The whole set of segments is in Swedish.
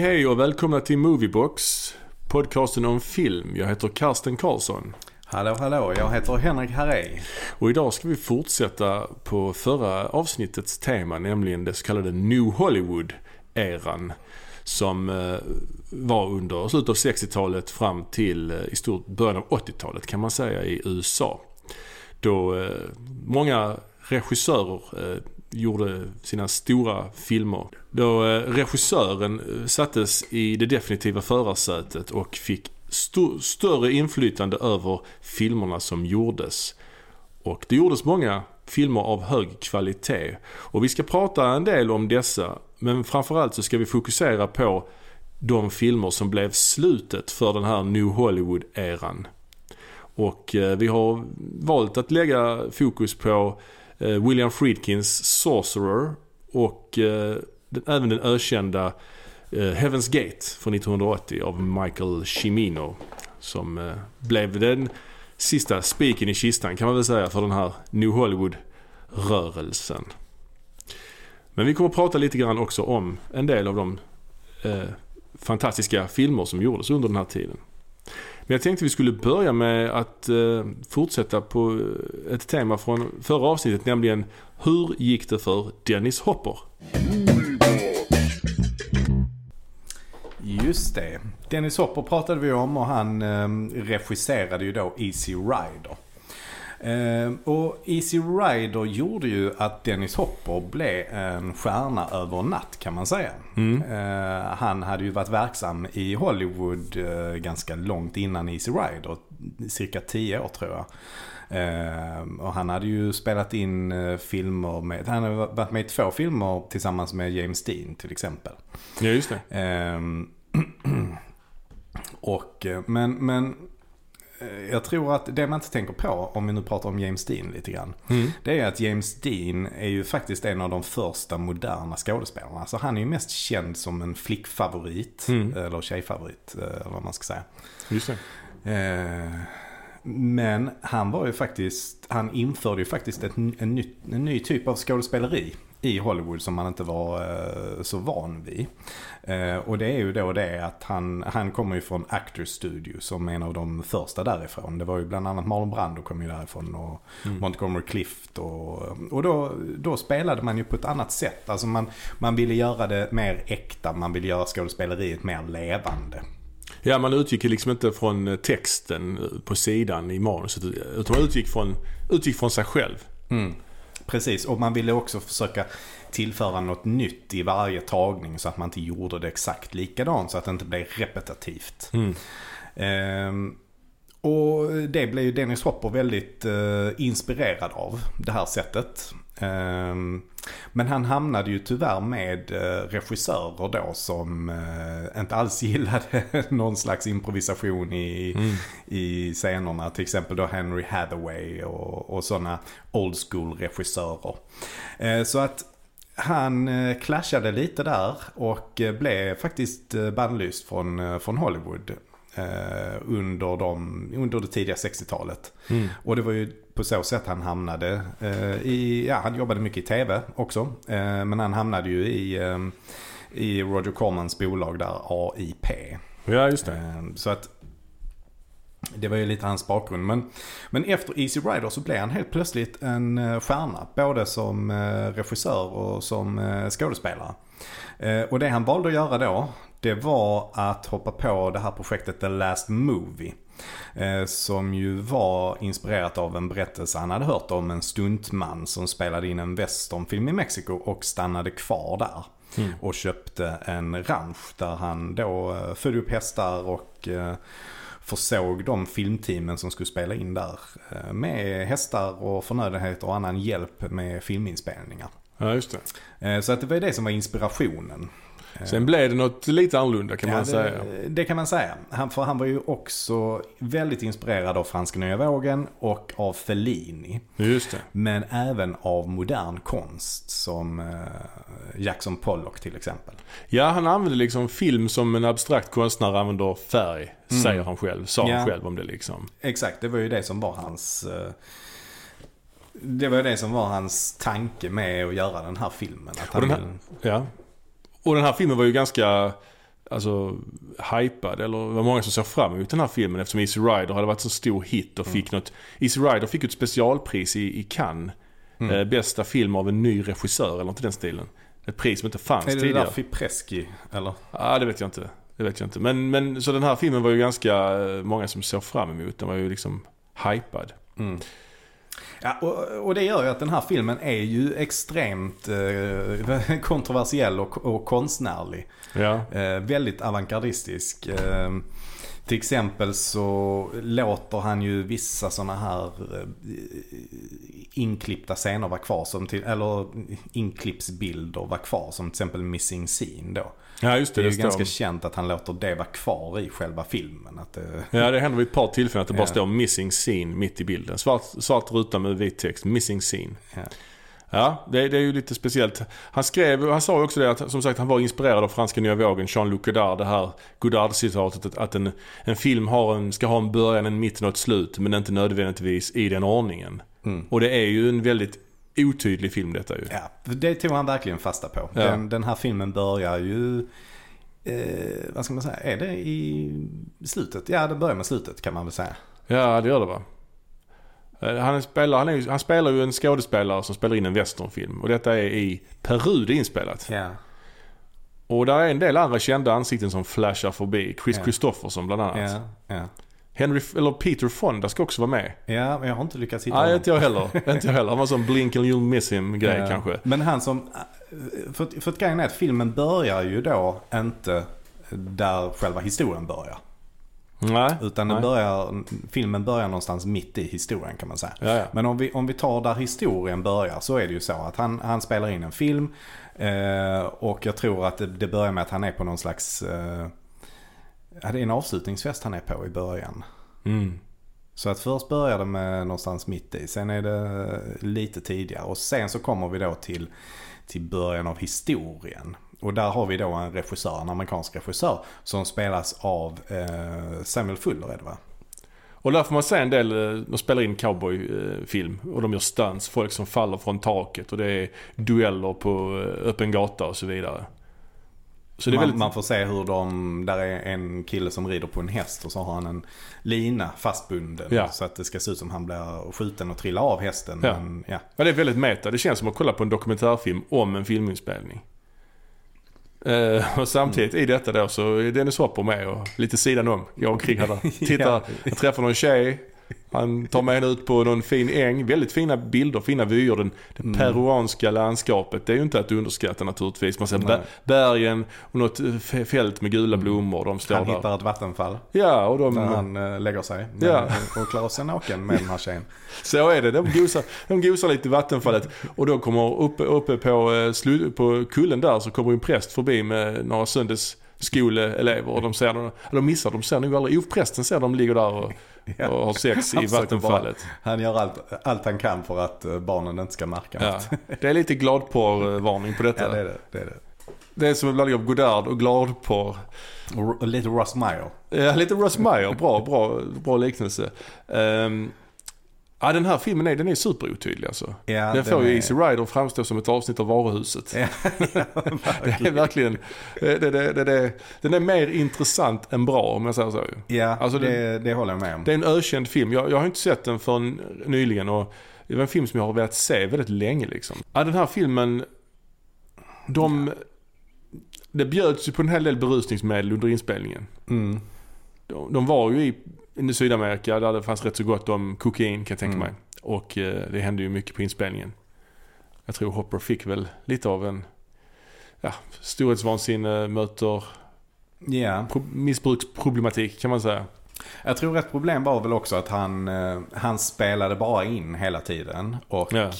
Hej och välkomna till Moviebox, podcasten om film. Jag heter Karsten Karlsson. Hallå hallå, jag heter Henrik Harrey. Och idag ska vi fortsätta på förra avsnittets tema, nämligen det så kallade New Hollywood-eran. Som eh, var under slutet av 60-talet fram till eh, i stort början av 80-talet kan man säga i USA. Då eh, många regissörer gjorde sina stora filmer. Då eh, regissören eh, sattes i det definitiva förarsätet och fick st större inflytande över filmerna som gjordes. Och det gjordes många filmer av hög kvalitet. Och vi ska prata en del om dessa. Men framförallt så ska vi fokusera på de filmer som blev slutet för den här New Hollywood-eran. Och eh, vi har valt att lägga fokus på Eh, William Friedkins Sorcerer och eh, även den ökända eh, Heaven's Gate från 1980 av Michael Cimino. Som eh, blev den sista spiken i kistan kan man väl säga för den här New Hollywood-rörelsen. Men vi kommer att prata lite grann också om en del av de eh, fantastiska filmer som gjordes under den här tiden. Men jag tänkte vi skulle börja med att eh, fortsätta på eh, ett tema från förra avsnittet, nämligen hur gick det för Dennis Hopper? Just det. Dennis Hopper pratade vi om och han eh, regisserade ju då Easy Rider. Eh, och Easy Rider gjorde ju att Dennis Hopper blev en stjärna över natt kan man säga. Mm. Eh, han hade ju varit verksam i Hollywood eh, ganska långt innan Easy Rider. Cirka tio år tror jag. Uh, och han hade ju spelat in uh, filmer med, han har varit med i två filmer tillsammans med James Dean till exempel. Ja, just det. Och, men, men jag tror att det man inte tänker på, om vi nu pratar om James Dean lite grann. Mm. Det är att James Dean är ju faktiskt en av de första moderna skådespelarna. Så han är ju mest känd som en flickfavorit. Mm. Eller tjejfavorit, eller vad man ska säga. Just det. Men han var ju faktiskt, han införde ju faktiskt ett, en, ny, en ny typ av skådespeleri i Hollywood som man inte var eh, så van vid. Eh, och det är ju då det att han, han kommer ju från Actors Studio som en av de första därifrån. Det var ju bland annat Marlon Brando kom ju därifrån och mm. Montgomery Clift och, och då, då spelade man ju på ett annat sätt. Alltså man, man ville göra det mer äkta, man ville göra skådespeleriet mer levande. Ja, man utgick liksom inte från texten på sidan i manuset. Utan man utgick från, utgick från sig själv. Mm. Precis, och man ville också försöka tillföra något nytt i varje tagning så att man inte gjorde det exakt likadant så att det inte blev repetitivt. Mm. Ehm, och det blev ju Dennis Hopper väldigt eh, inspirerad av det här sättet. Ehm, men han hamnade ju tyvärr med eh, regissörer då som eh, inte alls gillade någon slags improvisation i, mm. i scenerna. Till exempel då Henry Hathaway och, och sådana old school regissörer. Eh, så att han clashade lite där och blev faktiskt bannlyst från, från Hollywood under, de, under det tidiga 60-talet. Mm. Och det var ju på så sätt han hamnade eh, i, ja han jobbade mycket i tv också. Eh, men han hamnade ju i, eh, i Roger Cormans bolag där, AIP. Ja, just det. så att det var ju lite hans bakgrund. Men, men efter Easy Rider så blev han helt plötsligt en stjärna. Både som regissör och som skådespelare. Och det han valde att göra då, det var att hoppa på det här projektet The Last Movie. Eh, som ju var inspirerat av en berättelse han hade hört om en stuntman som spelade in en westernfilm i Mexiko och stannade kvar där. Mm. Och köpte en ranch där han då eh, födde upp hästar och eh, försåg de filmteamen som skulle spela in där med hästar och förnödenheter och annan hjälp med filminspelningar. Ja, just det. Så att det var det som var inspirationen. Sen blev det något lite annorlunda kan ja, man det, säga. Det kan man säga. Han, för han var ju också väldigt inspirerad av franska nya vågen och av Fellini. Just det. Men även av modern konst som eh, Jackson Pollock till exempel. Ja, han använde liksom film som en abstrakt konstnär använder färg. Mm. Säger han själv. Sa ja. han själv om det liksom. Exakt, det var ju det som var hans... Eh, det var det som var hans tanke med att göra den här filmen. Att han här, ja. Och den här filmen var ju ganska alltså, hypad, eller det var många som såg fram emot den här filmen eftersom Easy Rider hade varit så stor hit och fick något. Easy Rider fick ju ett specialpris i, i Cannes. Eh, bästa film av en ny regissör eller något i den stilen. Ett pris som inte fanns Är det tidigare. där Fipreschi? Eller? Ja, det vet jag inte. Det vet jag inte. Men, men så den här filmen var ju ganska eh, många som såg fram emot. Den var ju liksom hypad. Ja, och, och det gör ju att den här filmen är ju extremt eh, kontroversiell och, och konstnärlig. Ja. Eh, väldigt avantgardistisk. Eh, till exempel så låter han ju vissa sådana här eh, inklippta scener vara kvar. Som till, eller inklippsbilder vara kvar. Som till exempel Missing Scene då. Ja, just Det det. är det ju ganska känt att han låter det vara kvar i själva filmen. Att det, Ja, det händer vid ett par tillfällen att det bara Ja. står 'missing scene' mitt i bilden. Svart, svart ruta med vit text. 'Missing scene'. Ja. Ja, det, det är ju lite speciellt. Han skrev, han sa också det att som sagt han var inspirerad av franska nya vågen, Jean-Luc Godard. Det här Godard-citatet att, att en, en film har en, ska ha en början, en mitten och ett slut. Men inte nödvändigtvis i den ordningen. Mm. Och det är ju en väldigt otydlig film detta ju. Ja, det tog han verkligen fasta på. Ja. Den, den här filmen börjar ju, eh, vad ska man säga, är det i slutet? Ja, det börjar med slutet kan man väl säga. Ja, det gör det va. Eh, Han spelar, han, är, han spelar ju en skådespelare som spelar in en westernfilm. Och detta är i Peru det är inspelat. Ja. Och där är en del andra kända ansikten som flashar förbi. Chris Ja. Christopherson bland annat. Ja, ja. Henry, eller Peter Fonda ska också vara med. ja, men jag har inte lyckats hitta Nej, honom. inte jag heller. inte jag heller. Han var sån blink and you'll miss him grej Ja. kanske. Men han som, för, för att grejen är att filmen börjar ju då inte där själva historien börjar. Nej. Utan Nej. börjar, filmen börjar någonstans mitt i historien kan man säga. Ja, ja. Men om vi, om vi tar där historien börjar så är det ju så att han, han spelar in en film. Eh, och jag tror att det, det börjar med att han är på någon slags... Eh, ja, det är en avslutningsfest han är på i början. Mm. Så att först börjar det med någonstans mitt i. Sen är det lite tidigare. Och sen så kommer vi då till, till början av historien. Och där har vi då en regissör, en amerikansk regissör. Som spelas av eh, Samuel Fuller är det va? Och där får man se en del, eh, de spelar in cowboyfilm och de gör stunts, folk som faller från taket och det är dueller på eh, öppen gata och så vidare. Så det är man, väldigt... man får se hur de, där är en kille som rider på en häst och så har han en lina fastbunden. Ja. Så att det ska se ut som han blir skjuten och trillar av hästen. Ja. Men, ja. Ja, det är väldigt meta. Det känns som att kolla på en dokumentärfilm om en filminspelning. Eh, och samtidigt i detta då så är Dennis Hopper med och lite sidan om. Jag och Kring där. Tittar, Ja. jag träffar någon tjej. Han tar med henne ut på någon fin äng. Väldigt fina bilder, fina vyer. Den, det Mm. peruanska landskapet. Det är ju inte att underskatta naturligtvis. Man ser Nej. bergen och något eh, fält med gula blommor. De står Han där. hittar ett vattenfall Ja, och de... där han eh, lägger sig. Mm. Ja. Men, och klarar sig naken med den här tjejen. Så är det. De gosar, de gosar lite i vattenfallet. Och då kommer uppe, uppe på, eh, på kullen där så kommer en präst förbi med några söndagsskoleelever. Och de ser, eller de missar, de ser nog aldrig. Jo, prästen ser dem ligger där och, Ja. och har sex i vattenfallet. Han gör allt, allt han kan för att eh, barnen inte ska märka Ja. något. Det är lite gladporr-varning på detta. Ja, det är det. det, är det. Det är som en blandning av Godard och gladporr. Och, lite Ross Meyer. Ja, lite Russ Meyer. Bra, bra, bra liknelse. Um, ja, den här filmen är, den är superotydlig alltså. Ja, den får ju är- Easy Rider framstå som ett avsnitt av Varuhuset. Ja, ja, Det är verkligen, det, det, det, den är mer intressant än bra om jag säger så. ja Alltså, det, det håller jag med om. Det är en ökänd film. Jag, jag har inte sett den förrän nyligen och det var en film som jag har velat se väldigt länge liksom. Ja, den här filmen, de, det bjöds ju på en hel del berusningsmedel under inspelningen. Mm. De, de var ju i, i Sydamerika där det fanns rätt så gott om kokain kan jag tänka Mm. mig. Och eh, det hände ju mycket på inspelningen. Jag tror Hopper fick väl lite av en ja, storhetsvansinne möter pro- missbruksproblematik kan man säga. jag tror ett problem var väl också att han, eh, han spelade bara in hela tiden. Och Ja.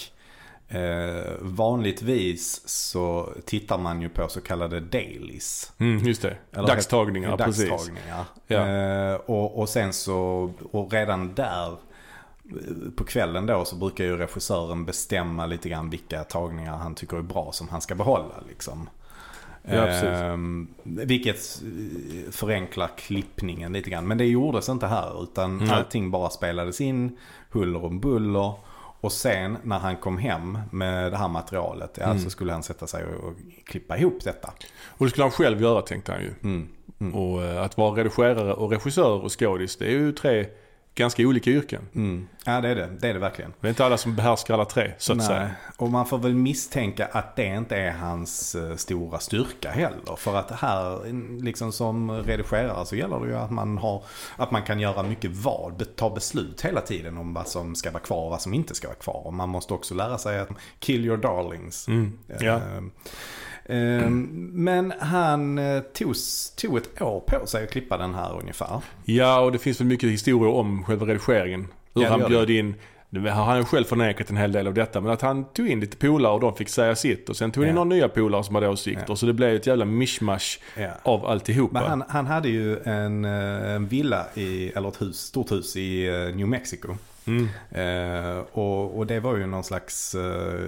Eh, vanligtvis så tittar man ju på så kallade dailies. Mm, just det. Eller Dagstagningar, precis. Dagstagningar. Ja. Eh, och, och sen så, och redan där eh, på kvällen då så brukar ju regissören bestämma lite grann vilka tagningar han tycker är bra som han ska behålla liksom. Ja. Ehm, vilket eh, förenklar klippningen lite grann. Men det gjordes inte här utan Nej. allting bara spelades in huller om buller. Och sen när han kom hem med det här materialet, ja, Mm. så skulle han sätta sig och, och klippa ihop detta. Och det skulle han själv göra tänkte han ju. Mm. Mm. Och eh, att vara redigerare och regissör och skådis, det är ju tre ganska olika yrken. Mm. Ja det är det, det är det verkligen. Det är inte alla som behärskar alla tre, så att Nej. säga. Och man får väl misstänka att det inte är hans eh, stora styrka heller. För att här, liksom som redigerare så gäller det ju att man, har, att man kan göra mycket val, be- ta beslut hela tiden om vad som ska vara kvar och vad som inte ska vara kvar. Och man måste också lära sig att kill your darlings. Mm. Ja. Ehm, ehm, Men han eh, tog, tog ett år på sig att klippa den här ungefär. ja, och det finns väl mycket historier om själva redigeringen. Hur Ja, det han bjöd in, nu har han själv förnekat en hel del av detta, men att han tog in lite polare och de fick säga sitt. Och sen tog han in Ja. några nya polare som hade åsikter. Ja. Så det blev ett jävla mishmash Ja. av alltihopa. Men han, han hade ju en, eh, en villa, i, eller ett hus, stort hus i eh, New Mexico. Mm. Eh, och, och det var ju någon slags eh,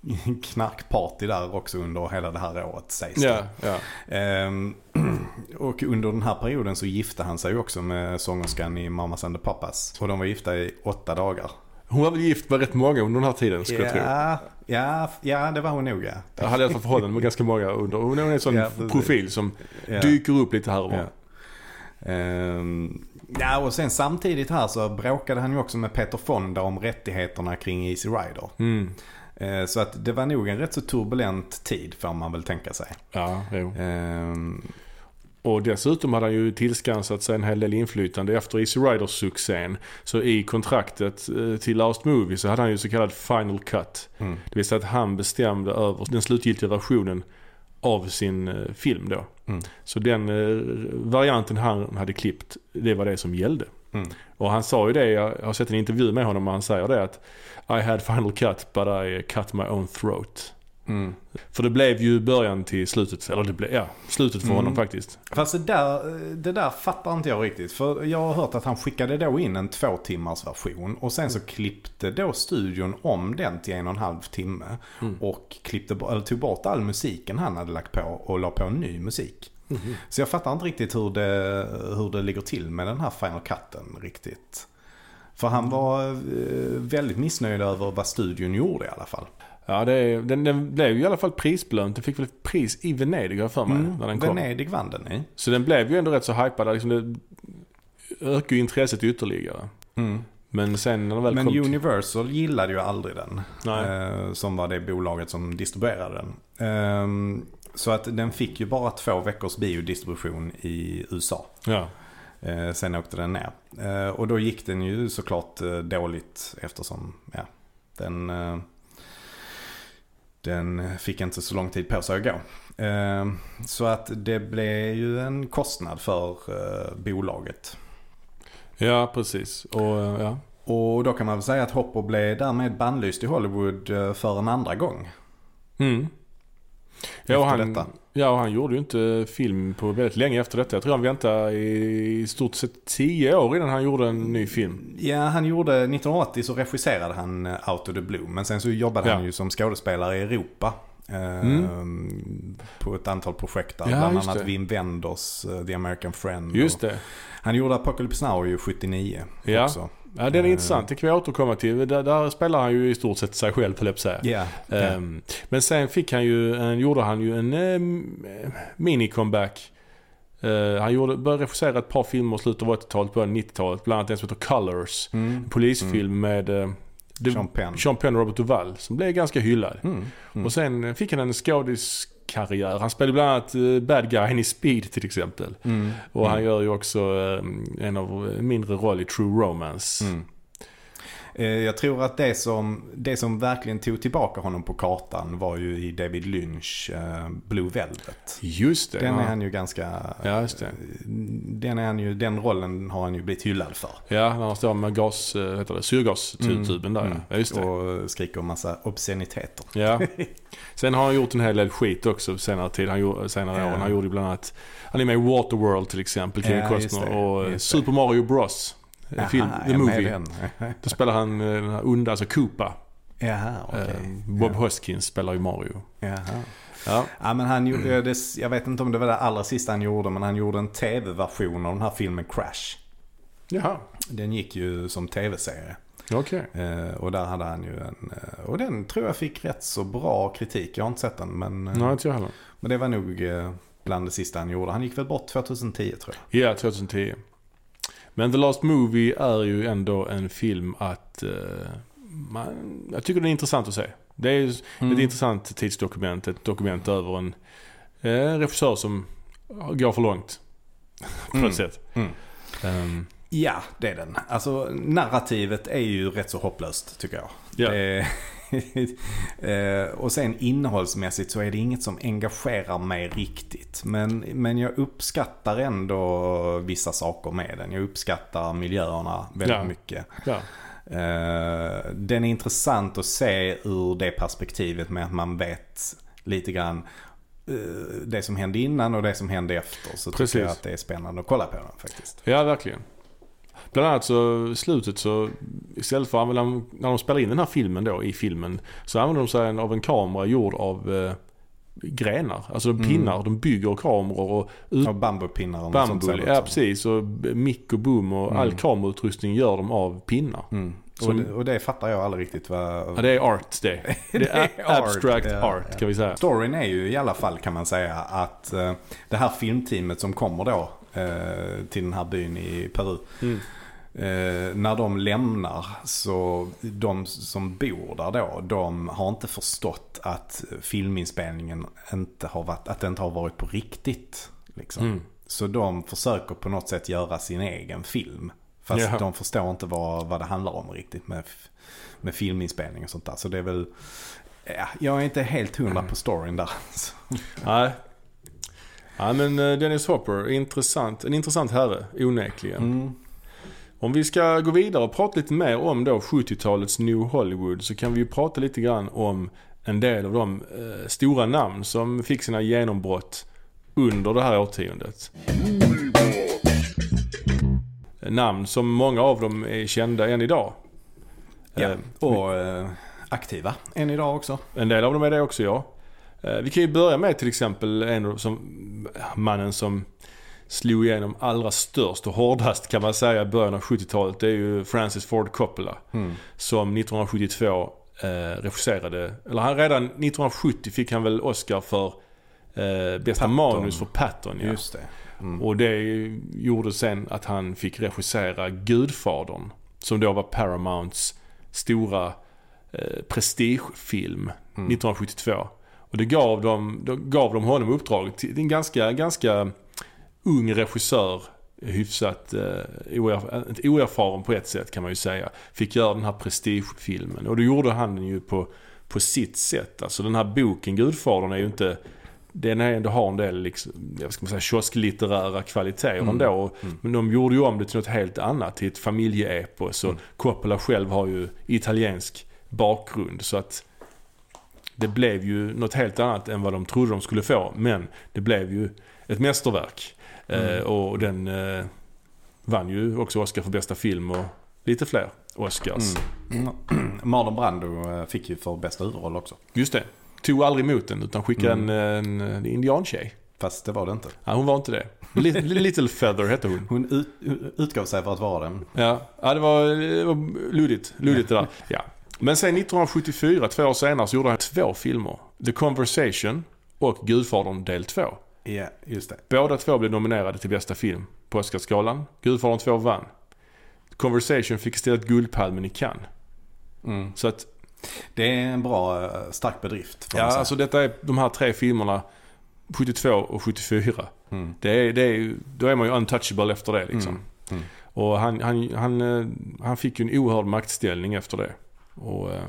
knarkparty där också under hela det här året sägs det. Ja. Ehm, och under den här perioden så gifte han sig också med sångerskan i Mamas and the Papas. Och de var gifta i åtta dagar. Hon var väl gift med rätt många under den här tiden skulle jag tro. Ja, ja, det var hon nog ja. Jag hade i alla fall förhållanden med ganska många under. Hon är en sån profil som dyker upp lite här och var. Ja. Ehm, ja, och sen samtidigt här så bråkade han ju också med Peter Fonda om rättigheterna kring Easy Rider. Mm. Eh, så att det var nog en rätt så turbulent tid får man väl tänka sig. Ja, jo. Ehm, Och dessutom hade han ju tillskansat sig en hel del inflytande efter Easy Riders-succén. Så i kontraktet eh, till Last Movie så hade han ju så kallad Final Cut. mm, Det vill säga att han bestämde över den slutgiltiga versionen av sin eh, film då. Mm. Så den varianten han hade klippt, det var det som gällde. Mm, Och han sa ju det, jag har sett en intervju med honom och han säger det att I had final cut but I cut my own throat. mm. För det blev ju början till slutet, eller det blev, ja, slutet för Mm. honom faktiskt. Fast det där, det där fattar inte jag riktigt. För jag har hört att han skickade då in en två timmars version. Och sen så klippte då studion om den till en och en halv timme. Mm. Och klippte, eller tog bort all musiken han hade lagt på och la på ny musik. Så jag fattar inte riktigt hur det, hur det ligger till med den här Final Cutten riktigt. För han var eh, väldigt missnöjd över vad studion gjorde i alla fall. Ja, det, den, den blev ju i alla fall prisbelönt. Den fick väl ett pris i Venedig har för mig, Mm, när den kom. Venedig vann den i. Så den blev ju ändå rätt så hypad. Liksom det ökade ju intresset ytterligare. Mm. Men sen när den väl Men kom till- Universal gillade ju aldrig den. Eh, som var det bolaget som distribuerade den. Ehm, så att den fick ju bara två veckors biodistribution i USA. Ja. Eh, sen åkte den ner. Eh, och då gick den ju såklart eh, dåligt eftersom ja, den, den fick inte så lång tid på sig att gå. Så att det blev ju en kostnad för bolaget. ja, precis. Och ja. Och då kan man väl säga att Hopper blev därmed bannlyst i Hollywood för en andra gång. Mm. Ja, och han, detta. ja, och han gjorde ju inte film på väldigt länge efter detta. Jag tror han väntade i stort sett tio år innan han gjorde en ny film. Ja, han gjorde 1980 så regisserade han eh, Out of the Blue. Men sen så jobbade Ja. han ju som skådespelare i Europa. eh, På ett antal projekt där. Mm. Ja, Bland annat. Wim Wenders eh, The American Friend. Just det. Han gjorde Apocalypse Now ju 79 Ja. också. Ja, den är Eh. intressant. Det kan vi återkomma till. Där, där spelar han ju i stort sett sig själv, höll jag ja. Ehm, Men sen fick han ju, en, gjorde han ju en um, mini-comeback. Eh, han gjorde, började regissera ett par filmer i slutet av 80-talet, början av 90-talet. Bland annat en som heter Colors. Mm. En polisfilm med eh, det- Sean Penn. Sean Penn och Robert Duvall. Som blev ganska hyllad. Mm. Mm. Och sen fick han en skådiskarriär. Han spelade bland annat eh, Bad Guy i Speed till exempel. Mm. Och han Mm. gör ju också eh, en av en mindre roll i True Romance. Mm. Eh, Jag tror att det som, det som verkligen tog tillbaka honom på kartan var ju i David Lynch eh, Blue Velvet. Just det. Den ja. är han ju ganska... Ja, just det. Den, är han ju, den rollen har han ju blivit hyllad för. Ja, när han står med gas, eh, heter det, syrgastuben där Mm. ja. Just det. Och skriker massa obsceniteter. Ja. Sen har han gjort en hel del skit också senare tid. Han gjorde, senare Ja. åren. Han gjorde bland annat, han är med i Waterworld till exempel, Kevin Ja, Costner. Och eh. Super Mario Bros. Eh, Jaha, film, The Movie. Då spelar han eh, den här onda, alltså Koopa. Jaha. Eh, Bob Ja. Hoskins spelar ju Mario. Jaha. Ja. Ja, men han gjorde, det, jag vet inte om det var det allra sista han gjorde, men han gjorde en tv-version av den här filmen Crash. Jaha, Den gick ju som tv-serie. okej. Eh, och där hade han ju en, och den tror jag fick rätt så bra kritik. Jag har inte sett den, men, Nej, inte jag heller. men det var nog, bland det sista han gjorde. Han gick väl bort 2010 tror jag. Ja, 2010. Men The Last Movie är ju ändå en film att... Uh, man, jag tycker det är intressant att se. Det är mm. ett intressant tidsdokument. Ett dokument över en uh, regissör som går för långt. På mm. sätt. Mm. Um, ja, det är den. Alltså narrativet är ju rätt så hopplöst tycker jag. Ja. Det, och sen innehållsmässigt så är det inget som engagerar mig riktigt. Men, men jag uppskattar ändå vissa saker med den. Jag uppskattar miljöerna väldigt ja. mycket. Ja. Uh, den är intressant att se ur det perspektivet med att man vet lite grann uh, det som hände innan och det som hände efter. Så Precis. tycker jag att det är spännande att kolla på den faktiskt. Ja, verkligen. Bland annat så slutet så istället för att använda, när de spelar in den här filmen då i filmen så använder de sig av en kamera gjord av eh, grenar. Alltså mm. pinnar. De bygger kameror och... Ut... Av bambupinnar och bambu, Ja precis. Och mick och boom och mm. all kamerautrustning gör de av pinnar. Mm. Som... Och, det, och, det, fattar jag aldrig riktigt vad... Ja, det är art det. det är, abstract art, ja, art kan vi säga. Storyn är ju i alla fall kan man säga att uh, det här filmteamet som kommer då uh, till den här byn i Peru. Mm. Eh, när de lämnar så de som bor där då, de har inte förstått att filminspelningen inte har varit, att det inte har varit på riktigt. Liksom. Mm. Så de försöker på något sätt göra sin egen film. Fast yeah. de förstår inte vad, vad det handlar om riktigt med, med filminspelning och sånt där. Så det är väl, ja, jag är inte helt hundra på storyn där. Nej. Ja men eh, Dennis Hopper, intressant, en intressant herre, onekligen. Mm. Om vi ska gå vidare och prata lite mer om då 70-talets New Hollywood så kan vi ju prata lite grann om en del av de eh, stora namn som fick sina genombrott under det här årtiondet. Namn som många av dem är kända än idag. Ja, eh, och eh, aktiva än idag också. En del av dem är det också ja. Eh, vi kan ju börja med till exempel en som mannen som slog igenom allra störst och hårdast kan man säga i början av 70-talet. Det är ju Francis Ford Coppola. Mm. Som 1972 eh, regisserade, eller han redan 1970 fick han väl Oscar för eh, bästa Patton. manus för Patton. Ja. Just det. Mm. Och det gjorde sen att han fick regissera Gudfadern. Som då var Paramounts stora eh, prestigefilm mm. 1972. Och det gav dem, då gav de honom uppdraget till en ganska, ganska ung regissör, hyfsat eh, oerfaren på ett sätt kan man ju säga. Fick göra den här prestigefilmen. Och då gjorde han den ju på, på sitt sätt. Alltså den här boken Gudfadern är ju inte den är ändå har en del liksom, jag ska säga, kiosklitterära kvaliteter mm. ändå. Mm. Men de gjorde ju om det till något helt annat, till ett familjeepos. Mm. Coppola själv har ju italiensk bakgrund. Så att det blev ju något helt annat än vad de trodde de skulle få. Men det blev ju ett mästerverk. Mm. Eh, och den eh, vann ju också Oscar för bästa film och lite fler Oscars. Mm. Mm. Marlon Brando eh, fick ju för bästa huvudroll också. Just det. Tog aldrig emot den utan skickade mm. en, en indiantjej. Fast det var det inte. Nej, hon var inte det. Little, Little Feather hette hon. Hon ut, utgav sig för att vara den. Ja, ja det, var, det var luddigt. Luddigt det där. Ja. Men sen 1974, två år senare, så gjorde han två filmer. The Conversation och Gudfadern del 2. Ja, just det. Båda två blev nominerade till bästa film på Oscarsgalan. Gudfadern 2 vann. Conversation fick istället Guldpalmen i Cannes. Mm. Så att... Det är en bra, eh, stark bedrift. Ja, alltså detta är de här tre filmerna. 72 och 74. Mm. Det är, det är, då är man ju untouchable efter det liksom. Mm. Mm. Och han, han, han, eh, han fick ju en oerhörd maktställning efter det. Och, eh,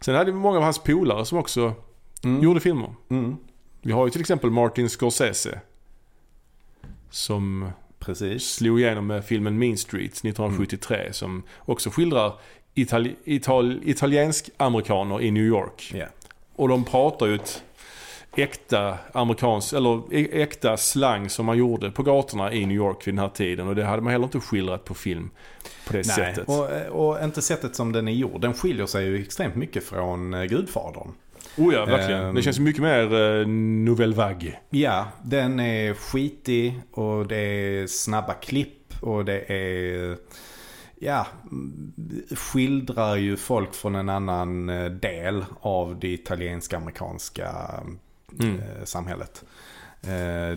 sen hade vi många av hans polare som också mm. gjorde filmer. Vi har ju till exempel Martin Scorsese. Som Precis. slog igenom med filmen Mean Streets 1973. Mm. Som också skildrar Itali Ital italiensk-amerikaner i New York. Yeah. Och de pratar ju ett äkta amerikansk, eller äkta slang som man gjorde på gatorna i New York vid den här tiden. Och det hade man heller inte skildrat på film på det Nej, sättet. Och, och inte sättet som den är gjord. Den skiljer sig ju extremt mycket från eh, Gudfadern. Oh ja, verkligen. Um, det känns mycket mer uh, Nouvelle Vague. Ja, den är skitig och det är snabba klipp och det är... Ja, skildrar ju folk från en annan eh, del av det italienska-amerikanska mm. Eh, samhället.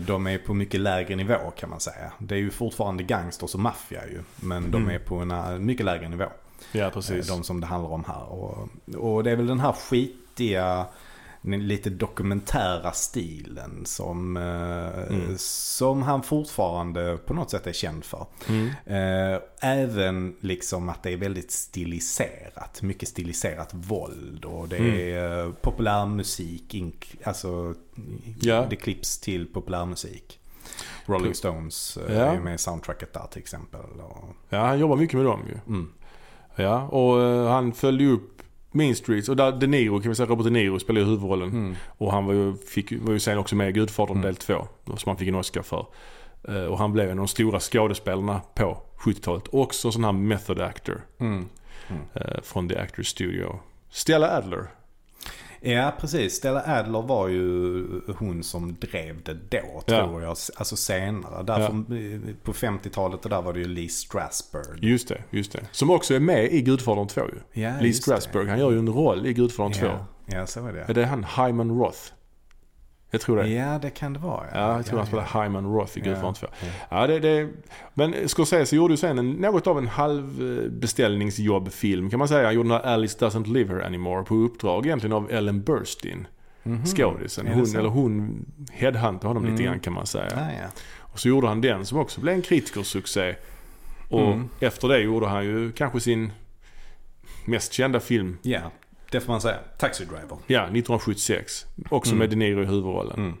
De är på mycket lägre nivå kan man säga. Det är ju fortfarande gangsters och maffia ju. Men de Mm. är på en mycket lägre nivå. Ja, precis. De som det handlar om här. Och, och det är väl den här skitiga, lite dokumentära stilen som, eh, Mm. som han fortfarande på något sätt är känd för. Mm. Eh, även liksom att det är väldigt stiliserat. Mycket stiliserat våld och det Mm. är eh, populärmusik. Alltså Ja. det klipps till populärmusik. Rolling Stones Ja. är med i soundtracket där till exempel. Ja, han jobbar mycket med dem ju. mm. Ja, och han följde upp Mean Streets och där De Niro, kan vi säga Robert De Niro spelar ju huvudrollen. Mm. Och han var ju, fick, var ju sen också med i Gudfadern Mm. del 2. Som han fick en Oscar för. Eh, Och han blev en av de stora skådespelarna på 70-talet. Också en sån här method actor. Mm. eh, Från The Actors Studio. Stella Adler. Ja, precis. Stella Adler var ju hon som drev det då, Ja. tror jag. Alltså senare. Därför, På 50-talet och där var det ju Lee Strasberg. Just det, just det. Som också är med i Gudfadern 2 ju. Ja, Lee just det. Strasberg, han gör ju en roll i Gudfadern 2. Ja, ja så var det. Är det han Hyman Roth? Jag tror det. Ja, det kan det vara. Ja, jag tror han spelar Hyman Roth i Ja. Gudfadern 2. Ja. Ja, det, det, men Scorsese gjorde ju sen en, något av en halvbeställningsjobbfilm kan man säga. Han gjorde den här Alice Doesn't Live Here Anymore på uppdrag egentligen av Ellen Burstyn. Mhm. Skådisen. Är det Hon, eller hon headhuntade honom lite Mm. grann kan man säga. Ja, ja. Och så gjorde han den som också blev en kritikersuccé. Och Mm. efter det gjorde han ju kanske sin mest kända film. ja, det får man säga. Taxi Driver. Ja, 1976. Också Mm. med De Niro i huvudrollen. Mm.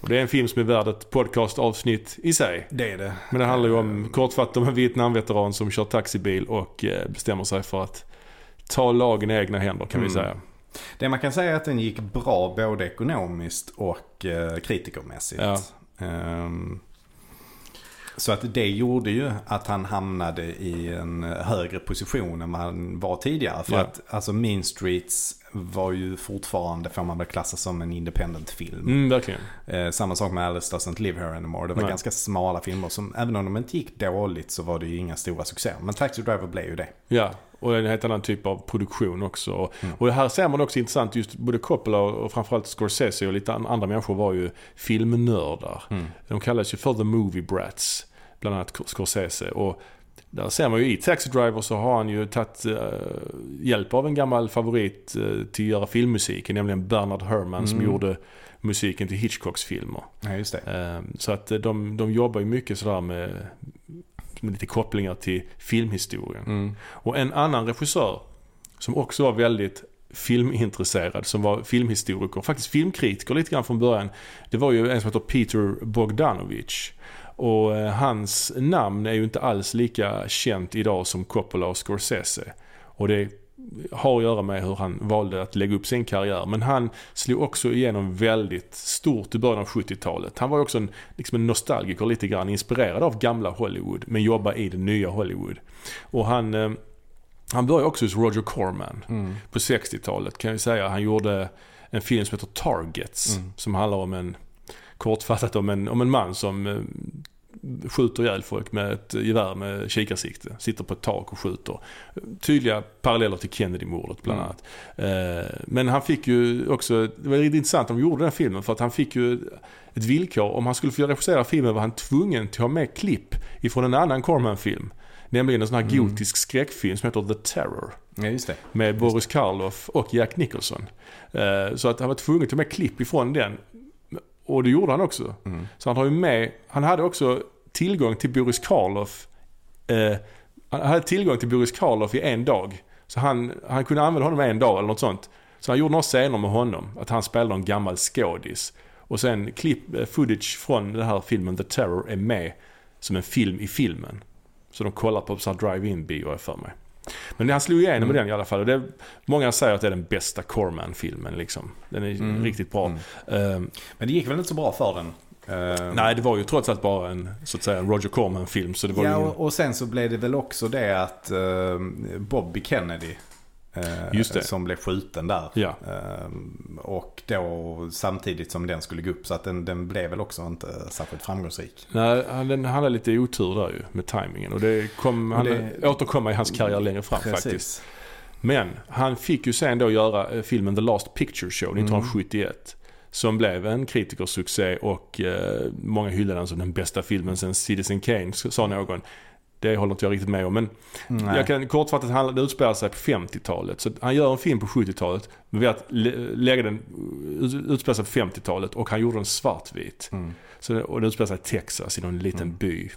Och det är en film som är värd ett podcastavsnitt i sig. Det är det. Men det handlar ju om kortfattat om en Vietnamveteran som kör taxibil och eh, bestämmer sig för att ta lagen i egna händer kan vi Mm. säga. Det man kan säga är att den gick bra både ekonomiskt och eh, kritikermässigt. Ja. Ehm, så att det gjorde ju att han hamnade i en högre position än man var tidigare. För Ja. att alltså Mean Streets var ju fortfarande, får man väl klassa som en independent film. Mm, verkligen. Eh, samma sak med Alice Doesn't Live Here Anymore. Det var Nej. ganska smala filmer som, även om de inte gick dåligt så var det ju inga stora succéer. Men Taxi Driver blev ju det. Ja, och en helt annan typ av produktion också. Mm. och här ser man också intressant just både Coppola och framförallt Scorsese och lite an- andra människor var ju filmnördar. De kallas ju för the movie brats. Bland annat Scorsese. Och där ser man ju i Taxi Driver så har han ju tagit eh, hjälp av en gammal favorit eh, till att göra filmmusiken. Nämligen Bernard Herrmann som Mm. gjorde musiken till Hitchcocks filmer. Ja, just det. Eh, Så att eh, de, de jobbar ju mycket sådär med, med lite kopplingar till filmhistorien. Mm. Och en annan regissör som också var väldigt filmintresserad, som var filmhistoriker, faktiskt filmkritiker lite grann från början. Det var ju en som heter Peter Bogdanovich. Och eh, hans namn är ju inte alls lika känt idag som Coppola och Scorsese. Och det har att göra med hur han valde att lägga upp sin karriär. Men han slog också igenom väldigt stort i början av 70-talet. Han var också en, liksom en nostalgiker lite grann, inspirerad av gamla Hollywood, men jobba i det nya Hollywood. Och han, eh, han började också hos Roger Corman Mm. på 60-talet kan jag säga. Han gjorde en film som heter Targets. Mm. Som handlar om en, kortfattat om en, om en man som eh, skjuter ihjäl folk med ett gevär med kikarsikte. Sitter på ett tak och skjuter. Tydliga paralleller till Kennedy-mordet bland Mm. annat. Eh, Men han fick ju också, det var riktigt intressant de gjorde den filmen för att han fick ju ett villkor. Om han skulle få regissera filmen var han tvungen till att ha med klipp ifrån en annan Corman-film. Nämligen en sån här Mm. gotisk skräckfilm som heter The Terror. Ja. Med Boris Karloff och Jack Nicholson. Eh, Så att han var tvungen att ta med klipp ifrån den. Och det gjorde han också. Mm. Så han har ju med, han hade också tillgång till Boris Karloff. Eh, han hade tillgång till Boris Karloff i en dag. Så han, han kunde använda honom en dag eller något sånt. Så han gjorde några scener med honom. Att han spelade en gammal skådis. Och sen klipp, eh, footage från den här filmen The Terror är med som en film i filmen. Så de kollar på så drive-in bio för mig. Men han slog igenom med den i alla fall. Och det, många säger att det är den bästa Corman-filmen liksom. Den är Mm. riktigt bra. Mm. Ehm, Men det gick väl inte så bra för den? Eh, Nej, det var ju trots allt bara en, så att säga, en Roger Corman-film. Så det var Ja, ju och, sen så blev det väl också det att eh, Bobby Kennedy eh, som blev skjuten där. Ja. Eh, och då samtidigt som den skulle gå upp. Så att den, den blev väl också inte särskilt framgångsrik. Nej, han, den hade lite otur där ju med tajmingen. Och det kom, han det- återkommer i hans karriär längre fram faktiskt. Men han fick ju sen då göra eh, filmen The Last Picture Show 1971. Som blev en kritikersuccé och eh, många hyllade den som den bästa filmen sen Citizen Kane, sa någon. Det håller inte jag riktigt med om. Men Nej. jag kan kortfattat, han, det utspelar sig på 50-talet. Så han gör en film på 70-talet. Men att lä- lägga den, ut- utspelar sig på 50-talet och han gjorde den svartvit. Mm. Så, och det utspelar sig i Texas, i någon liten Mm. by.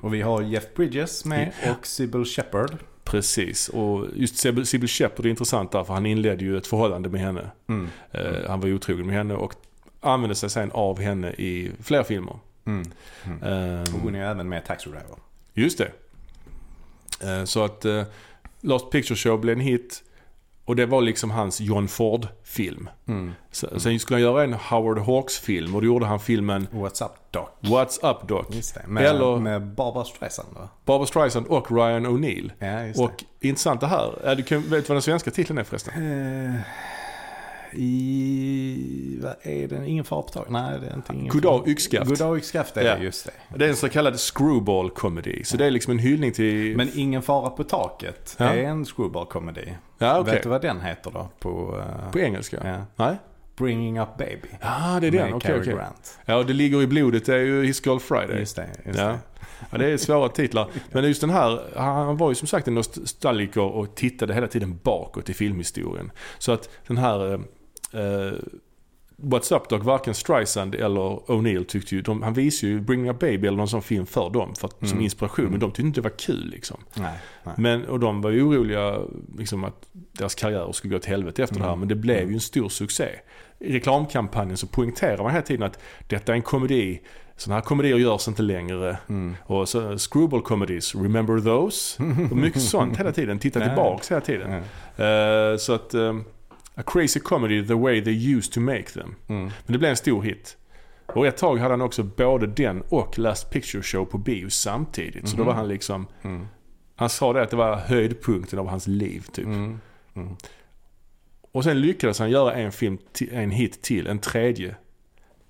Och vi har Jeff Bridges med och Sybil Shepherd. Precis, och just Sybil Shepherd är intressant där för han inledde ju ett förhållande med henne. Mm. Eh, han var otrogen med henne och använde sig sen av henne i fler filmer. Mm. Mm. Eh, Och hon är även med i Taxi Driver. Just det. Eh, Så att eh, Last Picture Show blev en hit. Och det var liksom hans John Ford-film. Mm. Sen skulle han göra en Howard Hawks-film och då gjorde han filmen What's Up Doc. What's Up Doc. Just det. Med, Eller- med Barbara Streisand va? Barbra Streisand och Ryan O'Neill. Ja, Och intressant det här. Du kan, vet du vad den svenska titeln är förresten? det. Eh, I... Vad är det? Ingen fara på taget? Nej, det är inte ingen Goddag yxskaft. Goddag yxskaft är Ja. det, just det. Det är en så kallad screwball comedy. Så det är liksom en hyllning till... Men Ingen fara på taket Ja. är en screwball-komedi. ja, okej. Vet du vad den heter då? På, eh, På engelska? ja. Nej? Bringing Up Baby. Ja, det är den. Okej, okej. Grant. Ja, och det ligger i blodet. Det är ju His Girl Friday. Just det. Just Ja. det. Ja, det är svåra titlar. Men just den här, han var ju som sagt en nostalgiker och tittade hela tiden bakåt i filmhistorien. Så att den här eh, What's Up Doc, varken Streisand eller O'Neill tyckte ju, de, han visade ju Bring Up Baby eller någon sån film för dem för att, som Mm. inspiration. Men Mm. de tyckte inte det var kul liksom. Nej, nej. Men, och de var ju oroliga liksom, att deras karriärer skulle gå åt helvete efter det här. Mm. Men det blev ju en stor succé. I reklamkampanjen så poängterar man hela tiden att detta är en komedi. Sådana här komedier görs inte längre. Mm. Och så screwball comedies, remember those? Och mycket sånt hela tiden. Titta tillbaks hela tiden. Eh, så att, eh, a crazy comedy the way they used to make them. Mm. Men det blev en stor hit. Och ett tag hade han också både den och Last Picture Show på bio samtidigt. Så då Mhm. var han liksom, Mm. han sa det att det var höjdpunkten av hans liv typ. Mm. Mm. Och sen lyckades han göra en film, en hit till, en tredje.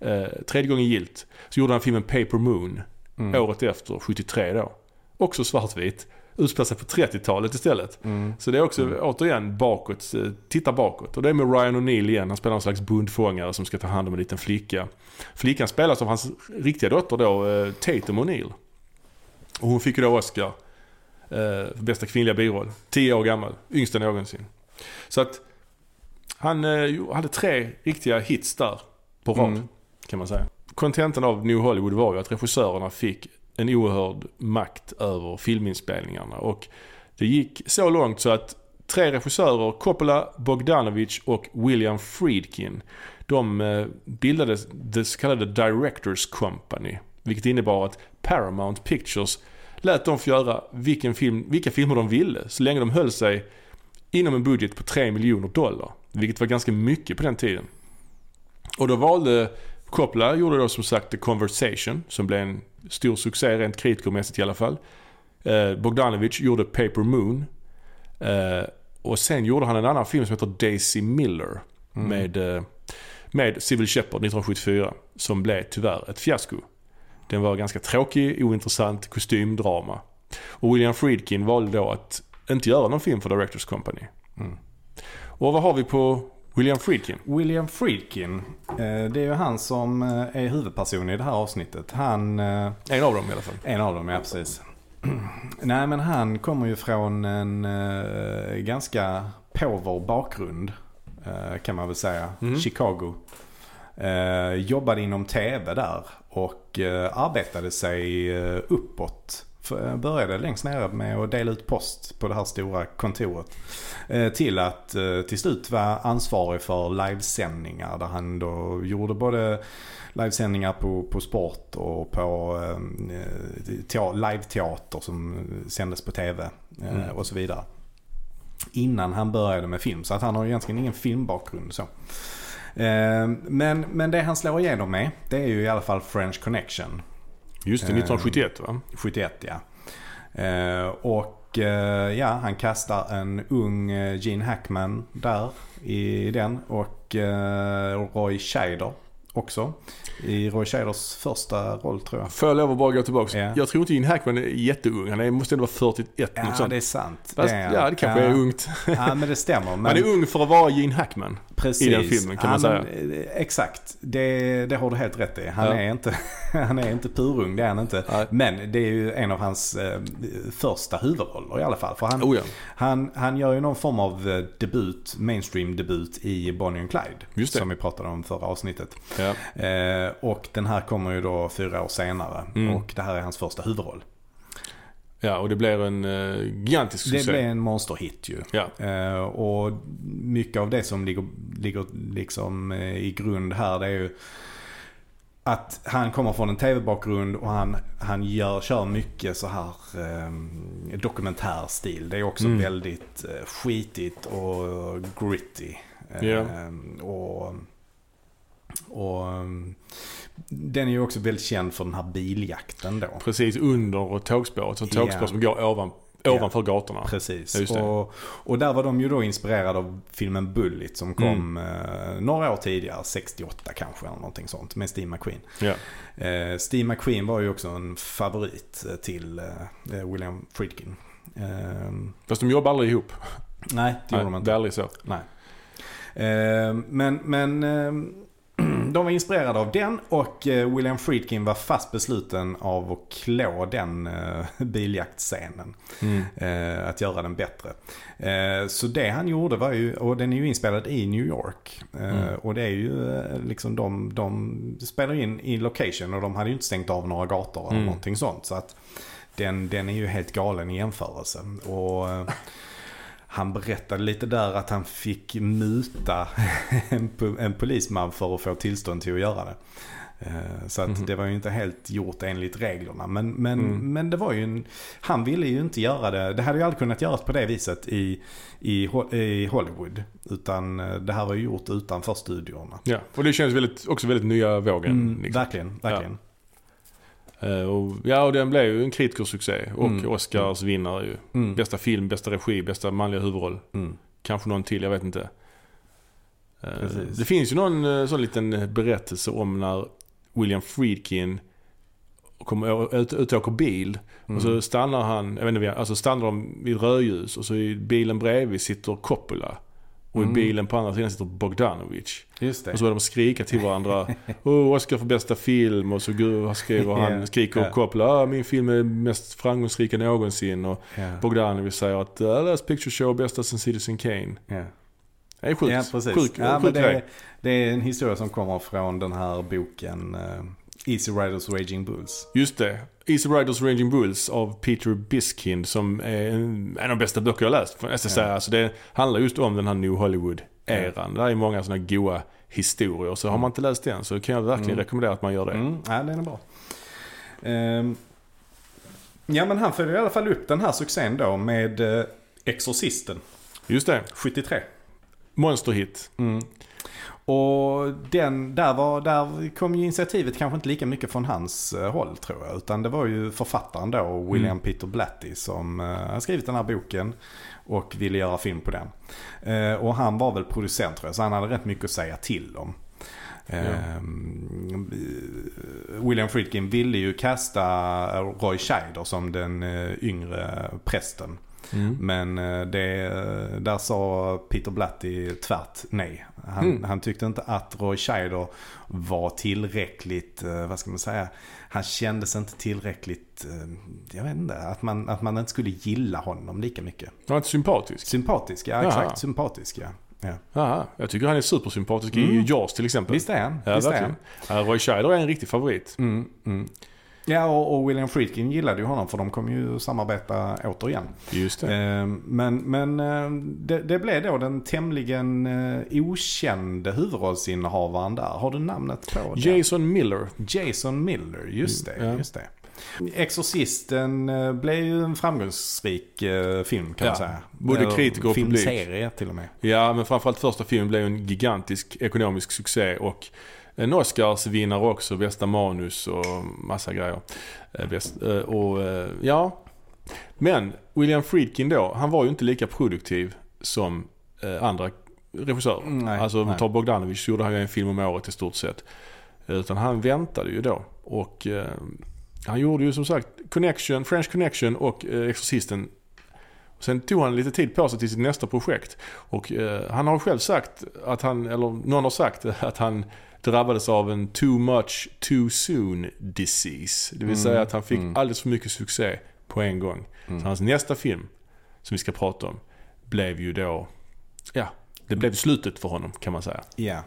Eh, tredje gången gilt. Så gjorde han filmen Paper Moon Mm. året efter, 73 då. Också svartvit. Utspelar sig på 30-talet istället. Mm. Så det är också återigen bakåt, eh, titta bakåt. Och det är med Ryan O'Neill igen. Han spelar någon slags bondfångare som ska ta hand om en liten flicka. Flickan spelas av hans riktiga dotter då, eh, Tatum O'Neill. Och hon fick ju då Oscar eh, bästa kvinnliga biroll. 10 år gammal, yngsta någonsin. Så att han eh, hade tre riktiga hits där på rad Mm. kan man säga. Kontentan av New Hollywood var ju att regissörerna fick en oerhörd makt över filminspelningarna. Och det gick så långt så att tre regissörer, Coppola, Bogdanovich och William Friedkin, de eh, bildade det så kallade Directors Company. Vilket innebar att Paramount Pictures lät dem få göra vilken film, vilka filmer de ville. Så länge de höll sig inom en budget på 3 miljoner dollar. Vilket var ganska mycket på den tiden. Och då valde Coppola gjorde då som sagt The Conversation som blev en stor succé rent kritikermässigt i alla fall. Eh, Bogdanovich gjorde Paper Moon. Eh, och sen gjorde han en annan film som heter Daisy Miller Mm. med, eh, med Civil Shepard 1974 som blev tyvärr ett fiasko. Den var ganska tråkig, ointressant kostymdrama. Och William Friedkin valde då att inte göra någon film för Directors Company. Mm. Och vad har vi på William Friedkin? William Friedkin, eh, det är ju han som eh, är huvudperson i det här avsnittet. Han, eh, En av dem i alla fall. en av dem, ja precis. Nej men han kommer ju från en ganska påver bakgrund kan man väl säga. Mm. Chicago. Jobbade inom tv där och arbetade sig uppåt. Eh, började längst nere med att dela ut post på det här stora kontoret. Eh, till att eh, till slut vara ansvarig för livesändningar där han då gjorde både livesändningar på, på sport och på eh, tea- live-teater som sändes på tv eh, Mm. och så vidare. Innan han började med film. Så att han har egentligen ingen filmbakgrund så. Eh, men, men det han slår igenom med det är ju i alla fall French Connection. Just det, Eh, 1971 va? 71 ja. Eh, och eh, ja, han kastar en ung eh, Gene Hackman där i den. Och eh, Roy Scheider också. I Roy Scheiders första roll tror jag. Får jag lov att bara gå tillbaka? Ja. Jag tror inte Gene Hackman är jätteung. Han är, måste ändå vara 41 Ja, något sånt. det är sant. Fast, är han. ja, det kanske ja. är ungt. Ja, men det stämmer. Men, Han är ung för att vara Gene Hackman. Precis. i den filmen kan man ja, säga. men, eh, exakt, det, det har du helt rätt i. Han, Ja. är inte, han är inte purung, det är han inte. Nej. Men det är ju en av hans eh, första huvudroller i alla fall. För han, Oh ja, han, han gör ju någon form av eh, debut, mainstream debut i Bonnie and Clyde. Som vi pratade om förra avsnittet. Eh, och den här kommer ju då fyra år senare. Mm. Och det här är hans första huvudroll. Ja, och det blir en uh, gigantisk Det succé. blev en monsterhit ju. Ja, Eh, och mycket av det som ligger, ligger liksom eh, i grund här det är ju att han kommer från en tv-bakgrund och han, han gör, kör mycket så här eh, dokumentärstil. Det är också Mm. väldigt eh, skitigt och gritty. Eh, Ja. Och, och eh, den är ju också väldigt känd för den här biljakten då. precis under tågspåret. Så tågspår Ja. som går ovan, ovanför gatorna. Precis. Och, och där var de ju då inspirerade av filmen Bullet som kom eh, några år tidigare, 68 kanske eller någonting sånt, med Steve McQueen. Ja. Eh, Steve McQueen var ju också en favorit eh, till eh, William Friedkin. Eh, Fast de jobbar aldrig ihop. nej, det gjorde de inte. det är aldrig så. Nej. Eh, men men eh, de var inspirerade av den och eh, William Friedkin var fast besluten av att klå den eh, biljaktscenen. Mm. Eh, att göra den bättre. Så det han gjorde var ju, och den är ju inspelad i New York. Mm. Och det är ju liksom de, de spelar in i location och de hade ju inte stängt av några gator eller Mm. någonting sånt. Så att den, den är ju helt galen i jämförelse. Och han berättade lite där att han fick muta en, en polisman för att få tillstånd till att göra det. Eh, Så att Mhm. det var ju inte helt gjort enligt reglerna. Men, men, Mm. men det var ju en, han ville ju inte göra det. Det hade ju aldrig kunnat göras på det viset i, i, i Hollywood. Utan eh, det här var ju gjort utanför studiorna. Ja, och det känns väldigt, också väldigt nya vågen. Mm, liksom. Verkligen, verkligen. Eh, och, ja, och den blev ju en kritikersuccé. Och Mm. Oscars vinnare ju. Mm. Bästa film, bästa regi, bästa manliga huvudroll. Mm. Kanske någon till, jag vet inte. Eh, Precis. Det finns ju någon eh, sån liten berättelse om när William Friedkin kommer ut, ut och åker bil. Mm. Och så stannar han, jag vet inte, alltså stannar de vid rödljus och så i bilen bredvid sitter Coppola. Och i Mm. bilen på andra sidan sitter Bogdanovich. Just det. Och så börjar de skrika till varandra. oh, Oscar för bästa film. Och så skriver han, skriker ja. Coppola. Ah, min film är mest framgångsrika någonsin. Och ja. Bogdanovich säger att Last Picture Show bästa sen Citizen Kane. Ja. Det är sjukt. Ja, precis. Sjuk, ja, sjuk det, är, det är en historia som kommer från den här boken eh, Easy Riders Raging Bulls. Just det. Easy Riders Ranging Bulls av Peter Biskind som är en, av de bästa böcker jag läst. Nästan Ja. säga. Alltså det handlar just om den här New Hollywood-eran. Där är många sådana goa historier. Så har man inte läst den så kan jag verkligen Mm. rekommendera att man gör det. Mm, ja, den är bra. Ehm, ja, men han följer i alla fall upp den här succén då med eh, Exorcisten Just det. 73. Monsterhit. Mm. Och den, där, var, där kom ju initiativet kanske inte lika mycket från hans eh, håll tror jag. Utan det var ju författaren då, William Mm. Peter Blatty, som eh, har skrivit den här boken och ville göra film på den. Eh, och han var väl producent tror jag, så han hade rätt mycket att säga till om. Ehm, William Friedkin ville ju kasta Roy Scheider som den yngre prästen. Mm. Men eh, det, där sa Peter Blatty tvärt nej. Han, Mm. han tyckte inte att Roy Scheider var tillräckligt, eh, vad ska man säga, han kändes inte tillräckligt, eh, jag vet inte, att man, att man inte skulle gilla honom lika mycket. Han var inte sympatisk. Sympatisk, ja Jaha. exakt, sympatisk ja. ja. Aha, jag tycker han är supersympatisk Mm. i Jaws till exempel. Visst är han, Ja, visst är han. Ja, Roy Scheider är en riktig favorit. Mm, mm. Ja, och, William Friedkin gillade ju honom för de kommer ju samarbeta återigen. Just det. Eh, Men, men eh, det, det blev då den tämligen eh, okände huvudrollsinnehavaren där. Har du namnet på det? Jason Miller. Jason Miller, just det. Mm. Just det. Exorcisten blev ju en framgångsrik film kan Ja, man säga. både kritiker och publik. Filmserie till och med. Ja, men framförallt första filmen blev en gigantisk ekonomisk succé och en Oscarsvinnare också, bästa manus och massa grejer. Eh, eh, och eh, ja, men William Friedkin då, han var ju inte lika produktiv som andra regissörer. Nej, alltså nej. tar Bogdanovich gjorde han ju en film om året i stort sett. Utan han väntade ju då och eh, han gjorde ju som sagt Connection, French Connection och eh, Exorcisten Sen tog han lite tid på sig till sitt nästa projekt. Och eh, han har själv sagt att han, eller någon har sagt att han drabbades av en too much too soon disease. Det vill Mm, säga att han fick mm. alldeles för mycket succé på en gång. Mm. Så hans nästa film, som vi ska prata om, blev ju då, ja, det blev slutet för honom kan man säga. Ja.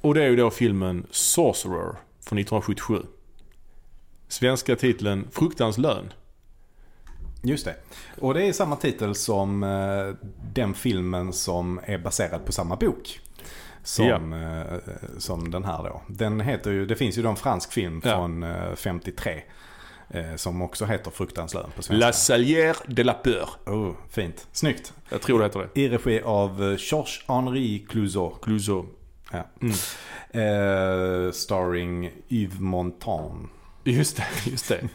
Och det är ju då filmen Sorcerer från 1977. Svenska titeln Fruktans lön. Just det. Och det är samma titel som eh, den filmen som är baserad på samma bok. Som, eh, som den här då. Den heter ju, det finns ju då en fransk film Ja. från eh, 53. Eh, som också heter Fruktans lön på svenska. La Salière de la Peur. Oh, fint. Snyggt. Jag tror det heter det. I regi av eh, Georges-Henri Clouseau. Clouseau. Ja. Mm. Eh, starring Yves Montand. Just det, just det.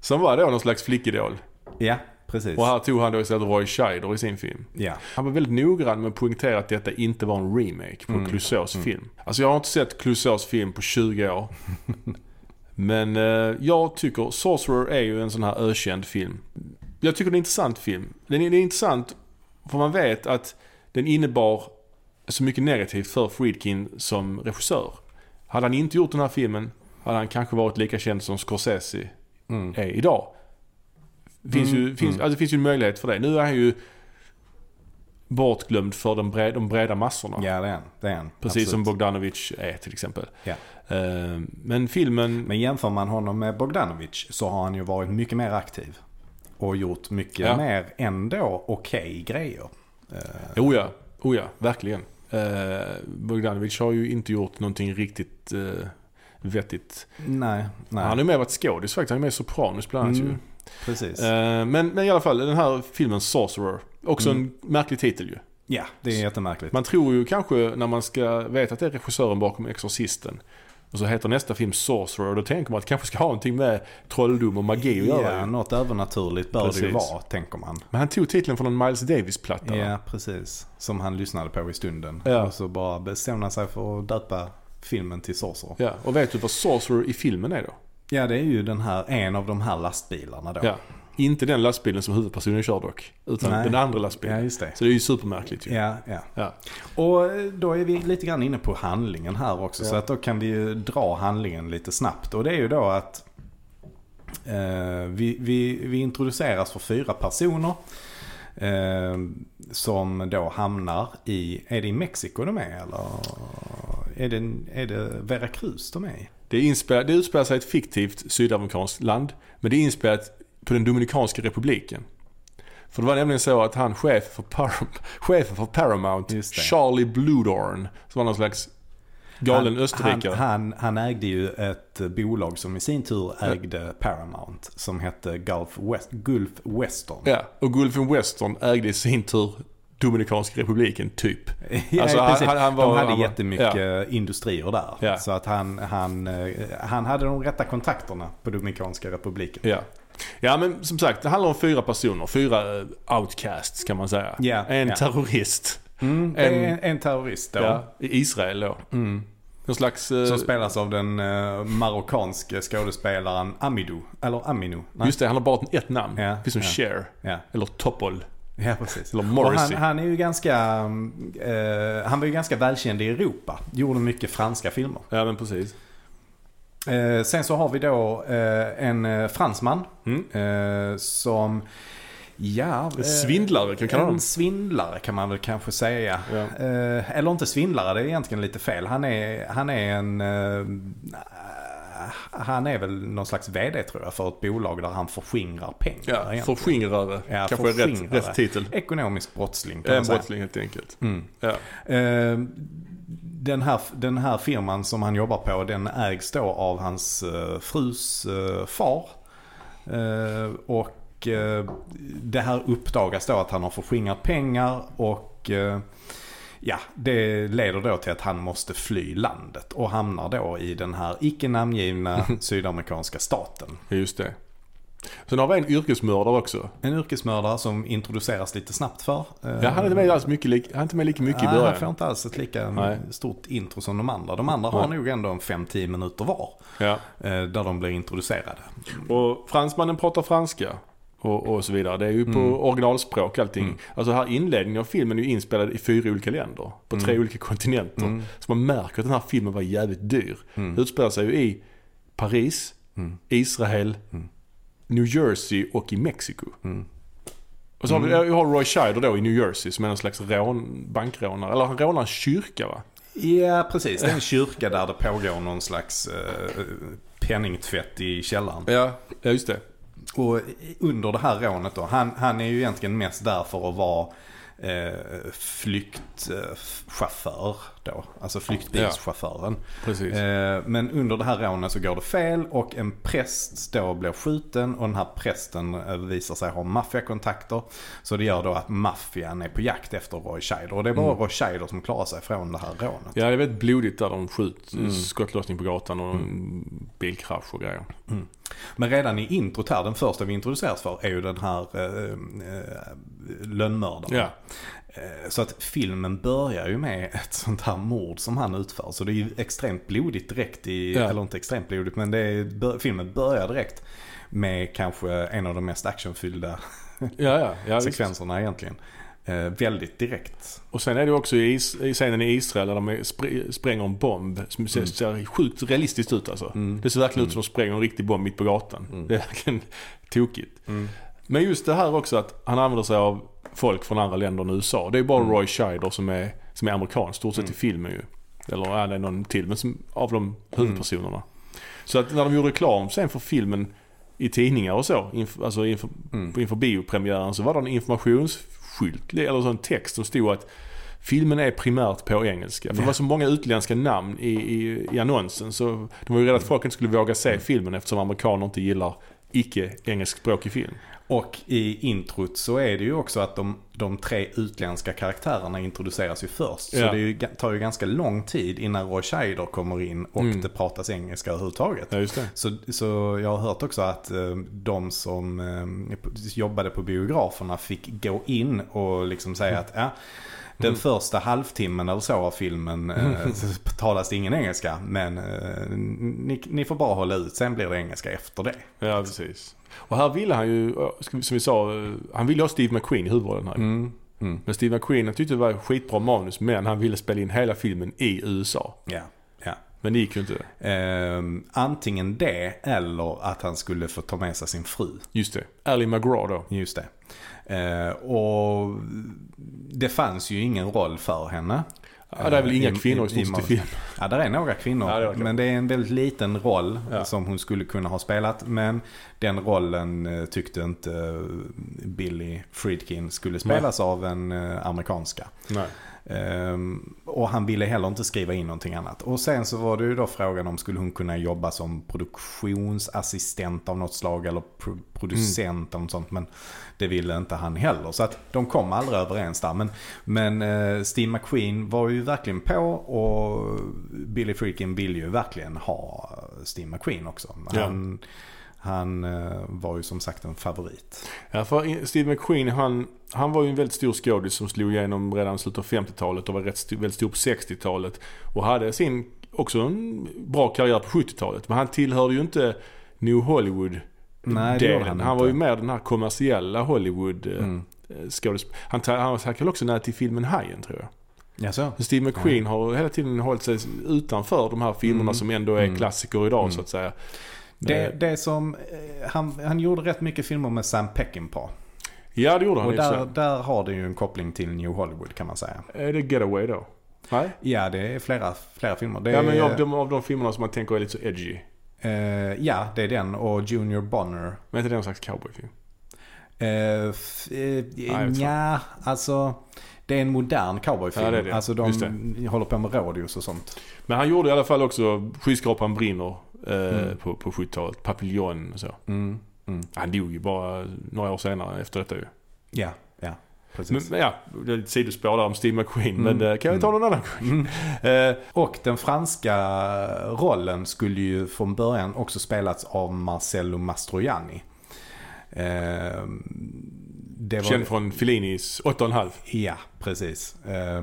Som var då någon slags flickidol. Ja, precis. Och här tog han då istället Roy Scheider i sin film. Ja. Han var väldigt noggrann med att poängtera att detta inte var en remake på Mm. Clouseaus film. Alltså jag har inte sett Clouseaus film på 20 år. Men eh, jag tycker Sorcerer är ju en sån här ökänd film. Jag tycker det är en intressant film. Den är, det är intressant för man vet att den innebar så mycket negativt för Friedkin som regissör. Hade han inte gjort den här filmen hade han kanske varit lika känd som Scorsese Mm. är idag. Finns Mm, ju, finns, mm. alltså, det finns ju en möjlighet för det. Nu är han ju bortglömd för de breda, de breda massorna. Ja, det är han. Det är han. Precis som Absolut. Bogdanovich är till exempel. Ja. Eh, Men filmen... Men jämför man honom med Bogdanovich så har han ju varit mycket mer aktiv. Och gjort mycket Ja. mer ändå okej grejer. Eh, Oh ja, oh ja, verkligen. Eh, Bogdanovich har ju inte gjort någonting riktigt eh, vettigt. nej, nej. Han har ju med varit skådis faktiskt. Han är med i Sopranos bland annat Mm, ju. Precis. Eh, men, men i alla fall, den här filmen Sorcerer. Också Mm. en märklig titel ju. ja, det är jättemärkligt. Man tror ju kanske när man ska veta att det är regissören bakom Exorcisten. Och så heter nästa film Sorcerer då tänker man att det kanske ska ha någonting med trolldom och magi att göra. Ja, ju. något övernaturligt bör det ju Precis. vara, tänker man. Men han tog titeln från en Miles Davis-platta. va? Ja, precis. Som han lyssnade på i stunden. Ja. Och så bara bestämde han sig för att döpa filmen till Sorcerer. ja. Och vet du vad Sorcerer i filmen är då? Ja, det är ju den här, en av de här lastbilarna då. Ja. Inte den lastbilen som huvudpersonen kör dock. Utan Nej. den andra Ja, lastbilen. just det. Så det är ju supermärkligt ju. Ja, ja. Ja. Och då är vi lite grann inne på handlingen här också. Ja. Så att då kan vi ju dra handlingen lite snabbt. Och det är ju då att eh, vi, vi, vi introduceras för fyra personer. Eh, som då hamnar i, är det i Mexiko de är eller? Är det, är det Veracruz de är i? Det, inspel- det utspelar sig i ett fiktivt sydamerikanskt land. Men det är inspelat på den Dominikanska republiken. För det var nämligen så att han, chef för, Par- chefen för Paramount. Charlie Bludorn, som var någon slags galen han, österrikare. Han, han, han ägde ju ett bolag som i sin tur ägde Paramount. Som hette Gulf, West, Gulf Western. Ja, och Gulfen Western ägde i sin tur Dominikanska republiken, typ. Ja, Alltså, han- han- han var- de hade han var- jättemycket industrier där. Ja. Så att han, han, eh, han hade de rätta kontakterna på Dominikanska republiken. Ja. Ja men som sagt, det handlar om fyra personer. Fyra eh, outcasts kan man säga. Ja, en ja. terrorist. Mm, En- en, en terrorist då. Ja, I Israel då. Mm. Någon slags... eh, Som spelas av den uh, marockanske skådespelaren Amidou. Eller Aminu. Nej. just det, han har bara ett namn. Ja, Precis som ja. Cher. Ja, Eller Topol. ja precis. Eller Morrissey. han, han är ju ganska, eh, han var ju ganska välkänd i Europa. Gjorde mycket franska filmer. Ja men precis. Eh, sen så har vi då eh, en eh, fransman. Mm. Eh, som, ja... eh, Svindlare kan vi kalla En dem. svindlare kan man väl kanske säga. Ja. Eller inte svindlare, det är egentligen lite fel. Han är, han är en... han är väl någon slags vd tror jag för ett bolag där han förskingrar pengar. Ja, egentligen. förskingrare. Ja, Kanske är rätt, rätt titel. Ekonomisk brottsling kan En man säga. brottsling helt enkelt. Mm. Ja. Eh, den, här, den här firman som han jobbar på den ägs då av hans eh, frus eh, far. Eh, och eh, det här uppdagas då att han har förskingrat pengar och ja, det leder då till att han måste fly landet och hamnar då i den här icke namngivna sydamerikanska staten. Just det. Sen har vi en yrkesmördare också. En yrkesmördare som introduceras lite snabbt för. Eh, Ja, han är inte med, alls mycket, han är inte med lika mycket i Nej, han början. får inte alls ett lika Nej. stort intro som de andra. De andra har Nej. nog ändå en 5-10 minuter var. Ja. eh, Där de blir introducerade. Och fransmannen pratar franska. Och, och så vidare. Det är ju på Mm. originalspråk allting. Alltså här inledningen av filmen är ju inspelad i fyra olika länder. På tre olika kontinenter. Mm. Så man märker att den här filmen var jävligt dyr. Mm. Utspelar sig ju i Paris, Mm. Israel, Mm. New Jersey och i Mexiko. Mm. Och så har vi, jag har Roy Scheider då i New Jersey som är en slags rån, bankrånare. Eller han rånar en kyrka va? Ja, precis. Det är en kyrka där det pågår någon slags eh, penningtvätt i källaren. Ja, ja just det. Och under det här rånet då, han, han är ju egentligen mest där för att vara eh, flyktchaufför då. Alltså flyktbilschauffören. Precis. Eh, men under det här rånet så går det fel och en präst då blir skjuten och den här prästen eh, visar sig ha maffiakontakter. Så det gör då att maffian är på jakt efter Roy Scheider. Och det är bara Mm. Roy Scheider som klarar sig från det här rånet. Ja, det är väldigt blodigt där de skjuter. Mm. Skottlossning på gatan och en bilkrasch och grejer. Men redan i introt här, den första vi introduceras för, är ju den här eh, eh, lönnmördaren. Ja. Eh, Så att filmen börjar ju med ett sånt här mord som han utför. Så det är ju extremt blodigt direkt i, Ja. eller inte extremt blodigt, men det är, filmen börjar direkt med kanske en av de mest actionfyllda Ja, ja. ja visst. sekvenserna egentligen. Eh, väldigt direkt. Och sen är det också i, scenen i Israel där de spr- spränger en bomb. Som ser, Mm. ser sjukt realistiskt ut alltså. Mm. Det ser verkligen ut Mm. som de spränger en riktig bomb mitt på gatan. Mm. Det är verkligen tokigt. Mm. Men just det här också att han använder sig av folk från andra länder än USA. Det är bara Mm. Roy Scheider som är, som är amerikan stort sett Mm. i filmen ju. Eller ja, det är någon till men som, av de huvudpersonerna. Så att när de gjorde reklam sen för filmen i tidningar och så, inf, alltså inför, Mm. inför biopremiären så var det en informationsskylt, eller sån text som stod att filmen är primärt på engelska. För det var så många utländska namn i, i, i annonsen så de var ju rädda att folk inte skulle våga se Mm. filmen eftersom amerikaner inte gillar icke engelskspråkig film. Och i introt så är det ju också att de, de tre utländska karaktärerna introduceras ju först. Så Ja. det är ju, tar ju ganska lång tid innan Roy Scheider kommer in och Mm. det pratas engelska överhuvudtaget. Ja, det. Så, så jag har hört också att eh, de som eh, jobbade på biograferna fick gå in och liksom säga att ja, den Mm. första halvtimmen eller så av filmen eh, så talas det ingen engelska. Men eh, ni, ni får bara hålla ut, sen blir det engelska efter det. Ja, precis. Och här ville han ju, som vi sa, eh, han ville ha Steve McQueen i huvudrollen här. Mm. Mm. Men Steve McQueen han tyckte det var skitbra manus men han ville spela in hela filmen i USA. Ja, ja. Men det gick ju inte. Eh, antingen det eller att han skulle få ta med sig sin fru. Just det. Ally McGraw då. Just det. Eh, och det fanns ju ingen roll för henne. Ja, det är väl inga I- kvinnor i i- stort sett i filmen. Ja, där är några kvinnor. Ja, det men det är en väldigt liten roll Ja. som hon skulle kunna ha spelat. Men den rollen eh, tyckte inte eh, Billy Friedkin skulle spelas av en eh, amerikanska. Nej. Ehm, och han ville heller inte skriva in någonting annat. Och sen så var det ju då frågan om skulle hon kunna jobba som produktionsassistent av något slag eller pro- producent av något sånt. Men det ville inte han heller. Så att de kom aldrig överens där. Men, men eh, Steve McQueen var ju verkligen på och Billy Freakin ville ju verkligen ha Steve McQueen också. Ja. Han, eh, var ju som sagt en favorit. Ja, för Steve McQueen han, han var ju en väldigt stor skådis som slog igenom redan i slutet av 50-talet och var rätt väldigt stor på 60-talet. Och hade sin, också en bra karriär på 70-talet. Men han tillhörde ju inte New Hollywood Nej, delen. han Han, var ju mer den här kommersiella Hollywood eh, Mm. skådis. Han, han tackade också nej till filmen Hajen tror jag. Jaså? Så Steve McQueen har hela tiden hållit sig utanför de här filmerna Mm. som ändå är Mm. klassiker idag Mm. så att säga. Det, Eh, det som, eh, han, han gjorde rätt mycket filmer med Sam Peckinpah. Ja det gjorde han Och där, där har det ju en koppling till New Hollywood kan man säga. Är det Getaway då? Nej? Ja, det är flera, flera filmer. Det Ja men är, av de, av de filmerna som man tänker är lite så edgy. eh, ja, det är den och Junior Bonner. Men är inte det någon slags cowboyfilm? Eh, eh, ja, alltså det är en modern cowboyfilm. Ja, det det. Alltså de håller på med radios och sånt. Men han gjorde i alla fall också Skyskrapan brinner eh, Mm. på, på 70-talet. Papillon och så. Mm, mm. Han dog ju bara några år senare efter detta ju. Ja, ja. Precis. Men, ja, det är ett sidospår där om Steve McQueen. Mm. Men det kan vi ta någon annan gång. Mm. Eh, Och den franska rollen skulle ju från början också spelats av Marcello Mastroianni. Eh, det var, Känd från Fellinis 8,5. Ja, precis. Eh,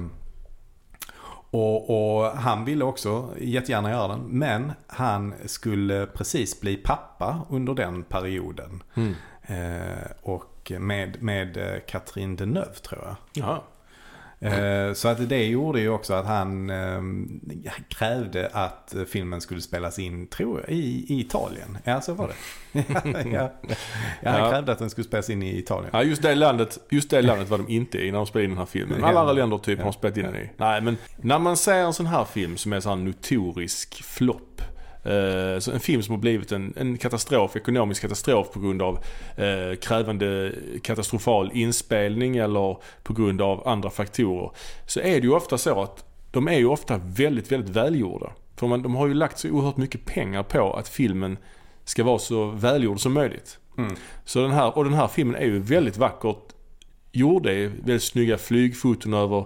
och, och han ville också jättegärna göra den. Men han skulle precis bli pappa under den perioden. Mm. Eh, och med, med eh, Catherine Deneuve tror jag. Ja. Eh, Så att det gjorde ju också att han eh, krävde att filmen skulle spelas in, tror jag, i, i Italien. Ja, så var det. ja, ja. Ja, han Ja. krävde att den skulle spelas in i Italien. Ja, just det landet, just det landet var de inte i när de spelade in den här filmen. Alla andra länder typ har de spelat in den i. Nej, men när man ser en sån här film som är en sån här notorisk flopp. Eh, så en film som har blivit en, en katastrof, ekonomisk katastrof på grund av eh, krävande katastrofal inspelning eller på grund av andra faktorer. Så är det ju ofta så att de är ju ofta väldigt, väldigt välgjorda. För man, de har ju lagt så oerhört mycket pengar på att filmen ska vara så välgjord som möjligt. Mm. Så den här, och den här filmen är ju väldigt vackert gjord. Det är väldigt snygga flygfoton över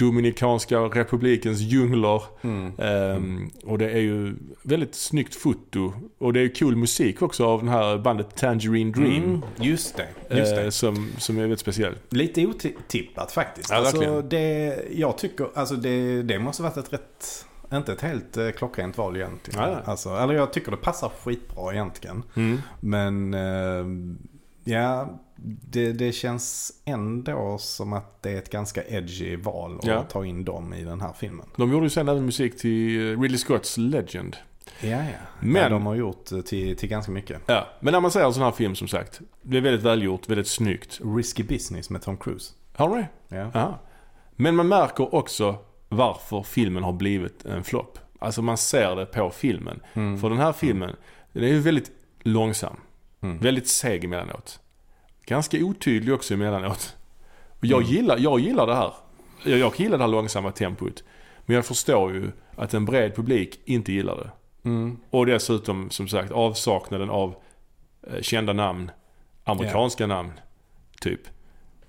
Dominikanska republikens djungler. Mm. Ehm, och det är ju väldigt snyggt foto. Och det är cool musik också av den här bandet Tangerine Dream. Mm, just det, just det. eh, som, som är väldigt speciell. Lite otippat faktiskt. Ja, alltså, det, jag tycker, alltså det, det måste varit ett rätt, inte ett helt eh, klockrent val egentligen. Nej. Alltså, eller jag tycker det passar skitbra egentligen. Mm. Men eh, ja, det, det känns ändå som att det är ett ganska edgy val att Ja. ta in dem i den här filmen. De gjorde ju sen även musik till eh, Ridley Scotts Legend. Ja, ja. Men- ja de har gjort eh, till, till ganska mycket. Ja, men när man ser en sån här film som sagt. Det är väldigt välgjort, väldigt snyggt. Risky Business med Tom Cruise. Har du det? Ja. Ja. Men man märker också varför filmen har blivit en flopp. Alltså man ser det på filmen. Mm. För den här filmen, den är ju väldigt långsam. Mm. Väldigt seg emellanåt. Ganska otydlig också emellanåt. Och jag, Mm. gillar, jag gillar det här. Jag, jag gillar det här långsamma tempot. Men jag förstår ju att en bred publik inte gillar det. Mm. Och dessutom som sagt avsaknaden av eh, kända namn. Amerikanska namn. Typ.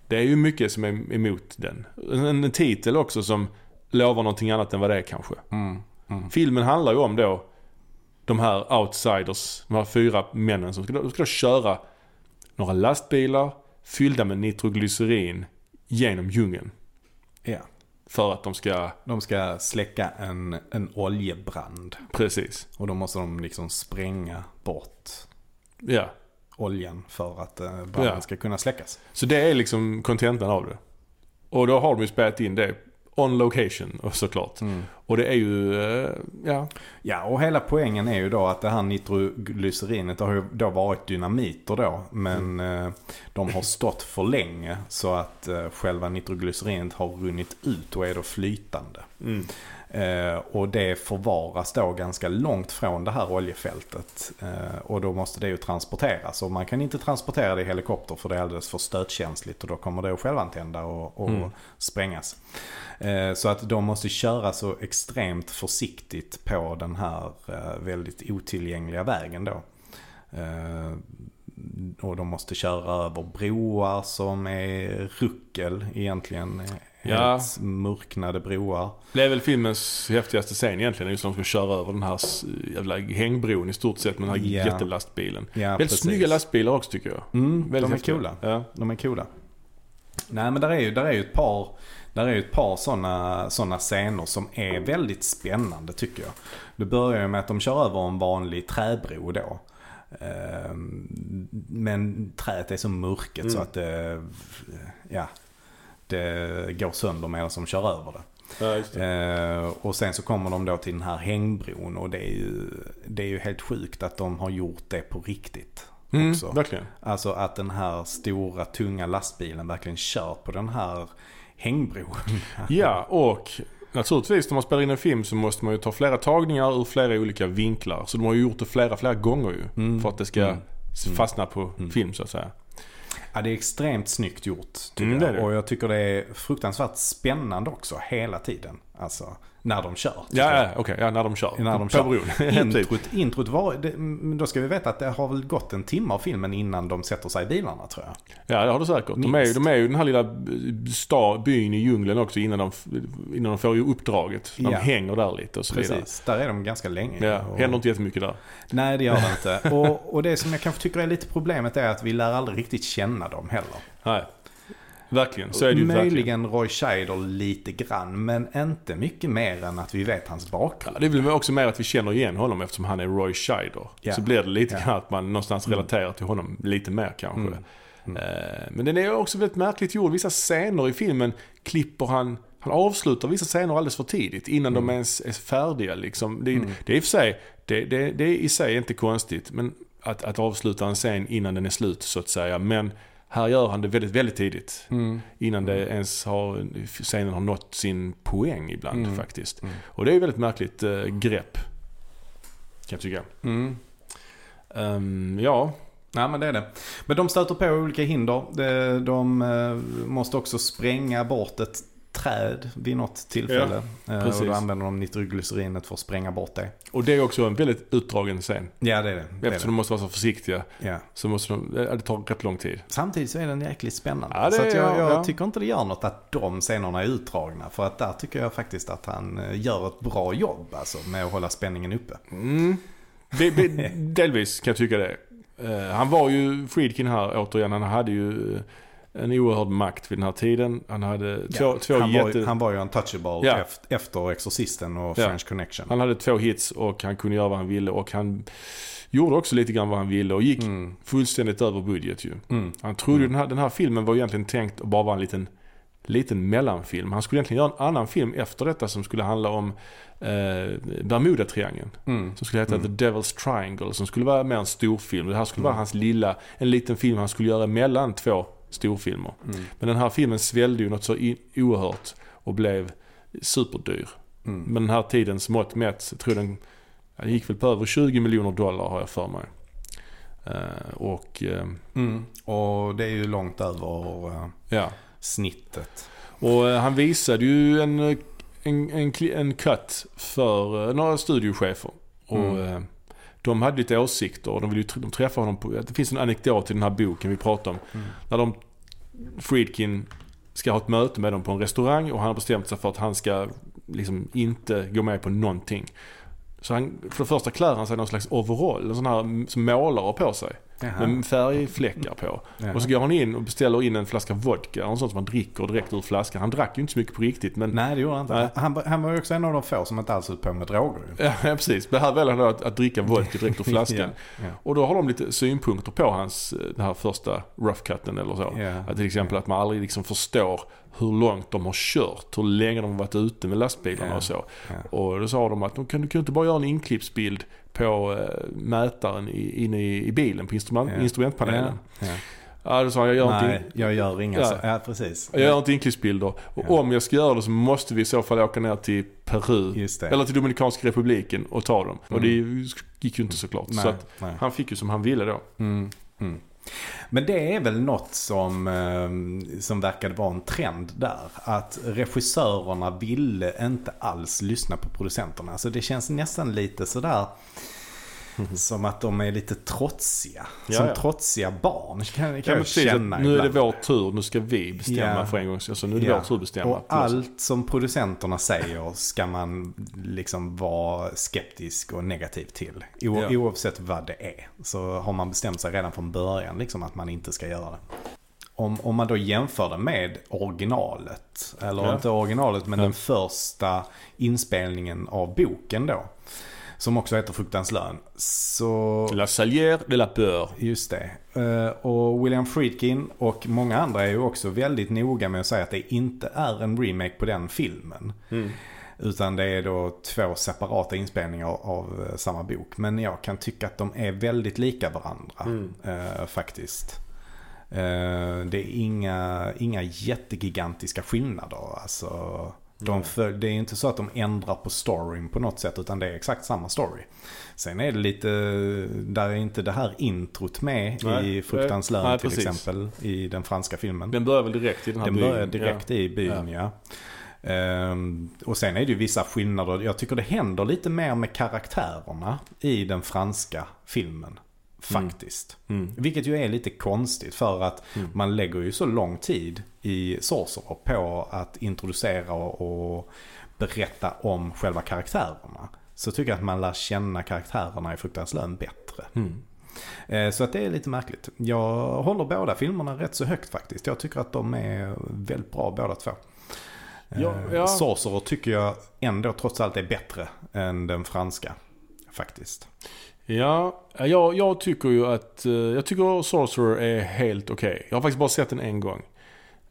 Det är ju mycket som är emot den. En, en titel också som lovar någonting annat än vad det är kanske. Mm. Mm. Filmen handlar ju om då de här outsiders, de här fyra männen som ska, ska köra några lastbilar fyllda med nitroglycerin genom djungeln. Ja. För att de ska, De ska släcka en, en oljebrand. precis. Och då måste de liksom spränga bort Ja. oljan för att eh, branden Ja. ska kunna släckas. Så det är liksom kontentan av det. Och då har de ju spelat in det on location såklart. Mm. Och det är ju, eh, ja. Ja, och hela poängen är ju då att det här nitroglycerinet har ju då varit dynamiter då. Men eh, de har stått för länge så att eh, själva nitroglycerinet har runnit ut och är då flytande. Mm. Eh, och det förvaras då ganska långt från det här oljefältet. Eh, och då måste det ju transporteras. Och man kan inte transportera det i helikopter för det är alldeles för stötkänsligt. Och då kommer det att självantända och, och Mm. sprängas. Eh, så att de måste köra så extremt försiktigt på den här väldigt otillgängliga vägen då. Och de måste köra över broar som är ruckel egentligen. Ja. Helt mörknade broar. Det är väl filmens häftigaste scen egentligen. Just när de ska köra över den här jävla hängbron i stort sett med den här Ja. jättelastbilen. Ja, Väldigt precis. snygga lastbilar också tycker jag. Mm, de är häftiga. coola. Ja. De är coola. Nej men där är ju, där är ju ett par, där är ju ett par sådana såna scener som är väldigt spännande tycker jag. Det börjar ju med att de kör över en vanlig träbro då. Ehm, Men träet är så mörket Mm. så att det, ja, det går sönder medan de kör över det. Ja. Eh, och sen så kommer de då till den här hängbron och det är ju, det är ju helt sjukt att de har gjort det på riktigt. Mm, också. verkligen. Alltså att den här stora tunga lastbilen verkligen kör på den här hängbron. Ja, och naturligtvis när man spelar in en film så måste man ju ta flera tagningar ur flera olika vinklar. Så de har ju gjort det flera, flera gånger ju. Mm. För att det ska Mm. fastna på film så att säga. Ja, det är extremt snyggt gjort tycker Mm, jag. Och jag tycker det är fruktansvärt spännande också hela tiden. Alltså, när de kör. Ja, ja okej. Ja, när de kör. När de på kör. bron. Typ. Introt, introt var, det, då ska vi veta att det har väl gått en timme av filmen innan de sätter sig i bilarna tror jag. Ja, det har du säkert. De är, de är ju den här lilla stad, byn i djungeln också innan de, innan de får ju uppdraget. De Ja. hänger där lite och så vidare. Precis, där är de ganska länge. Ja, Och- händer inte jättemycket där. Nej, det gör det inte. Och, och det som jag kanske tycker är lite problemet är att vi lär aldrig riktigt känna dem heller. Nej. Verkligen, så är det ju verkligen. Möjligen Roy Scheider lite grann, men inte mycket mer än att vi vet hans Ja, bakgrund. det är väl också mer att vi känner igen honom eftersom han är Roy Scheider. Ja. Så blir det lite Ja. grann att man någonstans relaterar till honom lite mer kanske. Mm. Mm. Eh, Men den är också väldigt märkligt gjord. Vissa scener i filmen klipper han han avslutar vissa scener alldeles för tidigt innan de ens är färdiga. Liksom. Det, Mm. det är i sig, det, det, det är i sig inte konstigt men att, att avsluta en scen innan den är slut så att säga. Men här gör han det väldigt, väldigt tidigt. Mm. Innan det ens har, scenen har nått sin poäng ibland Mm. faktiskt. Mm. Och det är ett väldigt märkligt eh, grepp. Kan jag tycka. Mm. Ehm, ja, Ja, men det är det. Men de stöter på olika hinder. De, de eh, måste också spränga bort ett träd vid något tillfälle. Eh, och då använder de nitroglycerinet för att spränga bort det. och det är också en väldigt utdragen scen. Ja, det är det. det, är Eftersom de måste vara så försiktiga det. Ja. så måste de, ja, det tar rätt lång tid. Samtidigt så är den jäkligt spännande. Ja, det så jag, jag ja. tycker inte det gör något att de scenerna är utdragna. För att där tycker jag faktiskt att han eh, gör ett bra jobb alltså, med att hålla spänningen uppe. Mm. Det, det, delvis kan jag tycka det. Eh, han var ju, Friedkin här återigen, han hade ju en oerhörd makt vid den här tiden. Han hade två, Ja, två han, jätte... var, ju- han var ju untouchable Ja. efter, efter Exorcisten och Ja. French Connection. Han hade två hits och han kunde göra vad han ville och han gjorde också lite grann vad han ville och gick Mm. fullständigt över budget ju. Mm. Han trodde ju den här, den här filmen var egentligen tänkt att bara vara en liten, liten mellanfilm. Han skulle egentligen göra en annan film efter detta som skulle handla om eh, Bermuda-triangeln. Mm. Som skulle heta Mm. The Devil's Triangle. Som skulle vara mer en storfilm. Det här skulle vara Mm. hans lilla, en liten film han skulle göra mellan två storfilmer. Mm. Men den här filmen svällde ju något så oerhört och blev superdyr. Mm. Men den här tidens mått mätt, jag tror den, det gick väl på över 20 miljoner dollar har jag för mig. Eh, och eh, Mm. Och det är ju långt över eh, ja. snittet. Och han visade ju en, en, en, en cut för några studiochefer. Och Mm. De hade lite åsikter och de ville de träffa honom på, det finns en anekdot i den här boken vi pratar om. Mm. När de, Friedkin ska ha ett möte med dem på en restaurang och han har bestämt sig för att han ska liksom inte gå med på någonting. Så han, för det första klär han sig någon slags overall, en sån här som målare på sig. Jaha. Med färgfläckar på. Jaha. Och så går han in och beställer in en flaska vodka, en sån som man dricker direkt ur flaskan. Han drack ju inte så mycket på riktigt men Nej, det gjorde han inte. Han, han var ju också en av de få som inte alls höll på med droger. Ja, precis. Men här väljer han att, att dricka vodka direkt ur flaskan. Ja, ja. Och då har de lite synpunkter på hans, eh, den här första rough cutten eller så. Ja. Att till exempel att man aldrig liksom förstår hur långt de har kört, hur länge de har varit ute med lastbilarna och så. Och då sa de att de kan, du kan inte bara göra en inklippsbild på eh, mätaren i, inne i, i bilen, på instrument, Ja. instrumentpanelen. Ja. Ja. då sa han, jag gör, inte, Nej, jag gör inga Ja. så. Ja, precis. jag gör inte inklippsbilder. Och Ja. om jag ska göra det så måste vi i så fall åka ner till Peru. Eller till Dominikanska republiken och ta dem. Och Mm. det gick ju inte såklart. nej, Så att nej. han fick ju som han ville då. Mm, mm. Men det är väl något som, ehm, som verkade vara en trend där. Att regissörerna ville inte alls lyssna på producenterna. Så det känns nästan lite sådär som att de är lite trotsiga. Ja, som ja. trotsiga barn kan, kan Ja, jag precis, känna nu är det vår tur, nu ska vi bestämma Ja. för en gång. Alltså, nu är det Ja. vår tur att bestämma. Och allt som producenterna säger ska man liksom vara skeptisk och negativ till. O- Ja. Oavsett vad det är. Så har man bestämt sig redan från början liksom att man inte ska göra det. Om, om man då jämför det med originalet. Eller inte originalet men den första inspelningen av boken då. Som också heter Fruktans lön. Så... La salière de la peur. Just det. Eh, Och William Friedkin och många andra är ju också väldigt noga med att säga att det inte är en remake på den filmen. Mm. Utan det är då två separata inspelningar av eh, samma bok. Men jag kan tycka att de är väldigt lika varandra Mm. eh, faktiskt. Eh, det är inga, inga jättegigantiska skillnader. Alltså, de Nej. föl- det är inte så att de ändrar på storyn på något sätt utan det är exakt samma story. Sen är det lite, där är inte det här introt med Nej. i Fruktans lön till precis. exempel i den franska filmen. Den börjar väl direkt i den här Den byn. börjar direkt i byn ja. Ehm, och sen är det ju vissa skillnader. Jag tycker det händer lite mer med karaktärerna i den franska filmen. Faktiskt. Mm. Vilket ju är lite konstigt för att Mm. man lägger ju så lång tid i Sorcerer på att introducera och och berätta om själva karaktärerna. Så tycker jag att man lär känna karaktärerna i Fruktans lön bättre. Mm. Eh, Så att det är lite märkligt. Jag håller båda filmerna rätt så högt faktiskt. Jag tycker att de är väldigt bra båda två. Ja, Eh, ja. Sorcerer tycker jag ändå trots allt är bättre än den franska. Faktiskt. Ja, jag, jag tycker ju att... Eh, jag tycker Sorcerer är helt okej. Jag har faktiskt bara sett den en gång.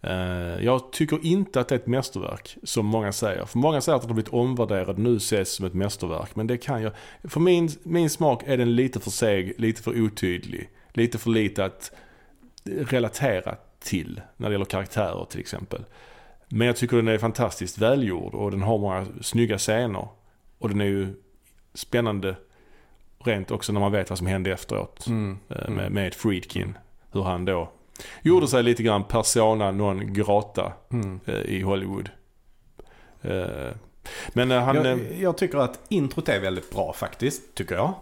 Eh, jag tycker inte att det är ett mästerverk, som många säger. För många säger att den har blivit omvärderad nu ses som ett mästerverk. Men det kan jag... För min, min smak är den lite för seg, lite för otydlig. Lite för lite att relatera till när det gäller karaktärer till exempel. Men jag tycker den är fantastiskt välgjord och den har många snygga scener. Och den är ju spännande rent också när man vet vad som hände efteråt. eh, Med, med Friedkin. Hur han då gjorde sig lite grann persona non grata Mm. eh, i Hollywood. Eh, Men han... Jag, jag tycker att introt är väldigt bra faktiskt, tycker jag.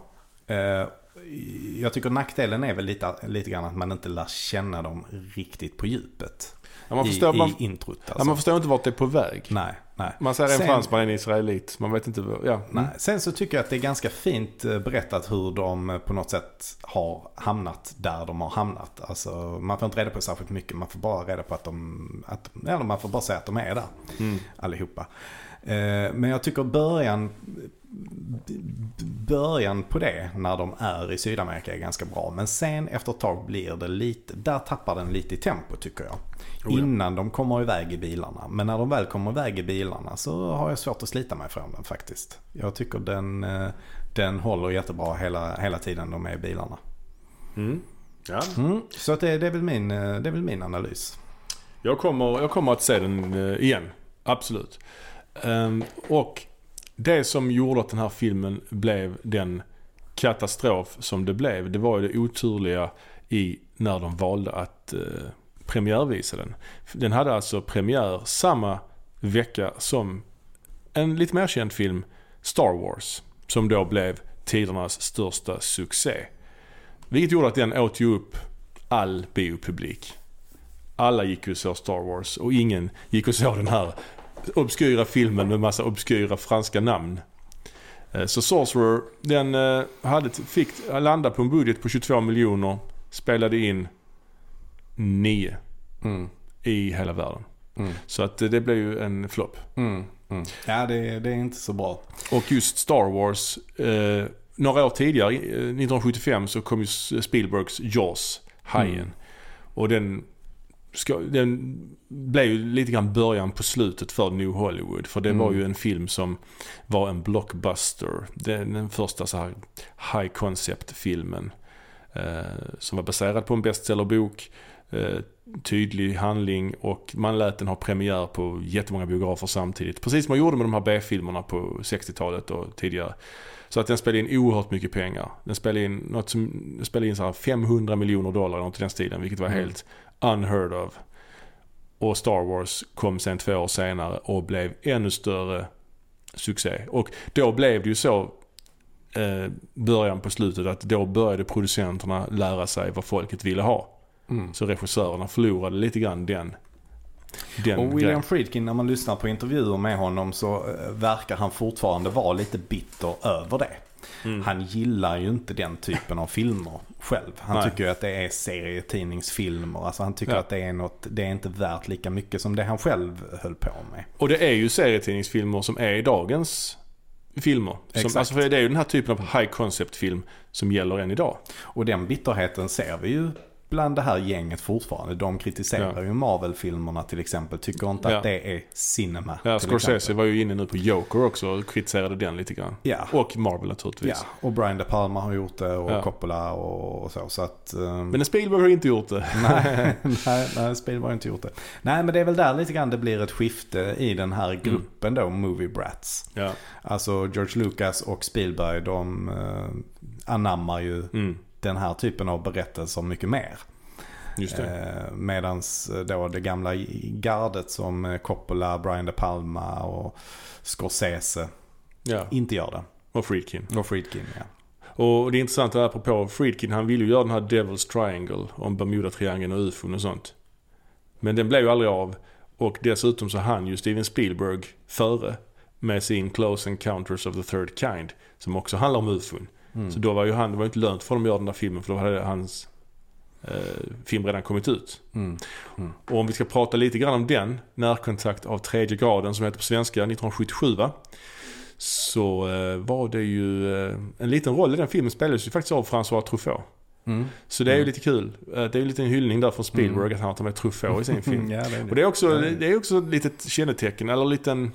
Jag tycker nackdelen är väl lite, lite grann att man inte lär känna dem riktigt på djupet. Ja, man, I, förstår, man, i introt ja, alltså. man förstår inte vart det är på väg. Nej, nej. Man säger en Sen- fransman, en israelit. Man vet inte vad... Ja. Nej. Sen så tycker jag att det är ganska fint eh, berättat hur de eh, på något sätt har hamnat där de har hamnat. Alltså man får inte reda på särskilt mycket. Man får bara reda på att de, att, eller man får bara säga att de är där. Mm. Allihopa. Eh, Men jag tycker början, början på det när de är i Sydamerika är ganska bra. Men sen efter ett tag blir det lite, där tappar den lite i tempo tycker jag. Oh ja. Innan de kommer iväg i bilarna. Men när de väl kommer iväg i bilarna så har jag svårt att slita mig från den faktiskt. Jag tycker den, eh, den håller jättebra hela, hela tiden de är i bilarna. Mm. Ja. Mm. Så att det, det, är väl min, eh, det är väl min analys. Jag kommer, jag kommer att se den igen. Absolut. Ehm, och det som gjorde att den här filmen blev den katastrof som det blev. Det var ju det oturliga i när de valde att eh, premiärvisa den. Den hade alltså premiär samma vecka som en lite mer känd film, Star Wars. Som då blev tidernas största succé. Vilket gjorde att den åt ju upp all biopublik. Alla gick och såg Star Wars och ingen gick och såg den här obskyra filmen med massa obskyra franska namn. Eh, Så Sorcerer, den eh, hade, fick landa på en budget på 22 miljoner. Spelade in 9 Mm. i hela världen. Mm. Så att eh, det blev ju en flopp. Mm. Mm. Ja, det, det är inte så bra. Och just Star Wars, eh, några år tidigare, eh, 1975 så kom ju Spielbergs Jaws, Hajen. Mm. Och den, ska, den blev ju lite grann början på slutet för New Hollywood. För det Mm. var ju en film som var en blockbuster. Den, den första så här high concept filmen. Eh, som var baserad på en bestsellerbok. Eh, tydlig handling och man lät den ha premiär på jättemånga biografer samtidigt. Precis som man gjorde med de här B-filmerna på 60-talet och tidigare. Så att den spelade in oerhört mycket pengar. Den spelade in, något som, spelade in så här 500 miljoner dollar eller något i den stilen, vilket var Mm. helt unheard of. Och Star Wars kom sen två år senare och blev ännu större succé. Och då blev det ju så eh, början på slutet att då började producenterna lära sig vad folket ville ha. Mm. Så regissörerna förlorade lite grann den, den Och William. Friedkin, när man lyssnar på intervjuer med honom så eh, verkar han fortfarande vara lite bitter över det. Mm. Han gillar ju inte den typen av filmer själv. Han Nej. tycker ju att det är serietidningsfilmer. Alltså han tycker Ja. att det är något, det är inte värt lika mycket som det han själv höll på med. Och det är ju serietidningsfilmer som är i dagens filmer. Som, alltså för det är ju den här typen av high concept film som gäller än idag. Och den bitterheten ser vi ju bland det här gänget fortfarande. De kritiserar Ja. ju Marvel-filmerna till exempel. Tycker inte Ja. att det är cinema. Ja, Scorsese exempel. var ju inne nu på Joker också och kritiserade den lite grann. Ja. Och Marvel Ja, naturligtvis. och Brian De Palma har gjort det och Ja. Coppola och, så. så att, ehm, Men Spielberg har inte gjort det. nej, nej, nej, Spielberg har inte gjort det. Nej, men det är väl där lite grann det blir ett skifte i den här Mm. gruppen då, Movie Brats. Ja. Alltså George Lucas och Spielberg, de eh, anammar ju Mm. Den här typen av berättelser mycket mer. Just det. Eh, medans då det gamla gardet som eh, Coppola, Brian De Palma och Scorsese Ja. inte gör det. Och Friedkin. Och Friedkin, ja. Och det är intressant att apropå Friedkin, han ville ju göra den här Devil's Triangle om Bermuda-triangeln och ufon och sånt. Men den blev ju aldrig av. Och dessutom så hann ju Steven Spielberg före med sin Close Encounters of the Third Kind. Som också handlar om ufon. Mm. Så då var ju han, det var inte lönt för honom att göra den där filmen för då hade hans eh, film redan kommit ut. Mm. Och om vi ska prata lite grann om den, Närkontakt av tredje graden som heter på svenska 1977 va? Så eh, var det ju eh, en liten roll i den filmen spelades ju faktiskt av François Truffaut. Mm. Så det är ju Mm. lite kul. Eh, Det är ju lite en hyllning där från Spielberg att han tar med Truffaut i sin film. ja, det är Och det är också, det är också ett litet kännetecken, eller liten...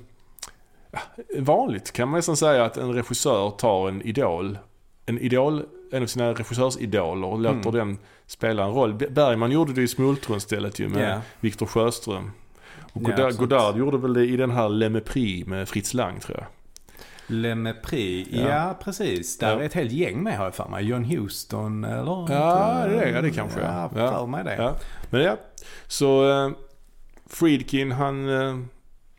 Vanligt kan man nästan säga att en regissör tar en idol, en idol, en av sina regissörsidoler och låter Mm. den spela en roll. Bergman gjorde det i Smultronstället ju med Ja. Viktor Sjöström. Och Ja, Godard, absolut. Godard gjorde väl det i den här Le Mépris med Fritz Lang tror jag. Le Mépris, ja. Ja. precis. Där Ja. är ett helt gäng med har jag för mig. John Huston eller? Ja, det är ja, det kanske. Ja, Ja. för mig det. Ja. Men ja, så eh, Friedkin han, eh,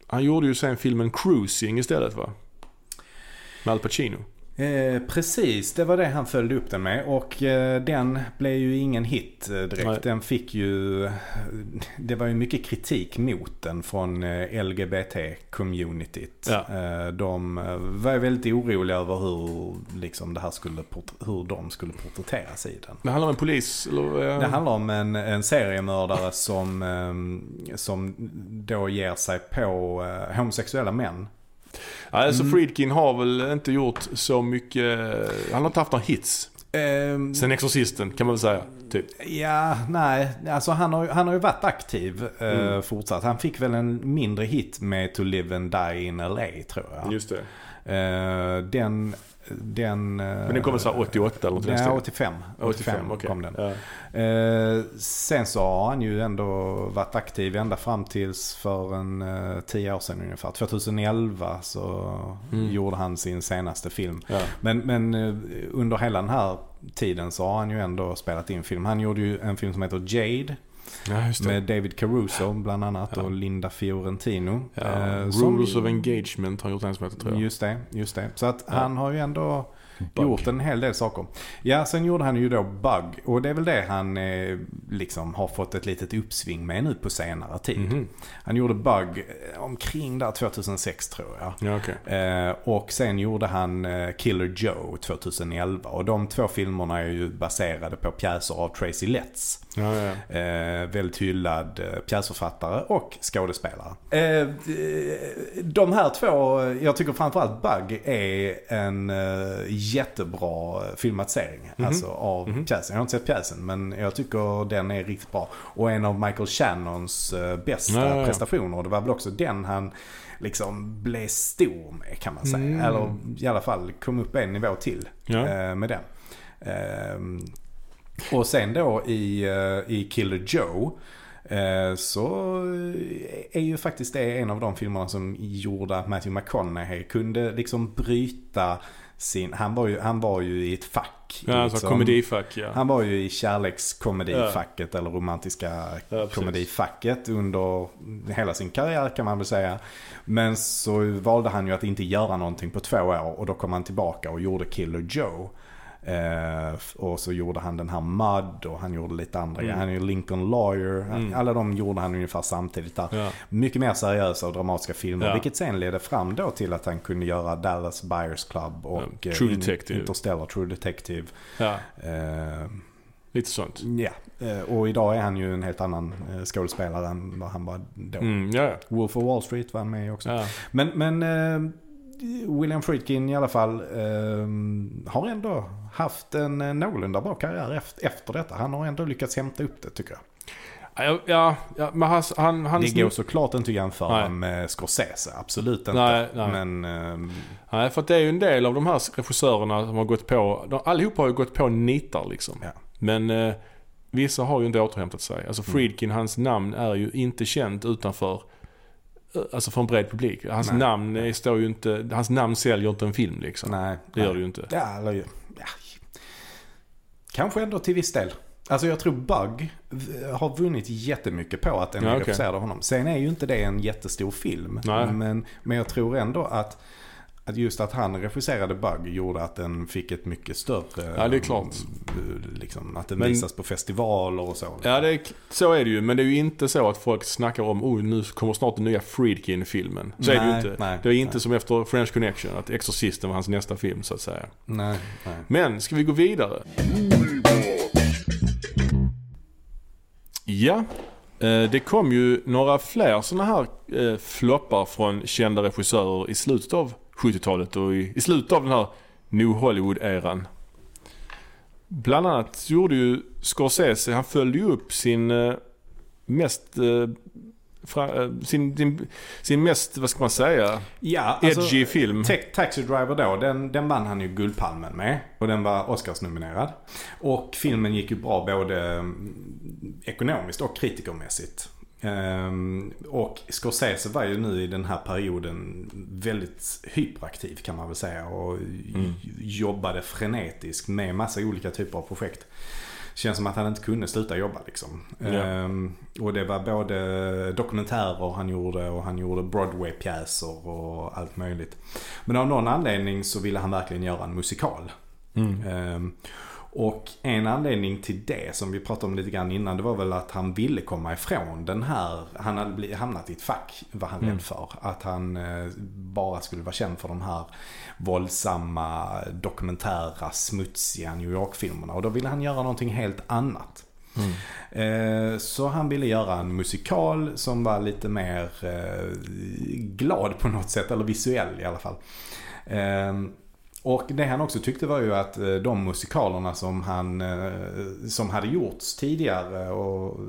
han gjorde ju sen filmen Cruising istället va? Med Al Pacino. Eh, precis, det var det han följde upp den med. Och eh, den blev ju ingen hit eh, direkt. Nej. Den fick ju... Det var ju mycket kritik mot den från eh, LGBT-communityt. Ja. Eh, de eh, var väldigt oroliga över hur, liksom, det här skulle, hur de skulle porträtteras i den. Det handlar om en polis eller? eh, Det handlar om en, en seriemördare som, som då ger sig på eh, homosexuella män. Alltså Mm. Friedkin har väl inte gjort så mycket, han har inte haft några hits. Ehm, Sen Exorcisten kan man väl säga. Typ. Ja, nej. Alltså han har, han har ju varit aktiv eh, Mm. fortsatt. Han fick väl en mindre hit med To Live and Die in LA tror jag. Just det. Eh, den... den Men den kommer så här 88 eller något Ja, stilen. 85. 85, okej. kom den. Ja. Eh, sen så har han ju ändå varit aktiv ända fram tills för en eh, tio år sedan ungefär. 2011 så Mm. gjorde han sin senaste film. Ja. Men, men eh, under hela den här tiden så har han ju ändå spelat in film. Han gjorde ju en film som heter Jade. Ja. Med David Caruso bland annat Ja. och Linda Fiorentino. Ja. Eh, som- Rules of Engagement har gjort en som heter tror jag. Just det, just det. Så att han har ju ändå Bug. gjort en hel del saker. Ja, sen gjorde han ju då Bug. Och det är väl det han eh, liksom har fått ett litet uppsving med nu på senare tid. Mhm. Han gjorde Bug eh, omkring där 2006 tror jag. Ja, okej. Eh, och sen gjorde han eh, Killer Joe 2011. Och de två filmerna är ju baserade på pjäser av Tracy Letts. Ja, ja. Eh, väldigt hyllad eh, pjäsförfattare och skådespelare. Eh, de här två, jag tycker framförallt Bug är en eh, jättebra filmatisering. Mhm. Alltså av Mhm. pjäsen. Jag har inte sett pjäsen men jag tycker den är riktigt bra. Och en av Michael Shannons eh, bästa Ja, ja, ja. prestationer. Det var väl också den han liksom blev stor med kan man säga. Mm. Eller i alla fall kom upp en nivå till Ja. eh, med den. Och sen då i, eh, i Killer Joe eh, så är ju faktiskt det en av de filmerna som gjorde att Matthew McConaughey kunde liksom bryta sin, han var ju, han var ju i ett fack. Ja, alltså liksom. komedifack ja. Han var ju i kärlekskomedifacket eller romantiska Ja, komedifacket under hela sin karriär kan man väl säga. Men så valde han ju att inte göra någonting på två år och då kom han tillbaka och gjorde Killer Joe. Eh, och så gjorde han den här Mud och han gjorde lite andra Mm. grejer. Han gjorde Lincoln Lawyer. Mm. Alla de gjorde han ungefär samtidigt där. Ja. Mycket mer seriösa och dramatiska filmer. Ja. Vilket sen ledde fram då till att han kunde göra Dallas Buyers Club och Ja, eh, True Detective. Interstellar, True Detective. ja, Eh, lite sånt. Ja, eh, och idag är han ju en helt annan eh, skådespelare än vad han var då. Mm, ja. Wolf of Wall Street var han med också. ja. Men, men William Friedkin i alla fall eh, har ändå haft en eh, någorlunda bra karriär efter, detta. Han har ändå lyckats hämta upp det tycker jag. Ja, ja, men han, han, han det går såklart inte att jämföra med Scorsese, absolut inte. Nej, nej. Men eh, Nej, för det är ju en del av de här regissörerna som har gått på, de, allihopa har ju gått på nitar liksom. Ja. Men eh, vissa har ju inte återhämtat sig. Alltså Mm. Friedkin, hans namn är ju inte känt utanför, alltså för en bred publik. Hans Nej. namn är, står ju inte, hans namn säljer inte en film liksom. nej. Det gör det ju inte. Ja, eller, ja. Kanske ändå till viss del. Alltså jag tror Bug har vunnit jättemycket på att den Ja, är okej. regisserad av honom. Sen är ju inte det en jättestor film. Nej. Men, men jag tror ändå att, att just att han regisserade Bug gjorde att den fick ett mycket större... Ja, det är klart. eh, Liksom, att den Men- visas på festivaler och så. Ja, det är, så är det ju. Men det är ju inte så att folk snackar om oh, nu kommer snart den nya Friedkin-filmen. Så är det ju Nej, inte. nej, det är inte nej. som efter French Connection, att Exorcisten var hans nästa film så att säga. Nej, nej. Men, ska vi gå vidare? Ja, eh, det kom ju några fler sådana här eh, floppar från kända regissörer i slutet av 70-talet och i, i slutet av den här New Hollywood-eran. Bland annat gjorde ju Scorsese, han följde ju upp sin eh, mest eh, eh, sin, sin, sin mest, vad ska man säga, Ja, alltså, edgy film. Ta- Taxi Driver då, den, den vann han ju Guldpalmen med. Och den var Oscars-nominerad. Och filmen gick ju bra både mm, ekonomiskt och kritikermässigt. Ehm, och Scorsese var ju nu i den här perioden väldigt hyperaktiv kan man väl säga. Och jobbade frenetiskt med massa olika typer av projekt. Känns som att han inte kunde sluta jobba liksom. Ja. Ehm, och det var både dokumentärer han gjorde och han gjorde Broadway-pjäser och allt möjligt. Men av någon anledning så ville han verkligen göra en musikal. Mm. Ehm, och en anledning till det som vi pratade om lite grann innan det var väl att han ville komma ifrån den här, han hade hamnat i ett fack var han Mm. rädd för. Att han eh, bara skulle vara känd för de här våldsamma, dokumentära, smutsiga New York-filmerna. Och då ville han göra någonting helt annat. Eh, Så han ville göra en musikal som var lite mer eh, glad på något sätt, eller visuell i alla fall. Och det han också tyckte var ju att eh, de musikalerna som han eh, som hade gjorts tidigare och,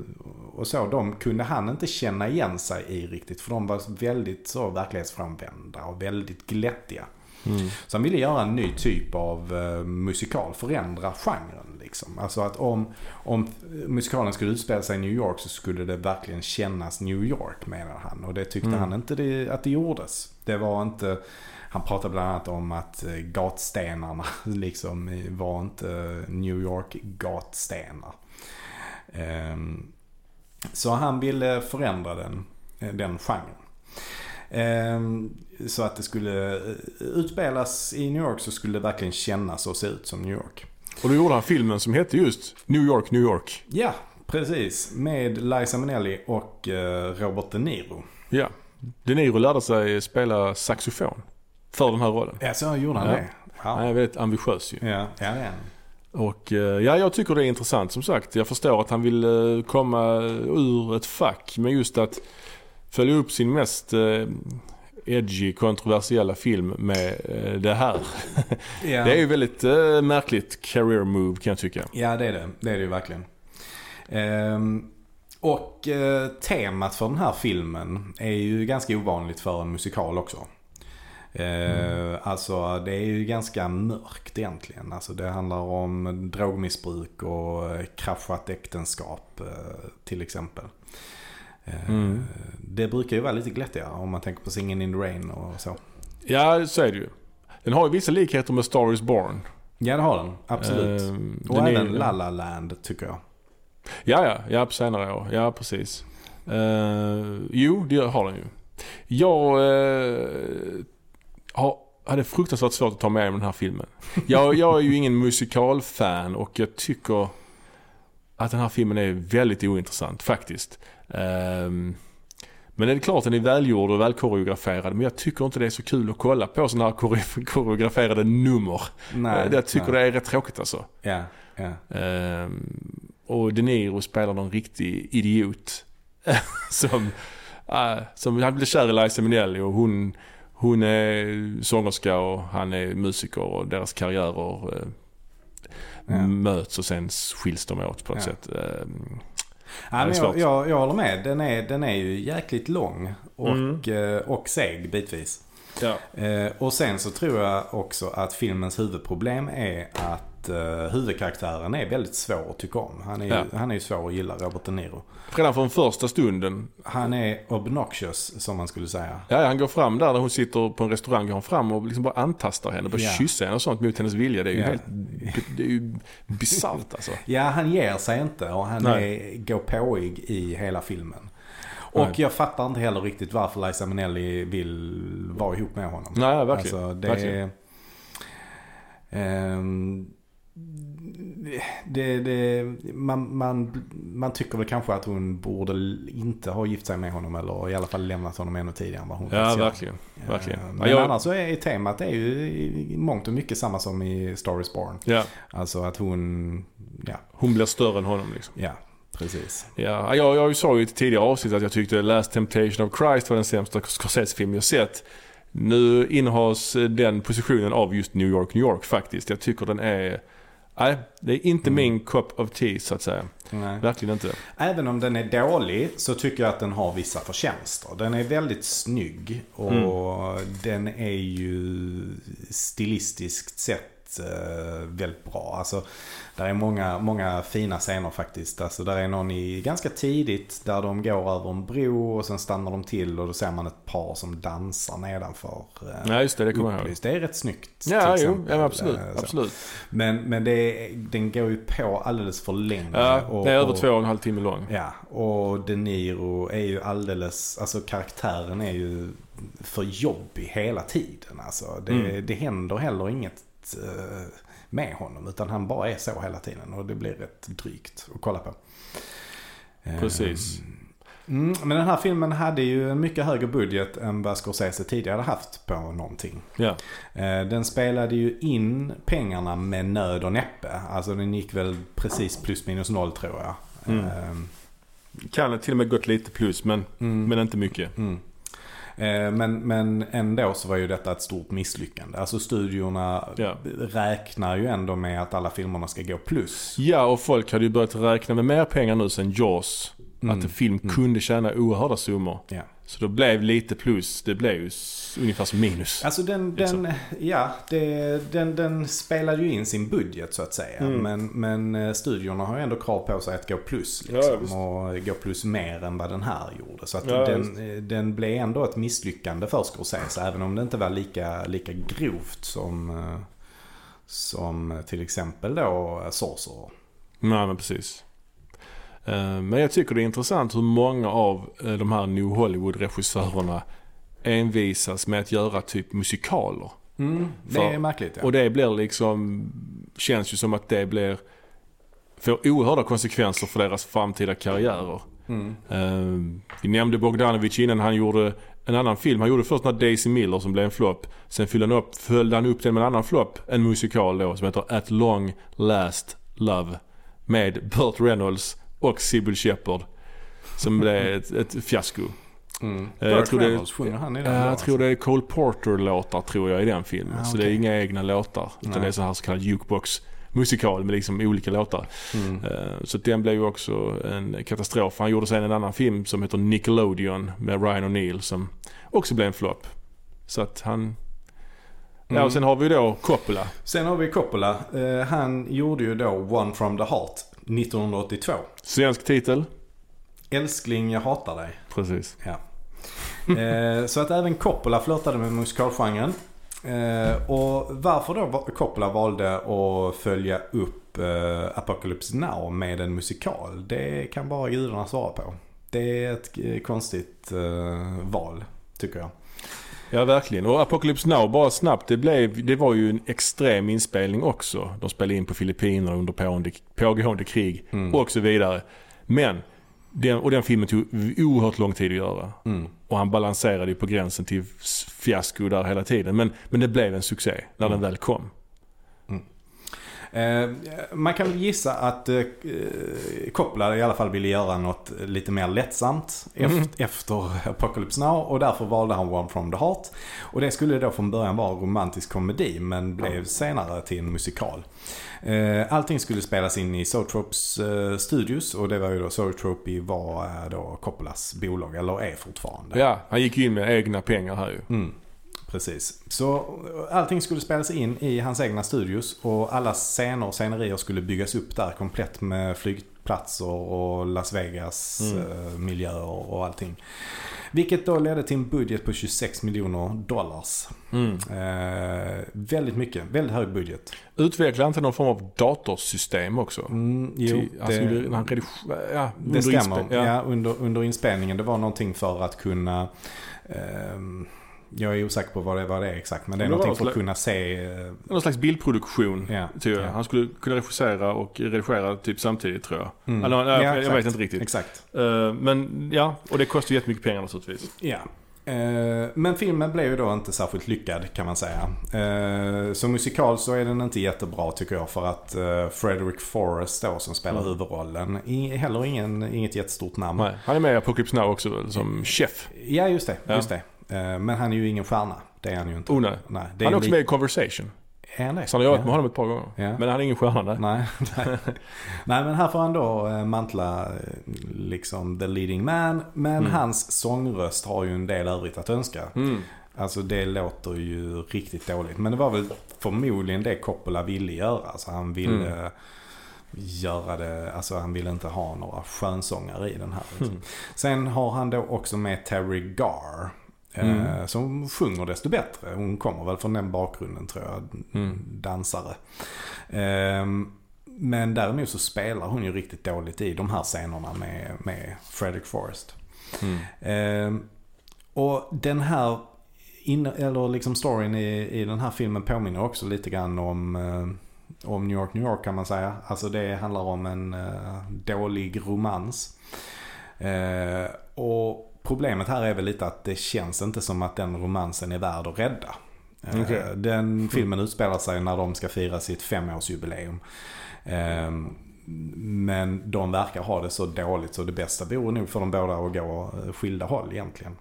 och så, de kunde han inte känna igen sig i riktigt. För de var väldigt så verklighetsfrånvända och väldigt glättiga. Mm. Så han ville göra en ny typ av eh, musikal, förändra genren liksom. Alltså att om, om musikalen skulle utspela sig i New York så skulle det verkligen kännas New York menar han. Och det tyckte Mm. han inte det, att det gjordes. Det var inte, han pratade bland annat om att eh, gatstenarna liksom eh, var inte New York gatstenar. Ehm, Så han ville förändra den, eh, den genren. Ehm, Så att det skulle eh, utspelas i New York så skulle det verkligen kännas och se ut som New York. Och då gjorde han filmen som hette just New York, New York. Ja, precis. Med Liza Minnelli och eh, Robert De Niro. Ja. De Niro lärde sig spela saxofon för den här rollen. Ja, så gjorde han Ja. det. Han Ja, är väldigt ambitiös ju. ja, ja det är han. Och eh, ja, jag tycker det är intressant som sagt. Jag förstår att han vill eh, komma ur ett fack. Men just att följa upp sin mest eh, edgy, kontroversiella film med det här. Ja. Det är ju väldigt märkligt career move kan jag tycka. Ja, det är det. Det är det ju verkligen. Ehm, och temat för den här filmen är ju ganska ovanligt för en musikal också. Eh, Alltså det är ju ganska mörkt egentligen. Alltså det handlar om drogmissbruk och kraschat äktenskap eh, till exempel. Eh, Mm. Det brukar ju vara lite glättigare om man tänker på Singin' in the Rain och så. Ja, så är det ju. Den har ju vissa likheter med Star is Born. Ja det har den, absolut. Ehm, och den är- även La La Land tycker jag. Ja, ja, ja på senare år. Ja, precis. Uh, jo, det har den ju. Jag uh, har, hade fruktansvärt svårt att ta med mig den här filmen. Jag, jag är ju ingen musikalfan och jag tycker att den här filmen är väldigt ointressant faktiskt. Ehm, men det är klart den är välgjord och välkoreograferad men jag tycker inte det är så kul att kolla på sådana här kore- koreograferade nummer. Nej, jag tycker nej. det är rätt tråkigt alltså. Ja, ja. Ehm, och De Niro spelar någon riktig idiot. som, äh, som, han blir kär i Liza Minnelli och hon, hon är sångerska och han är musiker och deras karriärer eh, Ja. möts och sen skiljs de åt på något Ja. sätt. Ehm, Ja, men jag, jag, jag håller med. Den är, den är ju jäkligt lång och, Mm. eh, och seg bitvis. Ja. Eh, och sen så tror jag också att filmens huvudproblem är att eh, huvudkaraktären är väldigt svår att tycka om. Han är, Ja. han är ju svår att gilla, Robert De Niro. Redan från första stunden. Han är obnoxious, som man skulle säga. Ja, han går fram där, där hon sitter på en restaurang, går han fram och liksom bara antastar henne. Börjar Ja. kyssa henne och sånt mot hennes vilja. Det är ju Ja. helt, det är ju bisarrt alltså. Ja, han ger sig inte och han Nej. är gåpåig i hela filmen. Och Nej. jag fattar inte heller riktigt varför Liza Minnelli vill vara ihop med honom. Nej, verkligen. Alltså, det, verkligen. Ehm, det, det, man, man, man tycker väl kanske att hon borde inte ha gift sig med honom eller i alla fall lämnat honom ännu tidigare än vad hon Ja, verkligen. verkligen. Eh, Ja, Men jag- annars så är temat är ju i mångt och mycket samma som i Star is Born. Ja, Alltså att hon, ja, hon blir större än honom liksom. ja, precis. Ja, jag, jag sa ju i ett tidigare avsnitt att jag tyckte Last Temptation of Christ var den sämsta Scorsese-film jag sett. Nu innehas den positionen av just New York, New York faktiskt. Jag tycker den är... Nej, det är inte Mm. min cup of tea så att säga. Nej. Verkligen inte. Även om den är dålig så tycker jag att den har vissa förtjänster. Den är väldigt snygg och Mm. den är ju stilistiskt sett eh, väldigt bra. Alltså, där är många, många fina scener faktiskt. Alltså, där är någon i ganska tidigt där de går över en bro och sen stannar de till och då ser man ett par som dansar nedanför. eh, Ja, just det. Det kommer jag ihåg. upplyst. Det är rätt snyggt. Ja, jo, ja, absolut. Eh, så. absolut. Men, men det, den går ju på alldeles för länge. Ja, och- det är över och- två och en halv timme lång. Ja, och De Niro är ju alldeles, alltså karaktären är ju för jobbig hela tiden. Alltså, det, Mm. det händer heller inget eh, med honom utan han bara är så hela tiden och det blir rätt drygt att kolla på. Eh, Precis. Mm, men den här filmen hade ju en mycket högre budget än vad Scorsese tidigare haft på någonting. Eh, Den spelade ju in pengarna med nöd och näppe. Alltså den gick väl precis plus minus noll tror jag. Mm. Eh, Kan till och med gått lite plus, men, mm. men inte mycket. Mm. Eh, Men, men ändå så var ju detta ett stort misslyckande. Alltså studiorna Ja. räknar ju ändå med att alla filmerna ska gå plus. Ja, och folk hade ju börjat räkna med mer pengar nu sen Jaws. Mm. Att en film Mm. kunde tjäna oerhörda summor. Ja. Så det blev lite plus. Det blev ju ungefär som minus. Alltså den, Liksom. den, ja, det, den, den spelade ju in sin budget så att säga. Mm. Men, men eh, studiorna har ju ändå krav på sig att gå plus. Ja, Liksom, visst. och gå plus mer än vad den här gjorde. Så att Ja, den, eh, den blev ändå ett misslyckande för Scorsese. Även om det inte var lika, lika grovt som, eh, som till exempel då Sorcerer. Nej, men precis. Eh, Men jag tycker det är intressant hur många av eh, de här New Hollywood-regissörerna envisas med att göra typ musikaler. Mm, det är märkligt ja. Och det blir liksom, känns ju som att det blir, får oerhörda konsekvenser för deras framtida karriärer. Mm. Eh, vi nämnde Bogdanovich innan han gjorde en annan film. Han gjorde först den här Daisy Miller som blev en flopp. Sen följde han upp, följde han upp den med en annan flopp. En musikal då som heter At Long Last Love. Med Burt Reynolds och Sybil Shepherd. Som blev ett, ett fiasko. Mm. Eh, jag tror det- sjunger han i den? Ja, då, jag tror det är Cole Porter-låtar tror jag i den filmen. Ah, Så det är inga egna låtar. Utan Nej. det är så här så kallad jukebox musikal med liksom olika låtar. Mm. Eh, Så den blev ju också en katastrof. Han gjorde sen en annan film som heter Nickelodeon med Ryan O'Neill som också blev en flopp. Så att han... Ja Mm. och sen har vi då Coppola. Sen har vi Coppola. Eh, han gjorde ju då One from the Heart 1982. Svensk titel. Älskling, jag hatar dig. Precis. Ja. Eh, så att även Coppola flörtade med musikalgenren. Eh, och varför då Coppola valde att följa upp eh, Apocalypse Now med en musikal, det kan bara gudarna svara på. Det är ett eh, konstigt eh, val, tycker jag. Ja verkligen. Och Apocalypse Now bara snabbt. Det, blev, det var ju en extrem inspelning också. De spelade in på Filippinerna under pågående, pågående krig Mm. och så vidare. Men, den, och den filmen tog oerhört lång tid att göra. Mm. Och han balanserade ju på gränsen till fiasko där hela tiden. Men, men det blev en succé när Mm. den väl kom. Eh, man kan väl gissa att eh, Coppola i alla fall ville göra något lite mer lättsamt Mm. efter, Apocalypse Now och därför valde han One from the Heart. Och det skulle då från början vara romantisk komedi men blev senare till en musikal. Eh, allting skulle spelas in i Zoetropes Studios och det var ju då Zoetrope var då Coppolas bolag, eller är fortfarande. Ja, han gick in med egna pengar här ju. Mm, Precis. Så allting skulle spelas in i hans egna studios och alla scener och scenerier skulle byggas upp där komplett med flygplatser och Las Vegas Mm. eh, miljöer och allting. Vilket då ledde till en budget på 26 miljoner dollars. Mm. Eh, väldigt mycket, väldigt hög budget. Utvecklade han inte någon form av datorsystem också? Mm, jo, Till- alltså, det, gjorde- när han ja, det under stämmer. Ja. Ja. under, under inspelningen. Det var någonting för att kunna ehm, jag är osäker på vad det, vad det är exakt. Men det är Men någonting för att kunna se... eh, Någon slags bildproduktion. Ja, Tror jag. ja. Han skulle kunna regissera och redigera typ samtidigt tror jag. Mm. Eller, Ja, jag, jag exakt. vet inte riktigt. Exakt. Eh, men ja, och det kostar ju jättemycket pengar naturligtvis. Ja. Eh, Men filmen blev ju då inte särskilt lyckad kan man säga. Eh, Som musikal så är den inte jättebra tycker jag för att eh, Frederick Forrest då som spelar Mm. huvudrollen är heller ingen, inget jättestort namn. Nej, han är med i Apocalypse Now också som chef. Ja just det, Ja. just det. Eh, Men han är ju ingen stjärna. Det är han ju inte. Oh, nej. Nej, det Han är också med i Conversation. Är han det? Så han har jobbat Ja. med honom ett par gånger. Ja. Men han är ingen stjärna där. Nej, nej. nej men här får han då eh, mantla eh, liksom the leading man. Men Mm. hans sångröst har ju en del övrigt att önska. Mm. Alltså det låter ju riktigt dåligt. Men det var väl förmodligen det Coppola ville göra. Alltså han ville Mm. göra det, alltså han ville inte ha några skönsångare i den här. Liksom. Mm. Sen har han då också med Terry Garr. Eh, Mm. som sjunger desto bättre. Hon kommer väl från den bakgrunden tror jag. Mm. Dansare. Ehm, men däremot så spelar hon ju riktigt dåligt i de här scenerna med, med Frederick Forrest. Mm. Ehm, och den här, in, eller liksom storyn i, i den här filmen påminner också lite grann om, eh, om New York, New York kan man säga. Alltså det handlar om en eh, dålig romans. Eh, och problemet här är väl lite att det känns inte som att den romansen är värd att rädda. Eh, Okej. Den filmen utspelar sig när de ska fira sitt femårsjubileum. Ehm, men de verkar ha det så dåligt så det bästa vore nog för de båda att gå eh, skilda håll egentligen.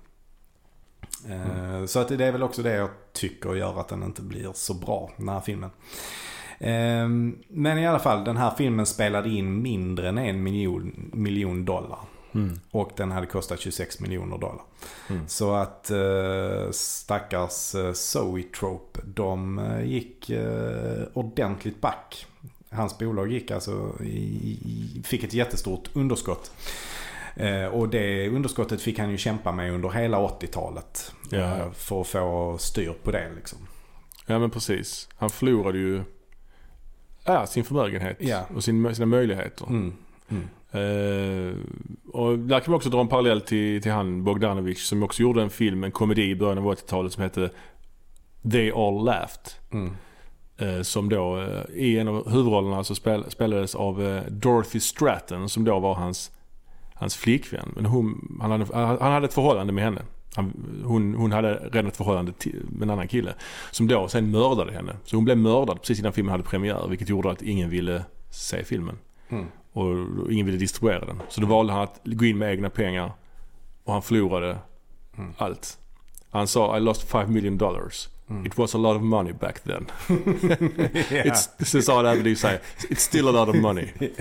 Eh, Så att det är väl också det jag tycker gör att den inte blir så bra, den här filmen. Ehm, Men i alla fall, den här filmen spelade in mindre än en miljon, miljon dollar. Mm. Och den hade kostat 26 miljoner dollar. Mm. Så att eh, stackars eh, Zoetrope, de eh, gick eh, ordentligt back. Hans bolag gick alltså i, fick ett jättestort underskott. Eh, och det underskottet fick han ju kämpa med under hela 80-talet. Ja. För att få styr på det liksom. Ja men precis. Han förlorade ju ja, sin förmögenhet Ja. och sin, sina möjligheter. Mm. Mm. Eh, och där kan man också dra en parallell till, till han Bogdanovich som också gjorde en film, en komedi i början av 80-talet som hette They All Laughed. Mm. Eh, som då eh, i en av huvudrollerna så spel, spelades av Dorothy Stratton som då var hans, hans flickvän. Men hon, han, hade, han hade ett förhållande med henne. Han, hon, hon hade redan ett förhållande till, med en annan kille. Som då sen mördade henne. Så hon blev mördad precis innan filmen hade premiär. Vilket gjorde att ingen ville se filmen. Mm. Och ingen ville distribuera den. Så då valde han att gå in med egna pengar. Och han förlorade Mm. allt. Han sa I lost 5 million dollars. Mm. It was a lot of money back then. Ja. It's, sen sa han även det säger, it's still a lot of money.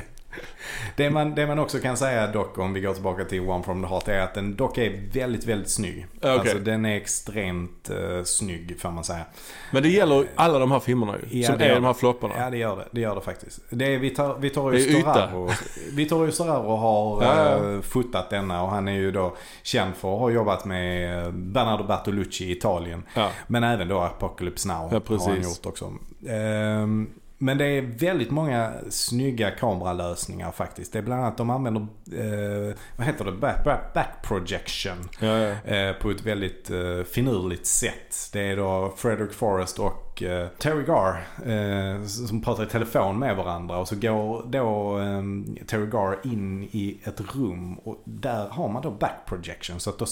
Det man, det man också kan säga dock om vi går tillbaka till One from the Heart är att den dock är väldigt, väldigt snygg. Okej. Alltså den är extremt uh, snygg får man säga. Men det gäller alla de här filmerna ju. Ja, som det är de här flopparna. Ja det gör det, det gör det faktiskt. Det är, vi tar, vi tar ju. Storaro. Vi tar ju Storaro och har Ja, ja. eh, fotat denna och han är ju då känd för att ha jobbat med eh, Bernardo Bertolucci i Italien. Ja. Men även då Apocalypse Now Ja, har han gjort också. Ehm, men det är väldigt många snygga kameralösningar faktiskt. Det är bland annat de använder, eh, vad heter det, back, back, back projection. Ja, ja. Eh, på ett väldigt eh, finurligt sätt. Det är då Frederick Forrest och eh, Terry Garr eh, som pratar i telefon med varandra. Och så går då eh, Terry Garr in i ett rum och där har man då back projection. Så att då,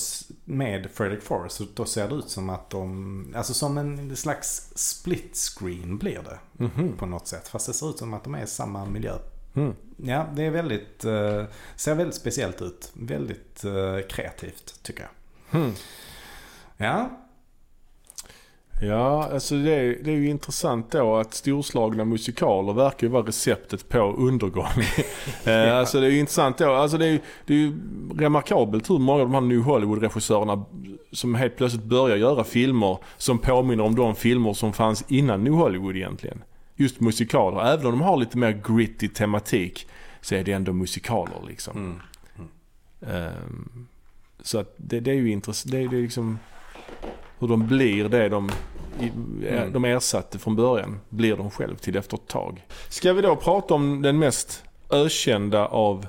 med Frederick Forrest så då ser det ut som att de, alltså som en slags split screen blir det Mhm. på något sätt. Fast det ser ut som att de är i samma miljö. Mm. Ja, det är väldigt, eh, ser väldigt speciellt ut. Väldigt eh, kreativt tycker jag. Mm. Ja, Ja, alltså det är, det är ju intressant då att storslagna musikaler verkar ju vara receptet på undergång. eh, alltså det är ju intressant då. Alltså det är, det är ju remarkabelt hur många av de här New Hollywood-regissörerna som helt plötsligt börjar göra filmer som påminner om de filmer som fanns innan New Hollywood egentligen. Just musikaler. Även om de har lite mer gritty tematik så är det ändå musikaler liksom. Mm. Ehm, så att det, det är ju intressant. Det, det är liksom hur de blir det de, Mm. de ersatte från början. Blir de själv till efter ett tag. Ska vi då prata om den mest ökända av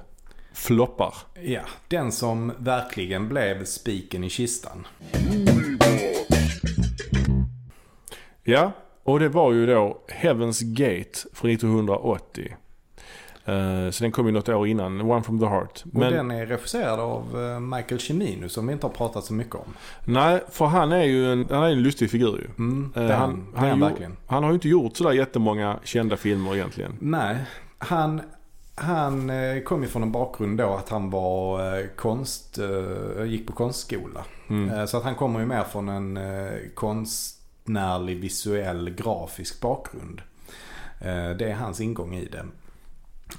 floppar? Ja, den som verkligen blev spiken i kistan. Ja, och det var ju då Heaven's Gate från 1980. Eh, så den kom ju något år innan, One from the Heart. Och den är regisserad av eh, Michael Cimino som vi inte har pratat så mycket om. Nej, för han är ju en, han är en lustig figur ju. Mm, Eh, han- han, han verkligen. Han har ju inte gjort sådär jättemånga kända filmer egentligen. Nej, han, han kom ju från en bakgrund då att han var konst, gick på konstskola. Mm. Så att han kommer ju mer från en konstnärlig, visuell, grafisk bakgrund. Det är hans ingång i det.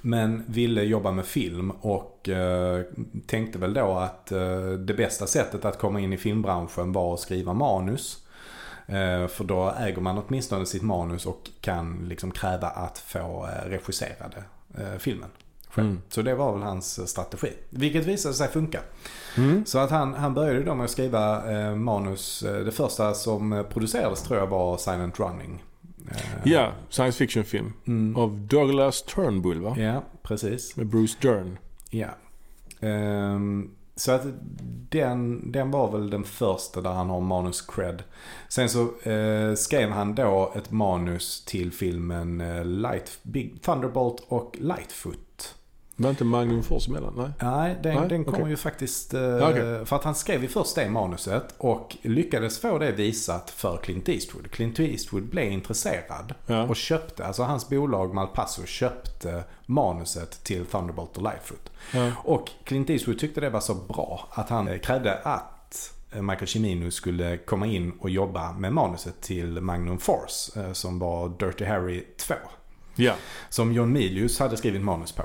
Men ville jobba med film och eh, tänkte väl då att eh, det bästa sättet att komma in i filmbranschen var att skriva manus. Eh, för då äger man åtminstone sitt manus och kan liksom kräva att få eh, regisserade eh, filmen. Mm. Så det var väl hans eh, strategi. Vilket visade sig funka. Mm. Så att han, han började då med att skriva manus. Det första som producerades tror jag var Silent Running. Eh, Ja, science fiction film. Mm. Av Douglas Turnbull va? Ja, precis. Med Bruce Dern. Ja. Ehm, så att den, den var väl den första där han har manus cred. Sen så eh, skrev han då ett manus till filmen eh, Light, Big Thunderbolt och Lightfoot. Var inte Magnum Force emellan? Nej. Nej, den, Nej, den kommer okej. ju faktiskt... Eh, Ja, okej. För att han skrev ju först det manuset och lyckades få det visat för Clint Eastwood. Clint Eastwood blev intresserad Ja. och köpte, alltså hans bolag Malpasso köpte manuset till Thunderbolt och Lightfoot. Ja. Och Clint Eastwood tyckte det var så bra att han krävde att Michael Cimino skulle komma in och jobba med manuset till Magnum Force eh, som var Dirty Harry 2. ja. Som John Milius hade skrivit manus på.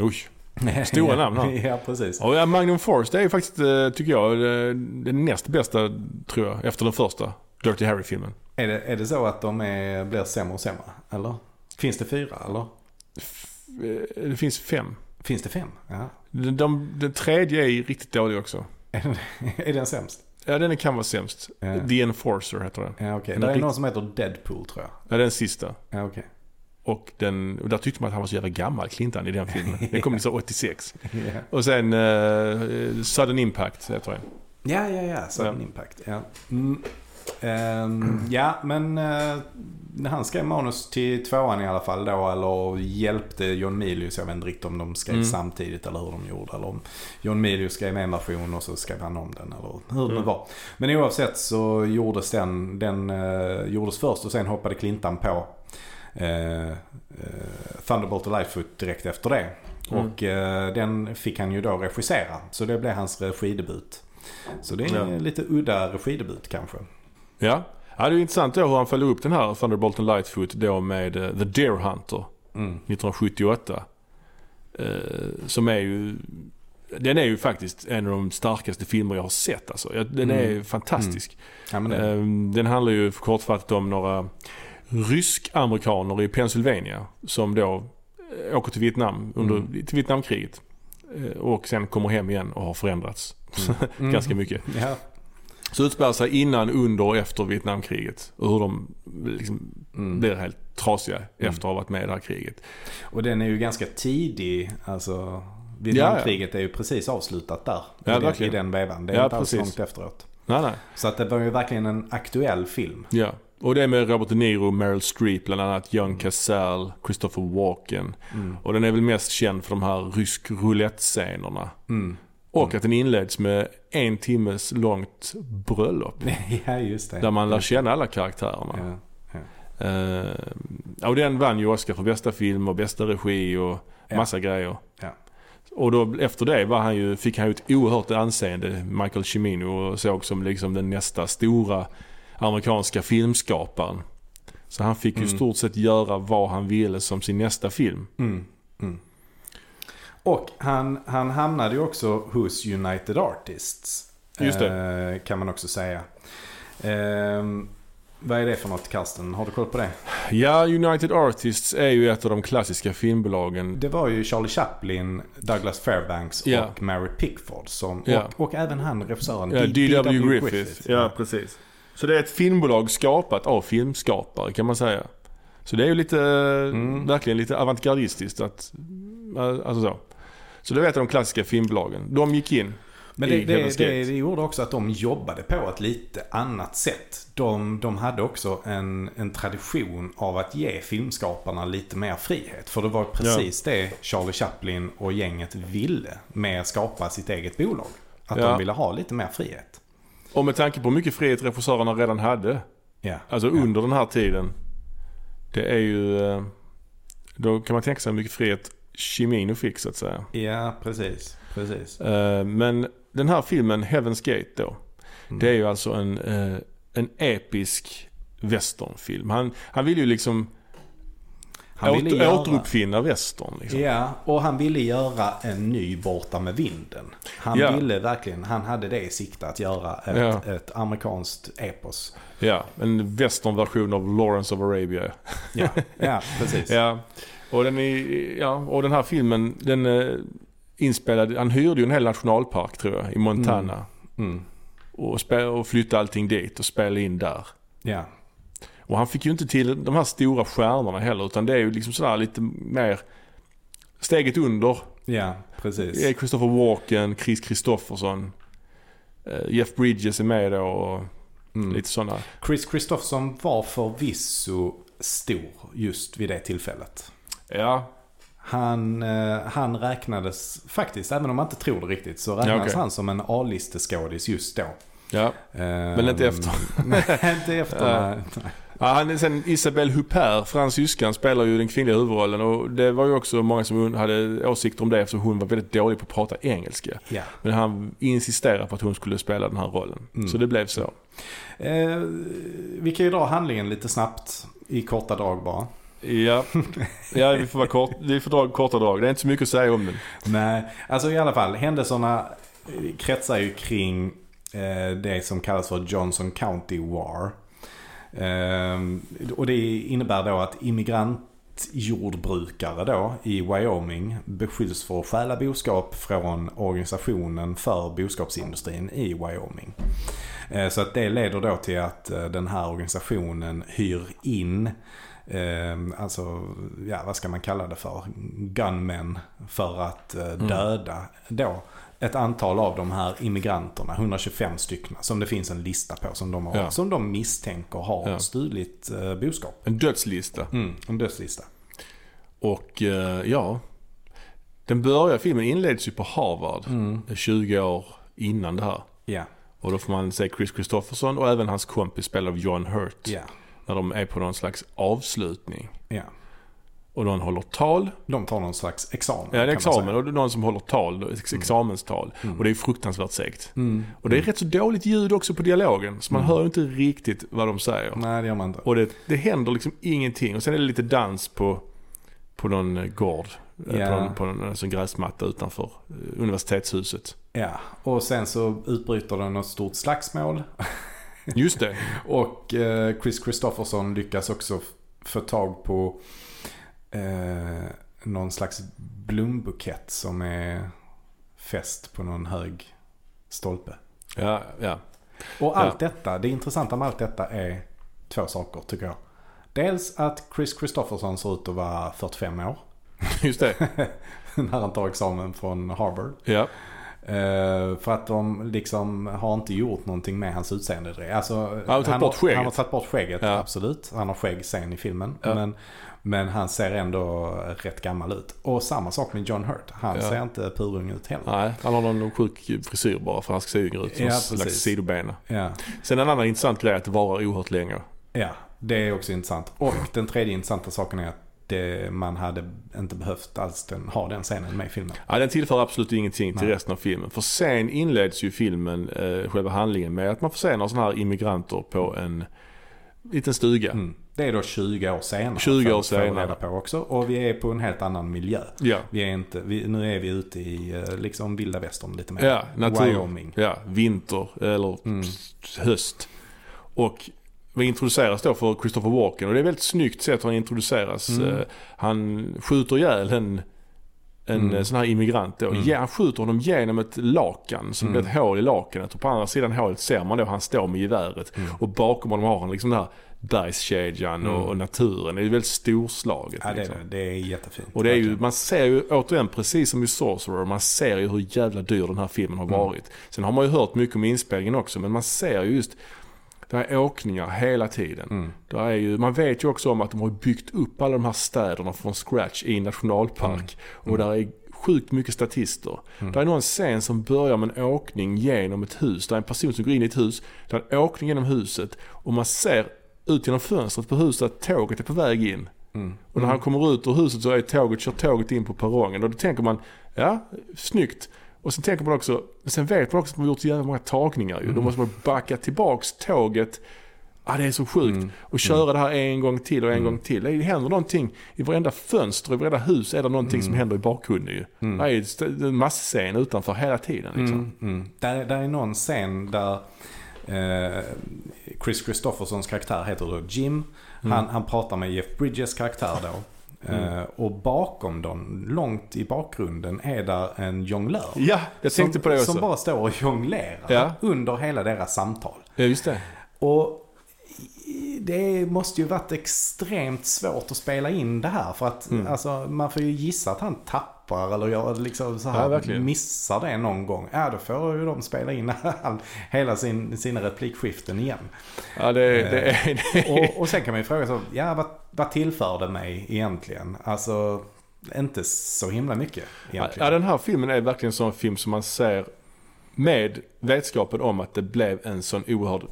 Oj. Stora namn här. ja, precis. Och ja, Magnum Force det är faktiskt, eh, tycker jag, det, det näst bästa tror jag. Efter den första Dirty Harry-filmen. Är det, är det så att de är, blir sämre och sämre? Eller? Finns det fyra eller? Eh, Det finns fem. Finns det fem? Ja. Den, de, den tredje är riktigt dålig också. Är den, är den sämst? Ja, den kan vara sämst. Ja. The Enforcer heter den. Ja. Den Det är är rikt- någon som heter Deadpool tror jag. Ja, den sista. Ja, okej. Och, den, och där tyckte man att han var så jävla gammal, Clintan, i den filmen. Den kom 1986. Ja. Och sen uh, Sudden Impact heter den. Ja, ja, ja. Sudden Ja. Impact. Ja, mm. Ehm, ja men uh, han skrev manus till tvåan i alla fall då. Eller hjälpte John Milius. Jag vet inte riktigt om de skrev Mm. samtidigt eller hur de gjorde. Eller om John Milius skrev en version och så skrev han om den. Eller hur det Mm. var. Men oavsett så gjordes den. Den eh, gjordes först och sen hoppade Clintan på eh, eh, Thunderbolt och Lightfoot direkt efter det. Mm. Och eh, den fick han ju då regissera. Så det blev hans regidebut. Så det är en Ja. lite udda regidebut kanske. Ja. ja, det är intressant då hur han följde upp den här Thunderbolt and Lightfoot då med eh, The Deer Hunter Mm. 1978. Eh, som är ju... Den är ju faktiskt en av de starkaste filmer jag har sett alltså. Ja, Den är Mm. fantastisk. Ja, men det, Eh, Den handlar ju kortfattat om några rysk-amerikaner i Pennsylvania som då eh, åker till Vietnam under, Mm. till Vietnamkriget. Eh, Och sen kommer hem igen och har förändrats Mm. ganska mycket. Ja. Så utspelar sig innan, under och efter Vietnamkriget. Och hur de liksom Mm. blir helt trasiga efter att ha varit med i det här kriget. Och den är ju ganska tidig. Alltså, Vietnamkriget är ju precis avslutat där. Ja, i, den, I den vevan. Det är Ja, inte alls långt efteråt. Nej, nej. Så att det var ju verkligen en aktuell film. Ja. Och det är med Robert De Niro, Meryl Streep bland annat, John Cazale, Christopher Walken. Mm. Och den är väl mest känd för de här rysk roulette-scenerna. Mm. Och att den inleds med en timmes långt bröllop. ja, just det. Där man lär känna alla karaktärerna. Ja. Eh, och den vann ju Oscar för bästa film och bästa regi och Ja. massa grejer. Ja. Och då efter det var han ju, fick han ju ett oerhört anseende, Michael Cimino, och såg som liksom den nästa stora amerikanska filmskaparen. Så han fick ju i Mm. stort sett göra vad han ville som sin nästa film. Mm, mm. Och han, han hamnade ju också hos United Artists. Just Eh, kan man också säga. Ehm, vad är det för något Karsten? Har du koll på det? Ja, United Artists är ju ett av de klassiska filmbolagen. Det var ju Charlie Chaplin, Douglas Fairbanks Ja. och Mary Pickford. Som, Ja. och, och även han regissören Ja, D- D.W. Griffith. Ja, precis. Så det är ett filmbolag skapat av filmskapare kan man säga. Så det är ju lite, Mm. verkligen lite avantgardistiskt att, alltså så. Så det av de klassiska filmbolagen. De gick in. Men det, det, det, det gjorde också att de jobbade på ett lite annat sätt. De, de hade också en, en tradition av att ge filmskaparna lite mer frihet. För det var precis det Charlie Chaplin och gänget ville med att skapa sitt eget bolag. Att Ja. de ville ha lite mer frihet. Och med tanke på hur mycket frihet regissörerna redan hade, Ja. alltså ja. under den här tiden. Det är ju, eh, då kan man tänka sig hur mycket frihet Chimino fick så att säga. Ja, precis. Precis. Eh, Men den här filmen Heaven's Gate då. Mm. Det är ju alltså en, eh, en episk westernfilm. Han, han vill ju liksom Han ville åter, göra- återuppfinna western. Liksom. Ja, och han ville göra en ny Borta med vinden. Han Ja. ville verkligen, han hade det i sikte att göra ett, Ja. ett amerikanskt epos. Ja, en westernversion av Lawrence of Arabia. Ja, ja precis. Ja, och den, är, ja, och den här filmen den eh, inspelad, han hyrde ju en hel nationalpark tror jag i Montana. Mm. Och, spe, och flyttade allting dit och spelade in där. Ja. Och han fick ju inte till de här stora stjärnorna heller utan det är ju liksom sådär lite mer steget under. ja, precis. Är Christopher Walken, Chris Christofferson, eh, Jeff Bridges är med då och Mm. lite sådana. Chris Christopherson var förvisso stor just vid det tillfället. Ja, Han, eh, han räknades faktiskt, även om man inte tror det riktigt, så räknades Ja, okej. han som en A-listeskådis just då. ja. Men inte efter. nej, inte efter. Nej. Ja, han är sen Isabelle Huppert, fransyskan, spelar ju den kvinnliga huvudrollen och det var ju också många som hade åsikter om det eftersom hon var väldigt dålig på att prata engelska. Ja. Men han insisterade på att hon skulle spela den här rollen. Mm. Så det blev så. Eh, vi kan ju dra handlingen lite snabbt i korta drag bara. Ja, ja vi, får vara kort, vi får dra korta drag. Det är inte så mycket att säga om den. Nej, alltså i alla fall händelserna eh, kretsar ju kring eh, det som kallas för Johnson County War. Eh, och det innebär då att immigrantjordbrukare då i Wyoming beskylls för att stjäla boskap från organisationen för boskapsindustrin i Wyoming. Eh, Så att det leder då till att eh, den här organisationen hyr in Eh, alltså, ja vad ska man kalla det för? Gunmen för att eh, döda då ett antal av de här immigranterna, 125 stycken, som det finns en lista på som de, har, Ja. som de misstänker har Ja. stulit eh, boskap. En dödslista. Mm, en dödslista. Och eh, ja, den börjar, filmen inleds ju på Harvard. Mm. 20 år innan det här. Ja, Och då får man se Chris Christopherson och även hans kompis spelad av John Hurt. ja, När de är på någon slags avslutning. ja. Och någon håller tal. De tar någon slags examen. Ja, det är examen och någon som håller tal, ex- examenstal. Och det är fruktansvärt segt. Mm. Och det är rätt så dåligt ljud också på dialogen. Så man hör ju inte riktigt vad de säger. Nej, det gör man inte. Och det, det händer liksom ingenting. Och sen är det lite dans på, på någon eh, gård. Ja. På någon, på någon alltså, gräsmatta utanför eh, universitetshuset. Ja, och sen så utbryter det något stort slagsmål. Just det. Och Chris Christopherson lyckas också få tag på eh, någon slags blombukett som är fäst på någon hög stolpe. Ja, ja. Och allt detta, det intressanta med allt detta är två saker tycker jag. Dels att Chris Christopherson ser ut att vara 45 år Just det. när han tar examen från Harvard. Ja. Eh, för att de liksom har inte gjort någonting med hans utseende. Alltså, Han har bort skägget. Han har tagit bort skägget, Ja. absolut. Han har skägg sen i filmen. Ja. Men, men han ser ändå rätt gammal ut. Och samma sak med John Hurt. Han Ja. ser inte purung ut heller. Nej, han har någon sjuk frisyr bara för han ska se yngre ut. Ja, slags sidobena. Ja. Sen en annan intressant grej är att det varar oerhört länge. ja, det är också intressant. Och den tredje intressanta saken är att det, man hade inte behövt alls den, ha den scenen med i filmen. Ja, den tillför absolut ingenting till Nej. resten av filmen. För sen inleds ju filmen, eh, själva handlingen, med att man får se några sådana här immigranter på en liten stuga. Mm. Det är då 20 år senare. 20 år senare. reda på också. Och vi är på en helt annan miljö. Ja. Vi är inte, vi, nu är vi ute i eh, liksom vilda västern lite mer. Ja, natur. Wyoming. Ja, vinter eller Mm. höst. Och vi introduceras då för Christopher Walken och det är väldigt snyggt sätt han introduceras. Mm. Eh, Han skjuter ihjäl en, en Mm. eh, sån här immigrant då. Mm. Ja, han skjuter honom genom ett lakan som Mm. blir ett hål i lakanet och på andra sidan hålet ser man då han står med geväret Mm. och bakom honom har han liksom den här bergskedjan Mm. och, och naturen. Det är väldigt storslaget. Ja, det, är liksom. det. det är jättefint. Och det är ju, man ser ju återigen precis som i Sorcerer, man ser ju hur jävla dyr den här filmen har Mm. varit. Sen har man ju hört mycket om inspelningen också, men man ser ju just det är åkningar hela tiden. Mm. Det är ju, man vet ju också om att de har byggt upp alla de här städerna från scratch i en nationalpark. Och där är sjukt mycket statister. Mm. Det är någon scen som börjar med en åkning genom ett hus. Det är en person som går in i ett hus. Det är en åkning genom huset. Och man ser ut genom fönstret på huset att tåget är på väg in. Mm. Och när han kommer ut ur huset så är tåget, kör tåget in på perrongen. Och då tänker man, ja, snyggt. Och sen tänker man också, sen vet man också att man har gjort så jävla många tagningar ju. Då måste man backa tillbaks tåget. Ja, det är så sjukt. Mm. Och köra det här en gång till och en gång till. Det händer någonting i varenda fönster, i varenda hus är det någonting som händer i bakgrunden ju. Mm. Det är en massscen utanför hela tiden liksom. Mm, mm. Där, där är någon scen där Chris Christoffersons karaktär heter då Jim. Mm. Han, han pratar med Jeff Bridges karaktär då. Eh, och bakom dem, långt i bakgrunden, är där en jonglör. Ja, jag tänkte som, på det också. Som bara står och jonglerar Ja. under hela deras samtal. Ja, just det. Och det måste ju varit extremt svårt att spela in det här. För att Mm. alltså, man får ju gissa att han tappar eller gör liksom så Ja, här, verkligen. missar det någon gång. Ja, då får ju de spela in all, hela sin, sina replikskiften igen. Ja, det, det, är, det. Och, och sen kan man ju fråga sig, ja vad, vad tillför det mig egentligen? Alltså, inte så himla mycket egentligen. Ja, den här filmen är verkligen en sån film som man ser med vetskapen om att det blev en sån oerhörd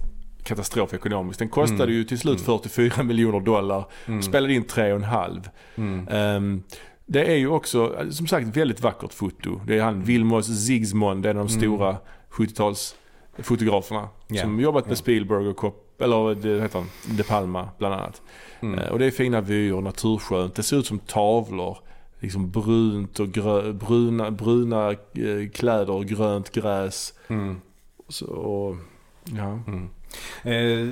katastrof ekonomiskt. Den kostade Mm. ju till slut 44 miljoner dollar, Mm. spelade in 3,5. Mm. Ehm, det är ju också, som sagt, väldigt vackert foto. Det är han Vilmos Zsigmond, det är en av de Mm. stora 70-talsfotograferna. Ja, Som jobbat med. Spielberg och Kopp, eller det heter han, De Palma bland annat. Mm. Eh, Och det är fina vyer, naturskönt. Det ser ut som tavlor. Liksom brunt och grö, bruna, bruna eh, kläder och grönt gräs. Mm. Så, och, ja. Mm. Eh,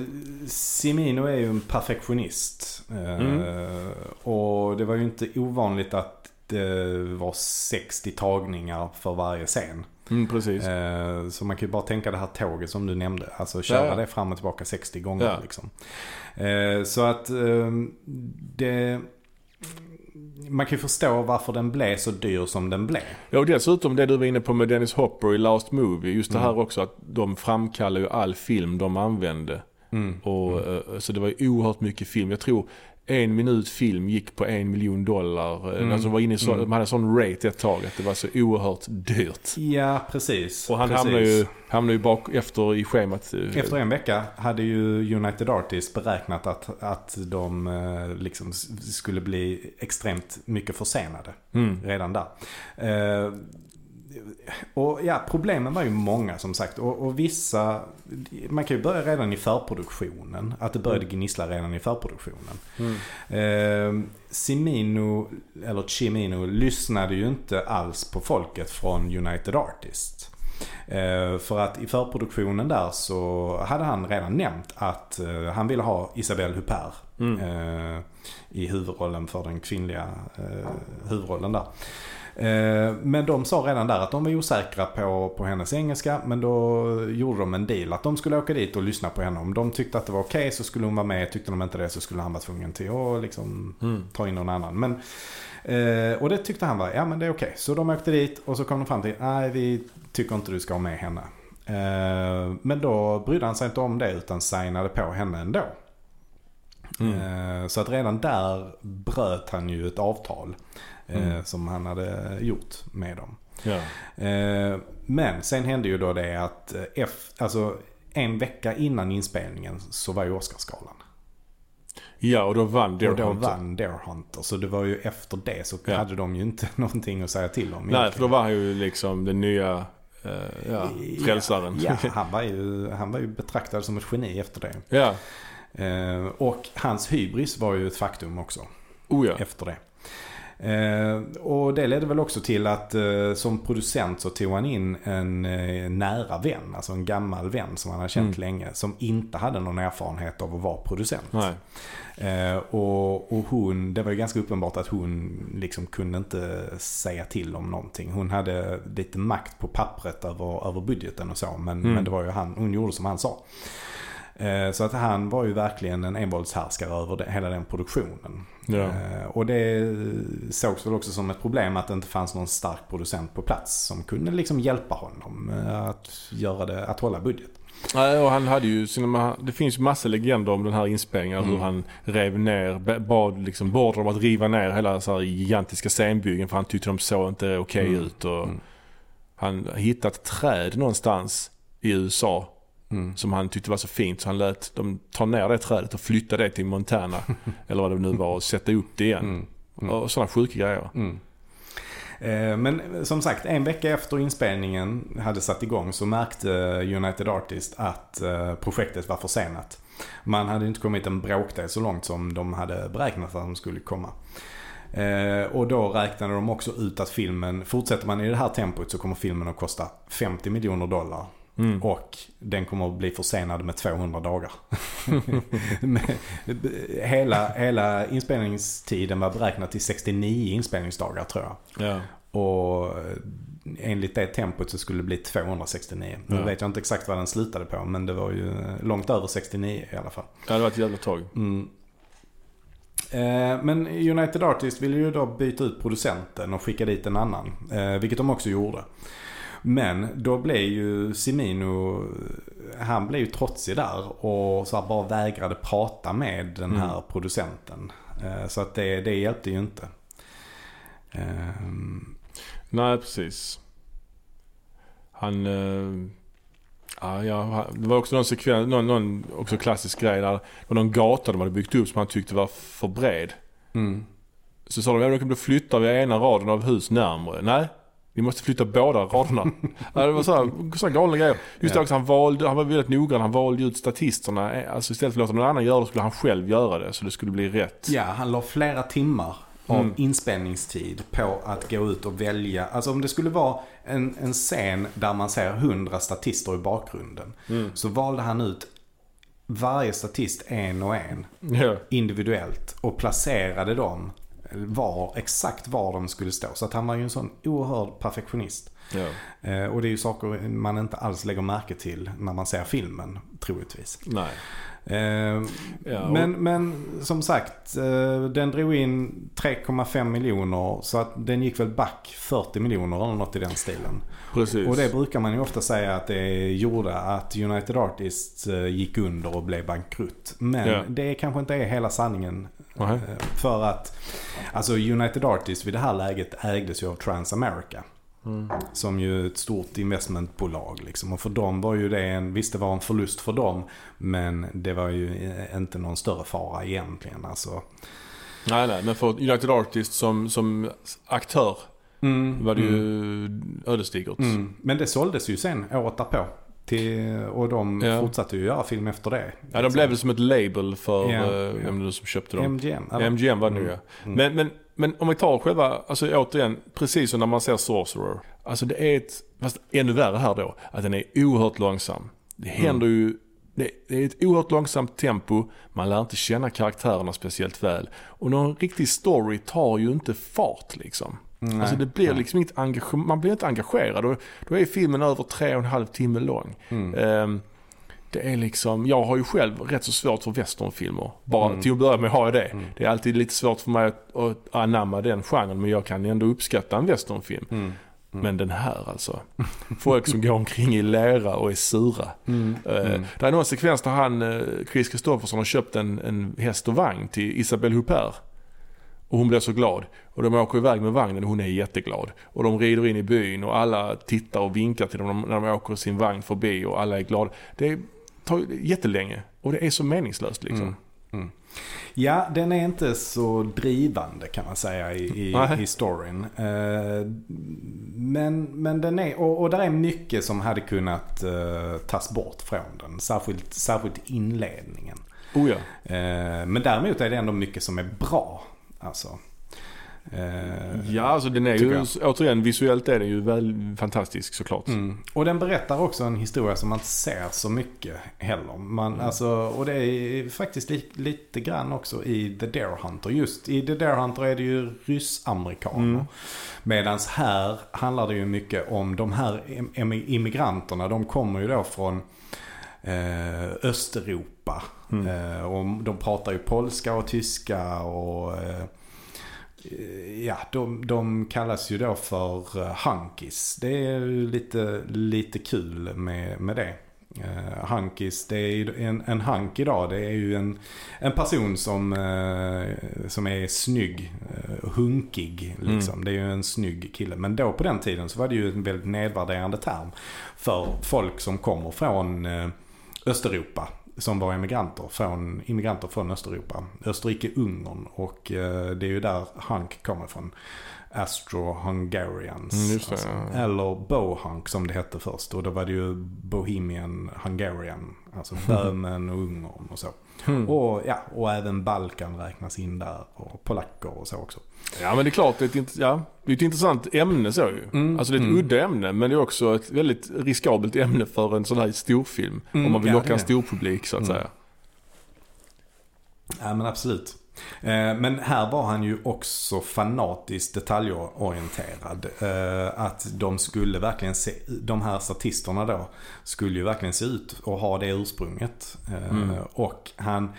Simino är ju en perfektionist. Eh, Mm. Och det var ju inte ovanligt att det var 60 tagningar för varje scen. Mm, precis. Eh, så man kan ju bara tänka det här tåget som du nämnde. Alltså köra Ja, det fram och tillbaka 60 gånger Ja. liksom. Eh, så att det... Man kan ju förstå varför den blev så dyr som den blev. Ja, och dessutom det du var inne på med Dennis Hopper i Last Movie. Just det Mm. här också att de framkallar ju all film de använde. Mm. Och, eh, Så det var ju oerhört mycket film. Jag tror en minut film gick på en miljon dollar. Mm. Alltså var inne i så, Mm. De hade sån rate ett tag att det var så oerhört dyrt. Ja, precis. Och han precis. hamnar ju, hamnar ju bak efter i schemat. eh, Efter en vecka hade ju United Artists beräknat att, att de eh, liksom skulle bli extremt mycket försenade Mm. redan där. Och ja, problemen var ju många som sagt. Och, och vissa, man kan ju börja redan i förproduktionen. Att det började gnissla redan i förproduktionen. Mm. Eh, Cimino, eller Cimino, lyssnade ju inte alls på folket från United Artists. Eh, för att i förproduktionen där så hade han redan nämnt att eh, han ville ha Isabelle Huppert Mm. eh, i huvudrollen för den kvinnliga eh, huvudrollen där. Eh, men de sa redan där att de var osäkra på, på hennes engelska. Men då gjorde de en deal att de skulle åka dit och lyssna på henne. Om de tyckte att det var okej så skulle hon vara med. Tyckte de inte det så skulle han vara tvungen till att liksom Mm. ta in någon annan. Men, eh, och det tyckte han var, ja men det är okej. Så de åkte dit och så kom de fram till, nej vi tycker inte du ska ha med henne. Eh, men då brydde han sig inte om det utan signade på henne ändå. Mm. Så att redan där bröt han ju ett avtal Mm. som han hade gjort med dem. Ja. Eh, Men sen hände ju då det att eh, F, alltså en vecka innan inspelningen så var ju Oscarsgalan. Ja, och då vann Deer och då Hunter. vann Deer Hunter. Så det var ju efter det så Ja. hade de ju inte någonting att säga till om. Nej, för då var han ju liksom den nya eh, ja, frälsaren. Ja, han, var ju, han var ju betraktad som ett geni efter det. ja. Eh, och hans hybris var ju ett faktum också Oh ja. efter det. Eh, och det ledde väl också till att eh, som producent så tog han in en eh, nära vän, alltså en gammal vän som han hade känt Mm. länge, som inte hade någon erfarenhet av att vara producent. Nej. Eh, och, och hon, det var ju ganska uppenbart att hon liksom kunde inte säga till om någonting. Hon hade lite makt på pappret över, över budgeten och så. Men, Mm. men det var ju han, hon gjorde som han sa. Eh, så att han var ju verkligen en envåldshärskare över det, hela den produktionen. Ja. Eh, och det sågs väl också som ett problem att det inte fanns någon stark producent på plats som kunde liksom hjälpa honom eh, att, göra det, att hålla budget. Nej, och han hade ju sina, det finns massa legender om den här inspelningen. Mm. Hur han rev ner, bad liksom border om att riva ner hela så här gigantiska scenbyggen för han tyckte de såg inte okej Mm. ut. Och Mm. Han hittade ett träd någonstans i USA Mm. som han tyckte var så fint så han lät dem ta ner det trädet och flytta det till Montana. eller vad det nu var och sätta upp det igen. Mm. Mm. Och sådana sjuka grejer. Mm. Eh, Men som sagt, en vecka efter inspelningen hade satt igång så märkte United Artists att eh, projektet var försenat. Man hade inte kommit en bråkdel så långt som de hade beräknat att de skulle komma. Eh, Och då räknade de också ut att filmen, fortsätter man i det här tempot så kommer filmen att kosta 50 miljoner dollar. Mm. Och den kommer att bli försenad med 200 dagar. Hela, hela inspelningstiden var beräknad till 69 inspelningsdagar tror jag. Ja. Och enligt det tempot så skulle det bli 269. Nu Ja. vet jag inte exakt vad den slutade på men det var ju långt över 69 i alla fall. ja, det var ett jävla tag. Mm. Eh, Men United Artists ville ju då byta ut producenten och skicka dit en annan. eh, Vilket de också gjorde. Men då blev ju Simino, han blev ju trotsig där och så bara vägrade prata med den här Mm. producenten. Eh, Så att det, det hjälpte ju inte. Ehm, Nej, precis. Han... Eh, ja, ja, det var också någon sekvens, någon, någon också klassisk grej där. Det var någon gata de hade byggt upp som han tyckte var för bred. Mm. Så sa de, ja, då flytta vid ena raden av hus närmare. Nej, vi måste flytta båda raderna. det var så här, så galna grejer. Just Ja. också, han, valde, han var väldigt noggrann. Han valde ut statisterna. Eh, Alltså istället för att låta någon annan göra det skulle han själv göra det. Så det skulle bli rätt. Ja, han la flera timmar av Mm. inspelningstid på att gå ut och välja. Alltså om det skulle vara en, en scen där man ser hundra statister i bakgrunden. Mm. Så valde han ut varje statist en och en Ja. individuellt och placerade dem var, exakt var de skulle stå. Så att han var ju en sån oerhörd perfektionist. Ja. Eh, och det är ju saker man inte alls lägger märke till när man ser filmen, troligtvis. Nej. Eh, Ja, och- men, men som sagt, eh, den drog in 3,5 miljoner så att den gick väl back 40 miljoner eller något i den stilen. Precis. Och det brukar man ju ofta säga att det gjorde att United Artists eh, gick under och blev bankrutt. Men Ja. det kanske inte är hela sanningen. Nej. Eh, För att alltså United Artists vid det här läget ägdes ju av Transamerica. Mm. Som ju ett stort investmentbolag liksom. Och för dem var ju det en, visst det var en förlust för dem. Men det var ju eh, inte någon större fara egentligen. Alltså. Nej, nej. Men för United Artists som, som aktör var det ju ödesdigert. Mm. Men det såldes ju sen året därpå. Till, och de Ja. fortsatte ju göra film efter det. Ja, de blev väl som ett label för ja. vem det nu som köpte dem. MGM. eller? MGM var det nu ja. Mm. Men, men, men om vi tar själva, alltså återigen, precis som när man ser Sorcerer. Alltså det är ett, fast ännu värre här då, att den är oerhört långsam. Det Mm. händer ju, det, det är ett oerhört långsamt tempo, man lär inte känna karaktärerna speciellt väl. Och någon riktig story tar ju inte fart liksom. Nej, Alltså det blir nej. liksom inget engagemang, man blir inte engagerad. Och då är filmen över tre och en halv timme lång. Mm. Ehm, det är liksom, jag har ju själv rätt så svårt för westernfilmer. Bara Mm. till att börja med har jag det. Mm. Det är alltid lite svårt för mig att, att anamma den genren men jag kan ändå uppskatta en westernfilm. Mm. Men den här alltså. Folk som går omkring i lera och är sura. Mm. Mm. Det är någon sekvens där han, eh, Chris Kristoffersson har köpt en, en häst och vagn till Isabelle Huppert. Och hon blir så glad. Och de åker iväg med vagnen och hon är jätteglad. Och de rider in i byn och alla tittar och vinkar till dem när de åker sin vagn förbi och alla är glada. Det tar ju jättelänge och det är så meningslöst liksom. Mm. Mm. Ja, den är inte så drivande kan man säga i, i, i storyn. Uh, men, men den är, och, och där är mycket som hade kunnat uh, tas bort från den. Särskilt, särskilt inledningen. Oh ja. Uh, men däremot är det ändå mycket som är bra. Alltså. Ja, alltså den är ju, återigen visuellt är den ju väl fantastisk såklart. Mm. Och den berättar också en historia som man inte ser så mycket heller. Man, mm. alltså, och det är faktiskt li, lite grann också i The Dare Hunter. Just i The Dare Hunter är det ju ryss-amerikaner. Mm. Medan här handlar det ju mycket om de här immigranterna. De kommer ju då från eh, Östeuropa. Mm. Eh, och de pratar ju polska och tyska och eh, ja, de, de kallas ju då för eh, hunkis. Det är ju lite, lite kul med, med det. Uh, hunkis, det är ju en, en hunk idag. Det är ju en, en person som, uh, som är snygg, uh, hunkig liksom. Mm. Det är ju en snygg kille. Men då på den tiden så var det ju en väldigt nedvärderande term för folk som kommer från uh, Östeuropa som var emigranter från, immigranter från Östeuropa. Österrike-Ungern och eh, det är ju där Hunk kommer ifrån. Astro-Hungarians. Mm, alltså. ja. Eller Bohunk som det hette först. Och då var det ju Bohemian Hungarian. Alltså Böhmen och Ungern och så. Mm. Och, ja, och även Balkan räknas in där. Och polacker och så också. Ja men det är klart, det är ett, ja, det är ett intressant ämne så ju. Mm. Alltså det är ett mm. udda ämne men det är också ett väldigt riskabelt ämne för en sån här storfilm. Mm, om man vill ja, locka en stor publik så att mm. säga. Ja men absolut. Eh, men här var han ju också fanatiskt detaljorienterad. Eh, att de skulle verkligen se, de här statisterna då, skulle ju verkligen se ut och ha det ursprunget. Eh, mm. Och han,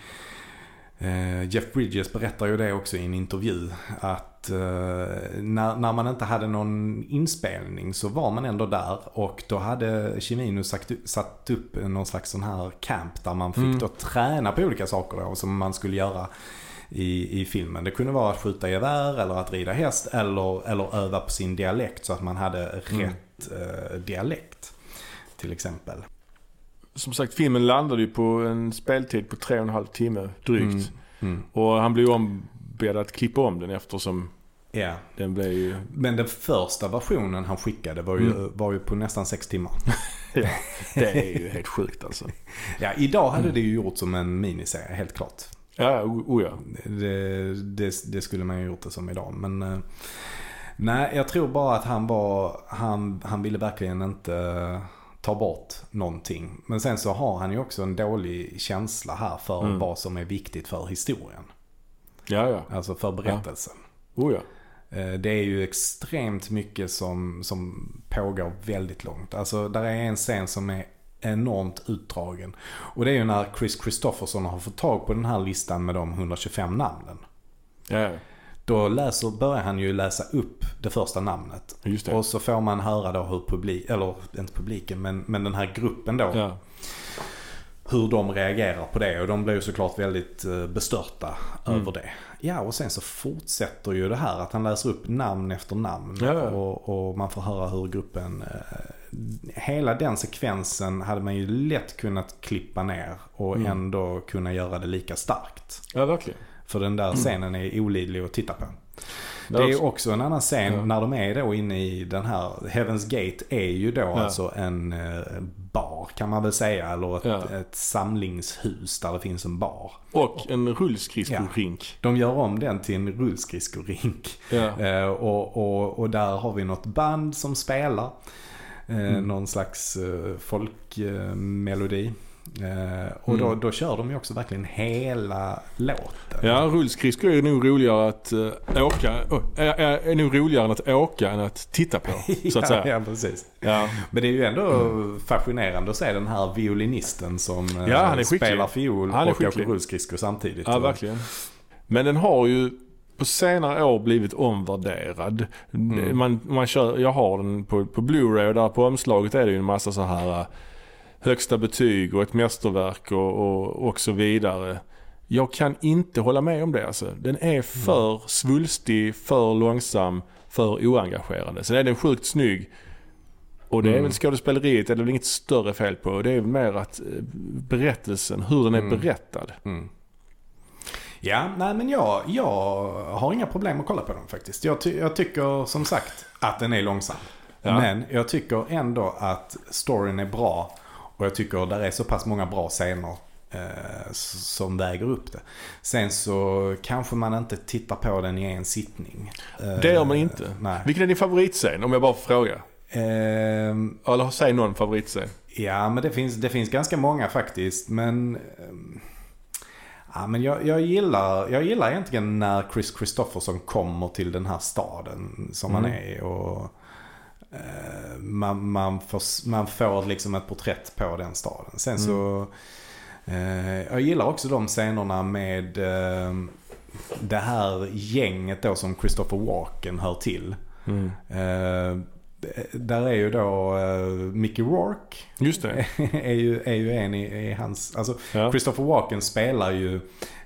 Jeff Bridges berättar ju det också i en intervju. Att när, när man inte hade någon inspelning så var man ändå där. Och då hade Chimino sagt, satt upp någon slags sån här camp där man fick mm. då träna på olika saker då, som man skulle göra i, i filmen. Det kunde vara att skjuta gevär eller att rida häst eller, eller öva på sin dialekt så att man hade mm. rätt eh, dialekt. Till exempel. Som sagt, filmen landade ju på en speltid på tre och en halv timme drygt. Mm. Mm. Och han blev ombedd att klippa om den eftersom Ja. Den blev ju... Men den första versionen han skickade var ju, mm. var ju på nästan sex timmar. ja, det är ju helt sjukt alltså. Ja, idag hade det ju gjort som en miniserie, helt klart. Ja, oh ja. Det, det, det, skulle man ju gjort det som idag. Men eh, nej, jag tror bara att han var, han, han ville verkligen inte ta bort någonting. Men sen så har han ju också en dålig känsla här för mm. vad som är viktigt för historien. Ja, ja. Alltså för berättelsen. Ja. Oh ja. Eh, det är ju extremt mycket som, som pågår väldigt långt. Alltså där är en scen som är enormt utdragen. Och det är ju när Chris Christofferson har fått tag på den här listan med de 125 namnen. Ja. Då läser, börjar han ju läsa upp det första namnet. Det. Och så får man höra då hur publik, eller inte publiken, men, men den här gruppen då. Ja. Hur de reagerar på det och de blir ju såklart väldigt eh, bestörta mm. över det. Ja och sen så fortsätter ju det här att han läser upp namn efter namn. Ja. Och, och man får höra hur gruppen eh, hela den sekvensen hade man ju lätt kunnat klippa ner och mm. ändå kunna göra det lika starkt. Ja, verkligen. För den där scenen är olidlig att titta på. Det är också en annan scen ja. när de är då inne i den här Heaven's Gate är ju då ja. alltså en eh, bar kan man väl säga. Eller ett, ja. ett samlingshus där det finns en bar. Och en rullskridskorink. De gör om den till en rullskridskorink. Eh, och, och, och där har vi något band som spelar. Eh, mm. Någon slags eh, folkmelodi. Eh, och mm. då, då kör de ju också verkligen hela låten. Ja, rullskridskor är nog roligare att äh, åka. Oh, är, är nog roligare att åka än att titta på. Så att säga. ja, precis. Ja. Men det är ju ändå mm. fascinerande att se den här violinisten som ja, spelar fiol och åker rullskridskor samtidigt. Ja, verkligen. Men den har ju på senare år blivit omvärderad. Mm. Man, man kör, jag har den på, på Blu-ray och där på omslaget är det ju en massa så här äh, högsta betyg och ett mästerverk och, och, och så vidare. Jag kan inte hålla med om det alltså. Den är för mm. svulstig, för långsam, för oengagerande. Sen är den sjukt snygg. Och det är mm. väl skådespeleriet, det är väl inget större fel på. Det är mer att äh, berättelsen, hur den är mm. berättad. Mm. Ja, nej men jag, jag har inga problem att kolla på den faktiskt. Jag, ty jag tycker som sagt att den är långsam. Ja. Men jag tycker ändå att storyn är bra. Och jag tycker där är så pass många bra scener eh, som väger upp det. Sen så kanske man inte tittar på den i en sittning. Eh, Det gör man inte. Nej. Vilken är din favoritscen om jag bara får fråga? Ehm, Eller säg någon favoritscen. Ja, men det finns, det finns ganska många faktiskt. Men, ehm, ja, men jag, jag, gillar, jag gillar egentligen när Chris Christopherson kommer till den här staden som han Mm. är. Och, eh, man, man, får, man får liksom ett porträtt på den staden. Sen så, eh, jag gillar också de scenerna med eh, det här gänget då som Christopher Walken hör till. Mm. Där är ju då eh, Mickey Rourke Just det. är ju, är ju en i, i hans... Alltså Ja. Christopher Walken spelar ju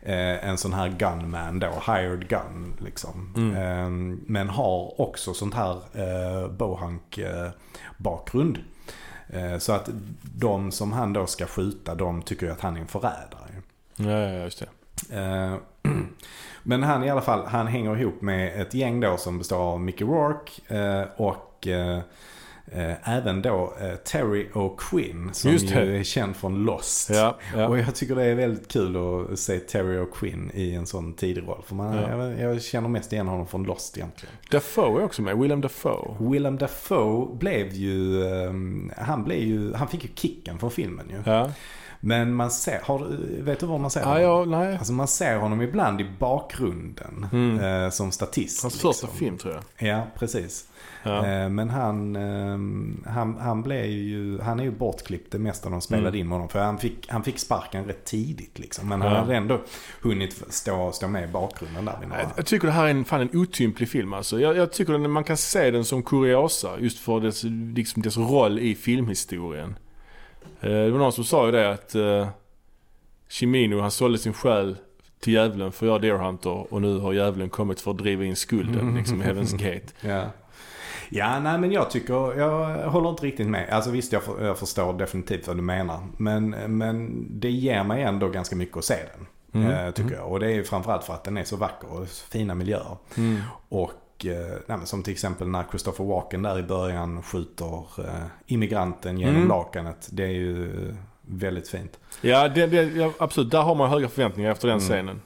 eh, en sån här gunman då, hired gun liksom. Mm. Eh, men har också sånt här eh, bohank eh, bakgrund. Eh, så att de som han då ska skjuta, de tycker ju att han är en förrädare. Ja, ja, just det. Eh, Men han i alla fall, han hänger ihop med ett gäng då som består av Mickey Rourke eh, och eh, eh, även då eh, Terry O'Quinn som Just ju är känd från Lost. Ja, ja. Och jag tycker det är väldigt kul att se Terry O'Quinn i en sån tidig roll. För man, Ja. jag, jag känner mest igen honom från Lost egentligen. Dafoe är också med. Willem Dafoe. Willem Dafoe blev ju, ehm, han blev ju, han fick ju kicken från filmen ju. Men man ser, har, vet du var man ser honom? ja, nej. Alltså man ser honom ibland i bakgrunden Mm. eh, som statist. Hans första liksom. film tror jag. Ja, precis. Ja. Eh, men han, ehm, han, han blev ju, han är ju bortklippt det mesta de spelade Mm. in med honom. För han fick, han fick sparken rätt tidigt liksom. Men Ja. han hade ändå hunnit stå, stå med i bakgrunden där några. Jag- tycker det här är en, fan en otymplig film alltså. Jag, jag tycker den, man kan se den som kuriosa just för dess, liksom dess roll i filmhistorien. Eh, Det var någon som sa ju det att uh, Chimino han sålde sin själ till djävulen för att göra Deer Hunter och nu har djävulen kommit för att driva in skulden liksom i Heaven's Gate. Ja. Ja, nej men jag tycker, jag håller inte riktigt med. Alltså visst, jag, för, jag förstår definitivt vad du menar. Men, men det ger mig ändå ganska mycket att se den. Mm. Eh, tycker jag. Och det är ju framförallt för att den är så vacker och så fina miljöer. Mm. Och eh, nej, men som till exempel när Christopher Walken där i början skjuter eh, immigranten genom Mm. lakanet. Det är ju väldigt fint. Ja, det, det, absolut. Där har man höga förväntningar efter den Mm. scenen.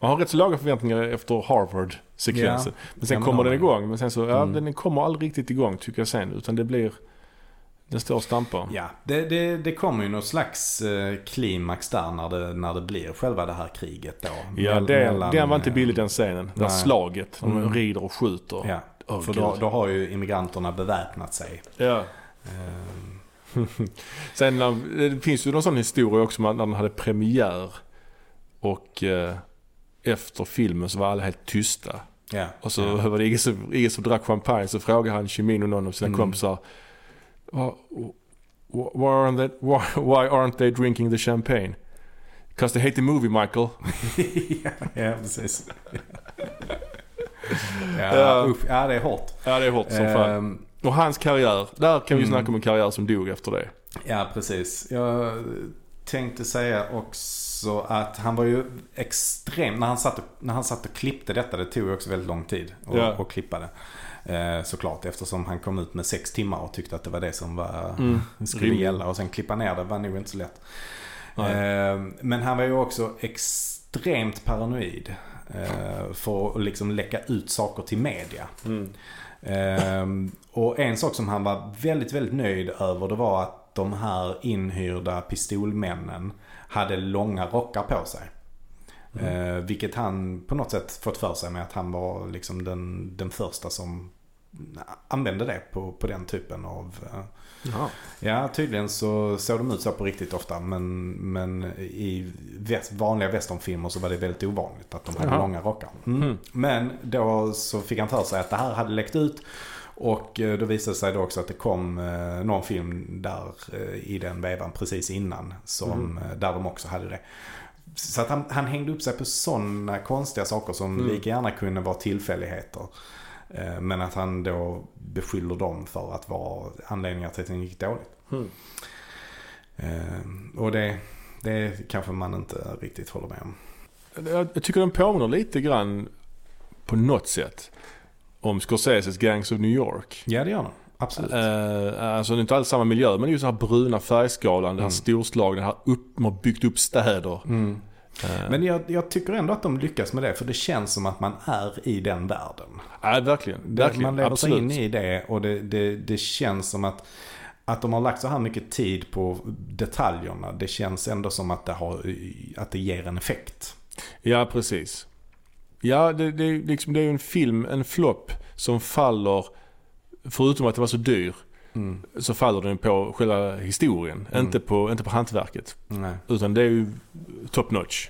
Man har rätt så låga förväntningar efter Harvard-sekvensen. Men sen Ja, men kommer har den igång. Men sen så, ja, Mm. den kommer aldrig riktigt igång tycker jag sen. Utan det blir, den står och stampar. Ja, det, det, det kommer ju någon slags eh, klimax där när det, när det blir själva det här kriget då. Ja, det, mellan, den var inte eh, billig den scenen. Det där slaget. De Mm. rider och skjuter. Ja, Åh, för då, då har ju immigranterna beväpnat sig. Ja. Eh, Sen när- det finns ju någon sån historia också när den hade premiär. Och eh, efter filmen så var alla helt tysta. ja, Och så ja. var det ingen som, ingen som drack champagne. Så frågade han Chimino någon av sina Mm. kompisar. "Wha- wha- Why aren't, they, why, why aren't they drinking the champagne? Because they hate the movie Michael. ja, ja, precis. Ja. usch, ja, det är hårt. Ja det är hårt som fan. Ehm, Och hans karriär. Där kan vi Mm. snacka om en karriär som dog efter det. Ja, precis. Jag tänkte säga också att han var ju extrem. När han satt och, när han satt och klippte detta, det tog ju också väldigt lång tid att Ja. att klippa det. Eh, såklart, eftersom han kom ut med sex timmar och tyckte att det var det som var, Mm. skulle gälla. Och sen klippa ner det var nog inte så lätt. Eh, men han var ju också extremt paranoid. Eh, för att liksom läcka ut saker till media. Mm. Ehm, och en sak som han var väldigt, väldigt nöjd över det var att de här inhyrda pistolmännen hade långa rockar på sig. Mm. Eh, vilket han på något sätt fått för sig med att han var liksom den, den första som använde det på, på den typen av... eh, Jaha. Ja, tydligen så såg de ut så på riktigt ofta. Men, men i väst, vanliga westernfilmer så var det väldigt ovanligt att de hade Jaha. långa rockar. Mm. Mm. Men då så fick han för sig att det här hade läckt ut. Och eh, då visade det sig då också att det kom eh, någon film där eh, i den vevan precis innan. Som, Mm. Där de också hade det. Så att han, han hängde upp sig på sådana konstiga saker som Mm. lika gärna kunde vara tillfälligheter. Men att han då beskyller dem för att vara anledningar till att den gick dåligt. Mm. Och det, det kanske man inte riktigt håller med om. Jag jag tycker den påminner lite grann på något sätt om Scorseses Gangs of New York. Ja, det gör den. Absolut. Eh, alltså det är inte alls samma miljö men just den här bruna färgskalan, den här storslagna, det här upp, man har byggt upp städer. Mm. Eh, Men jag, jag tycker ändå att de lyckas med det. För det känns som att man är i den världen. Nej, verkligen. verkligen man lever sig absolut. in i det och det, det, det känns som att att de har lagt så här mycket tid på detaljerna. Det känns ändå som att det, har, att det ger en effekt. Ja, precis. Ja, det, det, liksom, det är ju en film, en flopp som faller, förutom att det var så dyr, Mm. så faller den på själva historien. Inte, på, inte på hantverket. Nej. Utan det är ju top notch.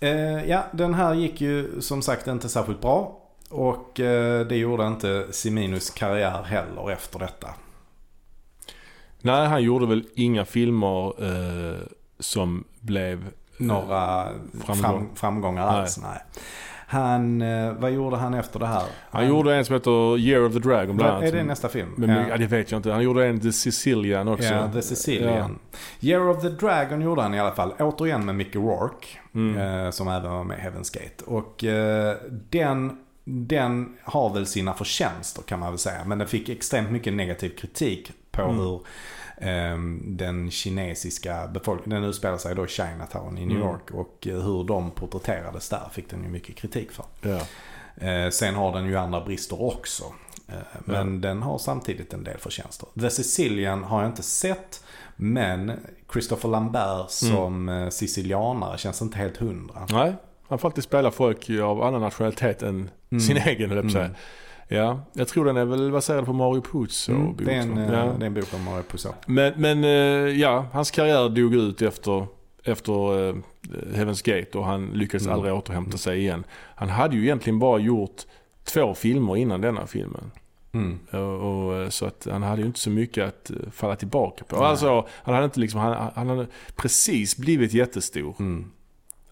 Eh, ja, den här gick ju som sagt inte särskilt bra. Och eh, det gjorde inte Siminus karriär heller efter detta. Nej, han gjorde väl inga filmer eh, som blev... Några Framgång. fram, framgångar alls. Nej. Han, eh, vad gjorde han efter det här? Han gjorde en som heter Year of the Dragon bland annat. Är det nästa film? Men, ja. det vet jag inte. Han gjorde en The Sicilian också. Ja, The Sicilian. Year of the Dragon gjorde han i alla fall. Återigen med Mickey Rourke. Mm. Eh, som även var med i Heaven's Gate. Och eh, den, den har väl sina förtjänster kan man väl säga. Men den fick extremt mycket negativ kritik på Mm. hur den kinesiska befolkningen, den utspelar sig då i Chinatown i New Mm. York. Och eh, hur de porträtterades där fick den ju mycket kritik för. Ja. Eh, sen har den ju andra brister också. Eh, men den har samtidigt en del förtjänster. The Sicilian har jag inte sett. Men Christopher Lambert som mm. sicilianare känns inte helt hundra. Nej, han får alltid spela folk av annan nationalitet än Mm. sin egen, höll jag på att. Mm. Ja, jag tror den är väl baserad på Mario Puzo. Mm, det, är en, ja. det är en bok om Mario Puzo. Men, men eh, ja, hans karriär dog ut efter, efter eh, Heaven's Gate och han lyckades Mm. aldrig återhämta sig igen. Han hade ju egentligen bara gjort två filmer innan denna filmen. Mm. Och, och, eh, så att han hade ju inte så mycket att falla tillbaka på. Nej. Alltså, han hade inte liksom, han, han hade precis blivit jättestor. Mm.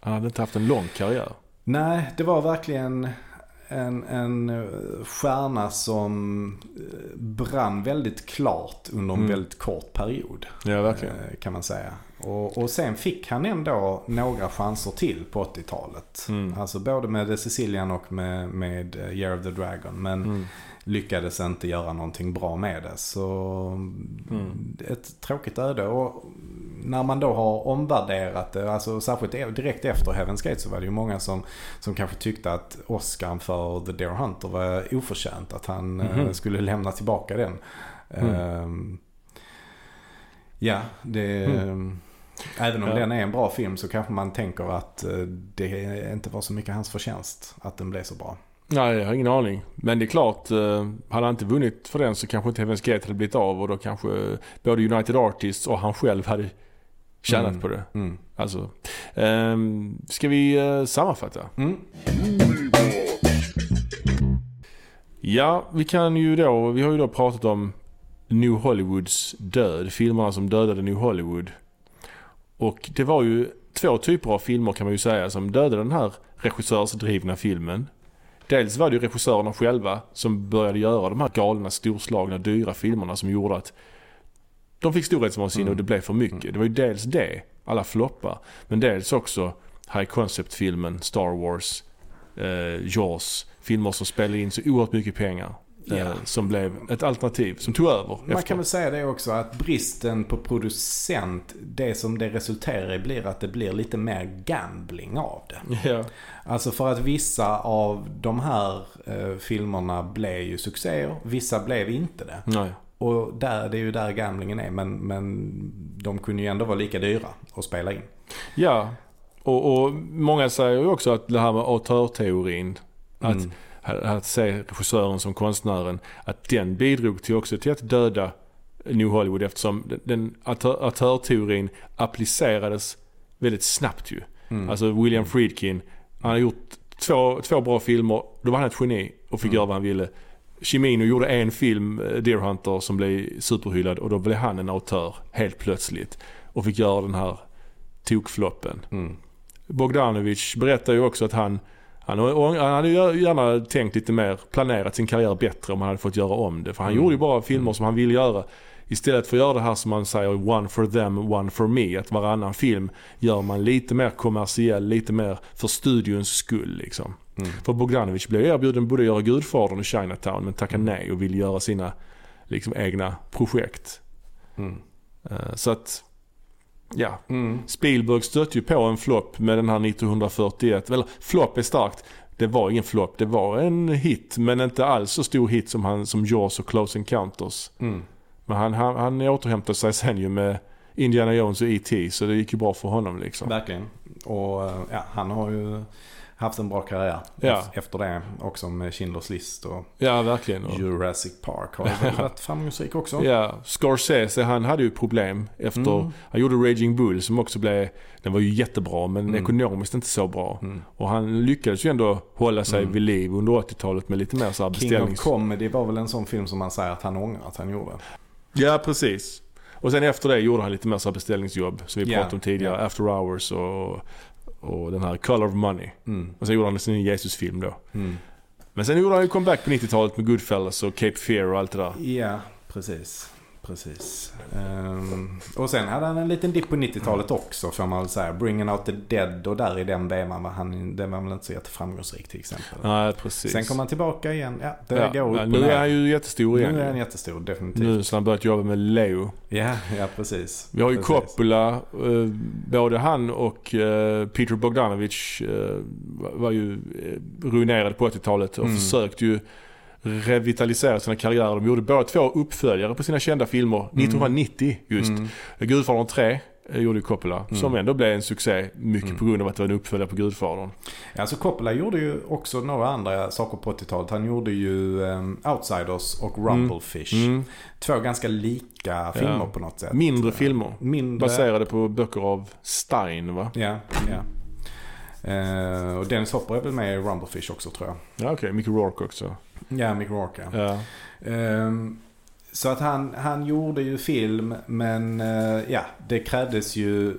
Han hade inte haft en lång karriär. Nej, det var verkligen en, en eh, stjärna som eh, brann väldigt klart under en Mm. väldigt kort period. Ja, verkligen. eh, Kan man säga. Och, och sen fick han ändå några chanser till på 80-talet. Mm. Alltså både med The Sicilian och med, med eh, Year of the Dragon. Men Mm. lyckades inte göra någonting bra med det. Så Mm. ett tråkigt öde. Och när man då har omvärderat det, alltså särskilt e- direkt efter Heaven's Gate så var det ju många som, som kanske tyckte att Oscar för The Deer Hunter var oförtjänt. Att han Mhm. skulle lämna tillbaka den. Mm. Ja, det... Mm. Även om Ja. den är en bra film så kanske man tänker att eh, det inte var så mycket hans förtjänst att den blev så bra. Nej, jag har ingen aning. Men det är klart, eh, hade han inte vunnit för den så kanske inte Heaven's Gate hade blivit av och då kanske både United Artists och han själv hade tjänat Mm. på det. Mm. Alltså, ehm, ska vi eh, sammanfatta? Mm. Ja, vi kan ju då, vi har ju då pratat om New Hollywoods död, filmerna som dödade New Hollywood. Och det var ju två typer av filmer kan man ju säga som dödade den här regissörsdrivna filmen. Dels var det ju regissörerna själva som började göra de här galna, storslagna, dyra filmerna som gjorde att de fick storhetsvansinne Mm. och det blev för mycket. Det var ju dels det, alla floppar. Men dels också High Concept-filmen, Star Wars, eh, Jaws. Filmer som spelade in så oerhört mycket pengar. Ja. som blev ett alternativ som tog över Man efter. kan väl säga det också att bristen på producent, det som det resulterar i blir att det blir lite mer gambling av det. Ja. Alltså för att vissa av de här eh, filmerna blev ju succéer, vissa blev inte det. Nej. Och där, det är ju där gamblingen är, men, men de kunde ju ändå vara lika dyra att spela in. Ja, och, och många säger ju också att det här med autörteorin, att, Mm. Att se regissören som konstnären, att den bidrog till också till att döda New Hollywood eftersom den- autörteorin applicerades väldigt snabbt ju. Mm. Alltså William Friedkin, han har gjort två, två bra filmer, då var han ett geni och fick Mm. göra vad han ville. Cimino gjorde en film, eh, Deer Hunter, som blev superhyllad och då blev han en autör helt plötsligt. Och fick göra den här tokfloppen. Mm. Bogdanovich berättar ju också att han, Han, hade ju gärna tänkt lite mer, planerat sin karriär bättre om han hade fått göra om det. För han Mm. gjorde ju bara filmer som han ville göra. Istället för att göra det här som man säger one for them, one for me. Att varannan film gör man lite mer kommersiell, lite mer för studions skull liksom. Mm. För Bogdanovich blev erbjuden både att göra Gudfadern och Chinatown men tackade nej och ville göra sina liksom, egna projekt. Mm. Eh, Så att, ja. Mm. Spielberg stötte ju på en flopp med den här 1941. Eller flopp är starkt. Det var ingen flopp. Det var en hit. Men inte alls så stor hit som, han, som Jaws och Close Encounters. Mm. Men han, han, han återhämtade sig sen ju med Indiana Jones och E.T. Så det gick ju bra för honom liksom. Verkligen. Och eh, ja, han har ju haft en bra karriär Ja. ef- efter det. Också med Schindler's list och Ja, verkligen. Jurassic Park har varit framgångsrik också. ja, Scorsese han hade ju problem efter, Mm. han gjorde Raging Bull som också blev, den var ju jättebra men Mm. ekonomiskt inte så bra. Mm. Och han lyckades ju ändå hålla sig Mm. vid liv under 80-talet med lite mer så här King of beställnings... Comedy var väl en sån film som man säger att han ångrar att han gjorde. Ja, precis. Och sen efter det gjorde han lite mer så beställningsjobb som vi pratade om tidigare. ja. After Hours och, och den här Color of Money. Mm. Och sen gjorde han sin Jesus-film då. Mm. Men sen gjorde han ju comeback på 90-talet med Goodfellas och Cape Fear och allt det där. Ja, precis. Precis. Ehm, och sen hade han en liten dipp på 90-talet också får man väl säga. Bringing Out the Dead och där i den vevan var han, den var väl inte så jätteframgångsrik till exempel. Nej, precis. Sen kom han tillbaka igen. Ja, det ja, går upp ja, Nu är han ju jättestor igen. Nu är han jättestor, definitivt. Nu så han börjat jobba med Leo. Ja, ja precis. Vi har ju precis. Coppola. Eh, både han och eh, Peter Bogdanovich eh, var ju eh, ruinerade på 80-talet och Mm. försökte ju revitalisera sina karriärer. De gjorde båda två uppföljare på sina kända filmer. 1990 just. Mm. Gudfadern 3 eh, gjorde Coppola. Mm. Som ändå blev en succé. Mycket Mm. på grund av att det var en uppföljare på Gudfadern. Ja, Alltså Coppola gjorde ju också några andra saker på 80-talet. Han gjorde ju um, Outsiders och Rumblefish. Mm. Två ganska lika filmer på något sätt. Mindre filmer. Mindre. Baserade på böcker av Stein va? Ja, ja. Eh, och Dennis Hopper är väl med i Rumblefish också tror jag. Ja okej, Mickey Rourke också. Ja, Mick Rourke ja. Ehm, så att han, han gjorde ju film men eh, ja, det krävdes ju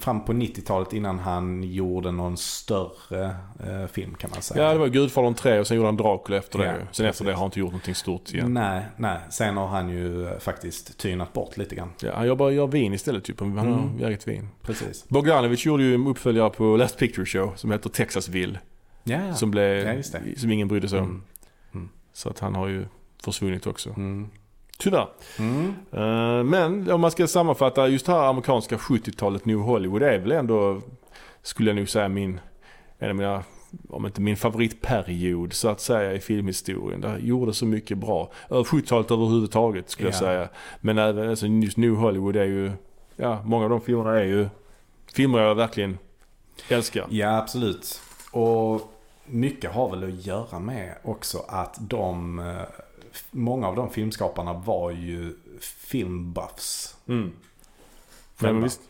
fram på 90-talet innan han gjorde någon större eh, film kan man säga. ja, det var Gudfadern 3 och sen gjorde han Dracula efter det. Ja, ju. Sen efter det precis. har han inte gjort någonting stort igen. Nej, nej. Sen har han ju eh, faktiskt tynat bort lite grann. Ja, han jobbar, gör vin istället typ. Han har Mm. eget vin. Precis. Bogdanovich gjorde ju en uppföljare på Last Picture Show som heter Texasville. Ja. Som, blev, Ja, det. som ingen brydde sig om. Mm. Så att han har ju försvunnit också. Mm. Tyvärr. Mm. Men om man ska sammanfatta just det här amerikanska 70-talet New Hollywood är väl ändå, skulle jag nog säga min, en av mina, om inte min favoritperiod så att säga i filmhistorien. Det gjorde så mycket bra. Ö, 70-talet överhuvudtaget skulle jag Ja. säga. Men även alltså, just New Hollywood är ju, ja många av de filmerna är ju filmer jag verkligen älskar. Ja, absolut. Och mycket har väl att göra med också att de, eh, många av de filmskaparna var ju filmbuffs. Mm. Men visst.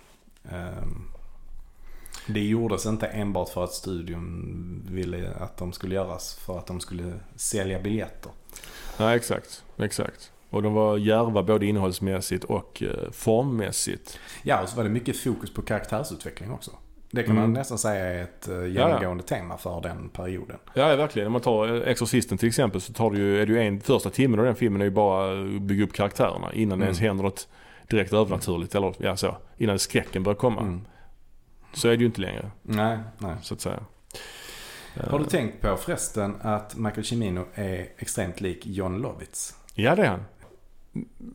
Ehm, Det gjordes inte enbart för att studion ville att de skulle göras för att de skulle sälja biljetter. Nej, exakt. Exakt. Och de var djärva både innehållsmässigt och eh, formmässigt. Ja, och så var det mycket fokus på karaktärsutveckling också. Det kan Mm. man nästan säga är ett eh, genomgående tema för den perioden. Ja, ja, verkligen. Om man tar eh, Exorcisten till exempel så tar det ju, är det ju en, första timmen av den filmen är ju bara att bygga upp karaktärerna innan det ens Mm. händer något direkt övernaturligt. Eller ja, så. Innan skräcken börjar komma. Mm. Så är det ju inte längre, Nej, nej. så att säga. Har du tänkt på förresten att Michael Cimino är extremt lik John Lovitz? Ja, det är han.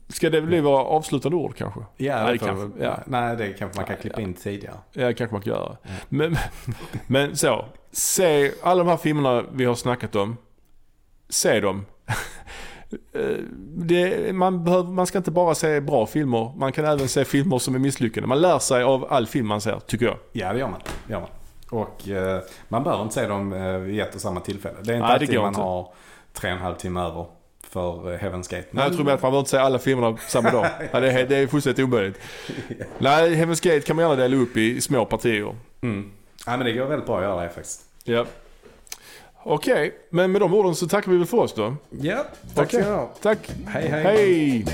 Ska det bli våra avslutande ord kanske? Ja, Nej, det kanske- ja. Nej, det kanske man kan Nej, klippa ja. in tidigare. Ja, det kanske man kan göra. Mm. Men, men så. Se alla de här filmerna vi har snackat om. Se dem. Det, man, behöver, man ska inte bara se bra filmer. Man kan även se filmer som är misslyckade. Man lär sig av all film man ser, tycker jag. Ja, det gör man. Det gör man. Och eh, man behöver inte se dem eh, vid ett och samma tillfälle. Det är inte Nej, alltid man inte. har tre och en halv timme över för eh, Heaven's Gate. Nej, jag tror mer att man behöver inte se alla filmerna samma dag. ja, det, är, det är fullständigt omöjligt. Nej, Heaven's Gate kan man gärna dela upp i små partier. Mm. Ja, men det går väldigt bra att göra det faktiskt. Ja. Okej, men med de orden så tackar vi väl för oss då. Ja, tack Okej. ska du ha. Tack. Hej, hej. Hej.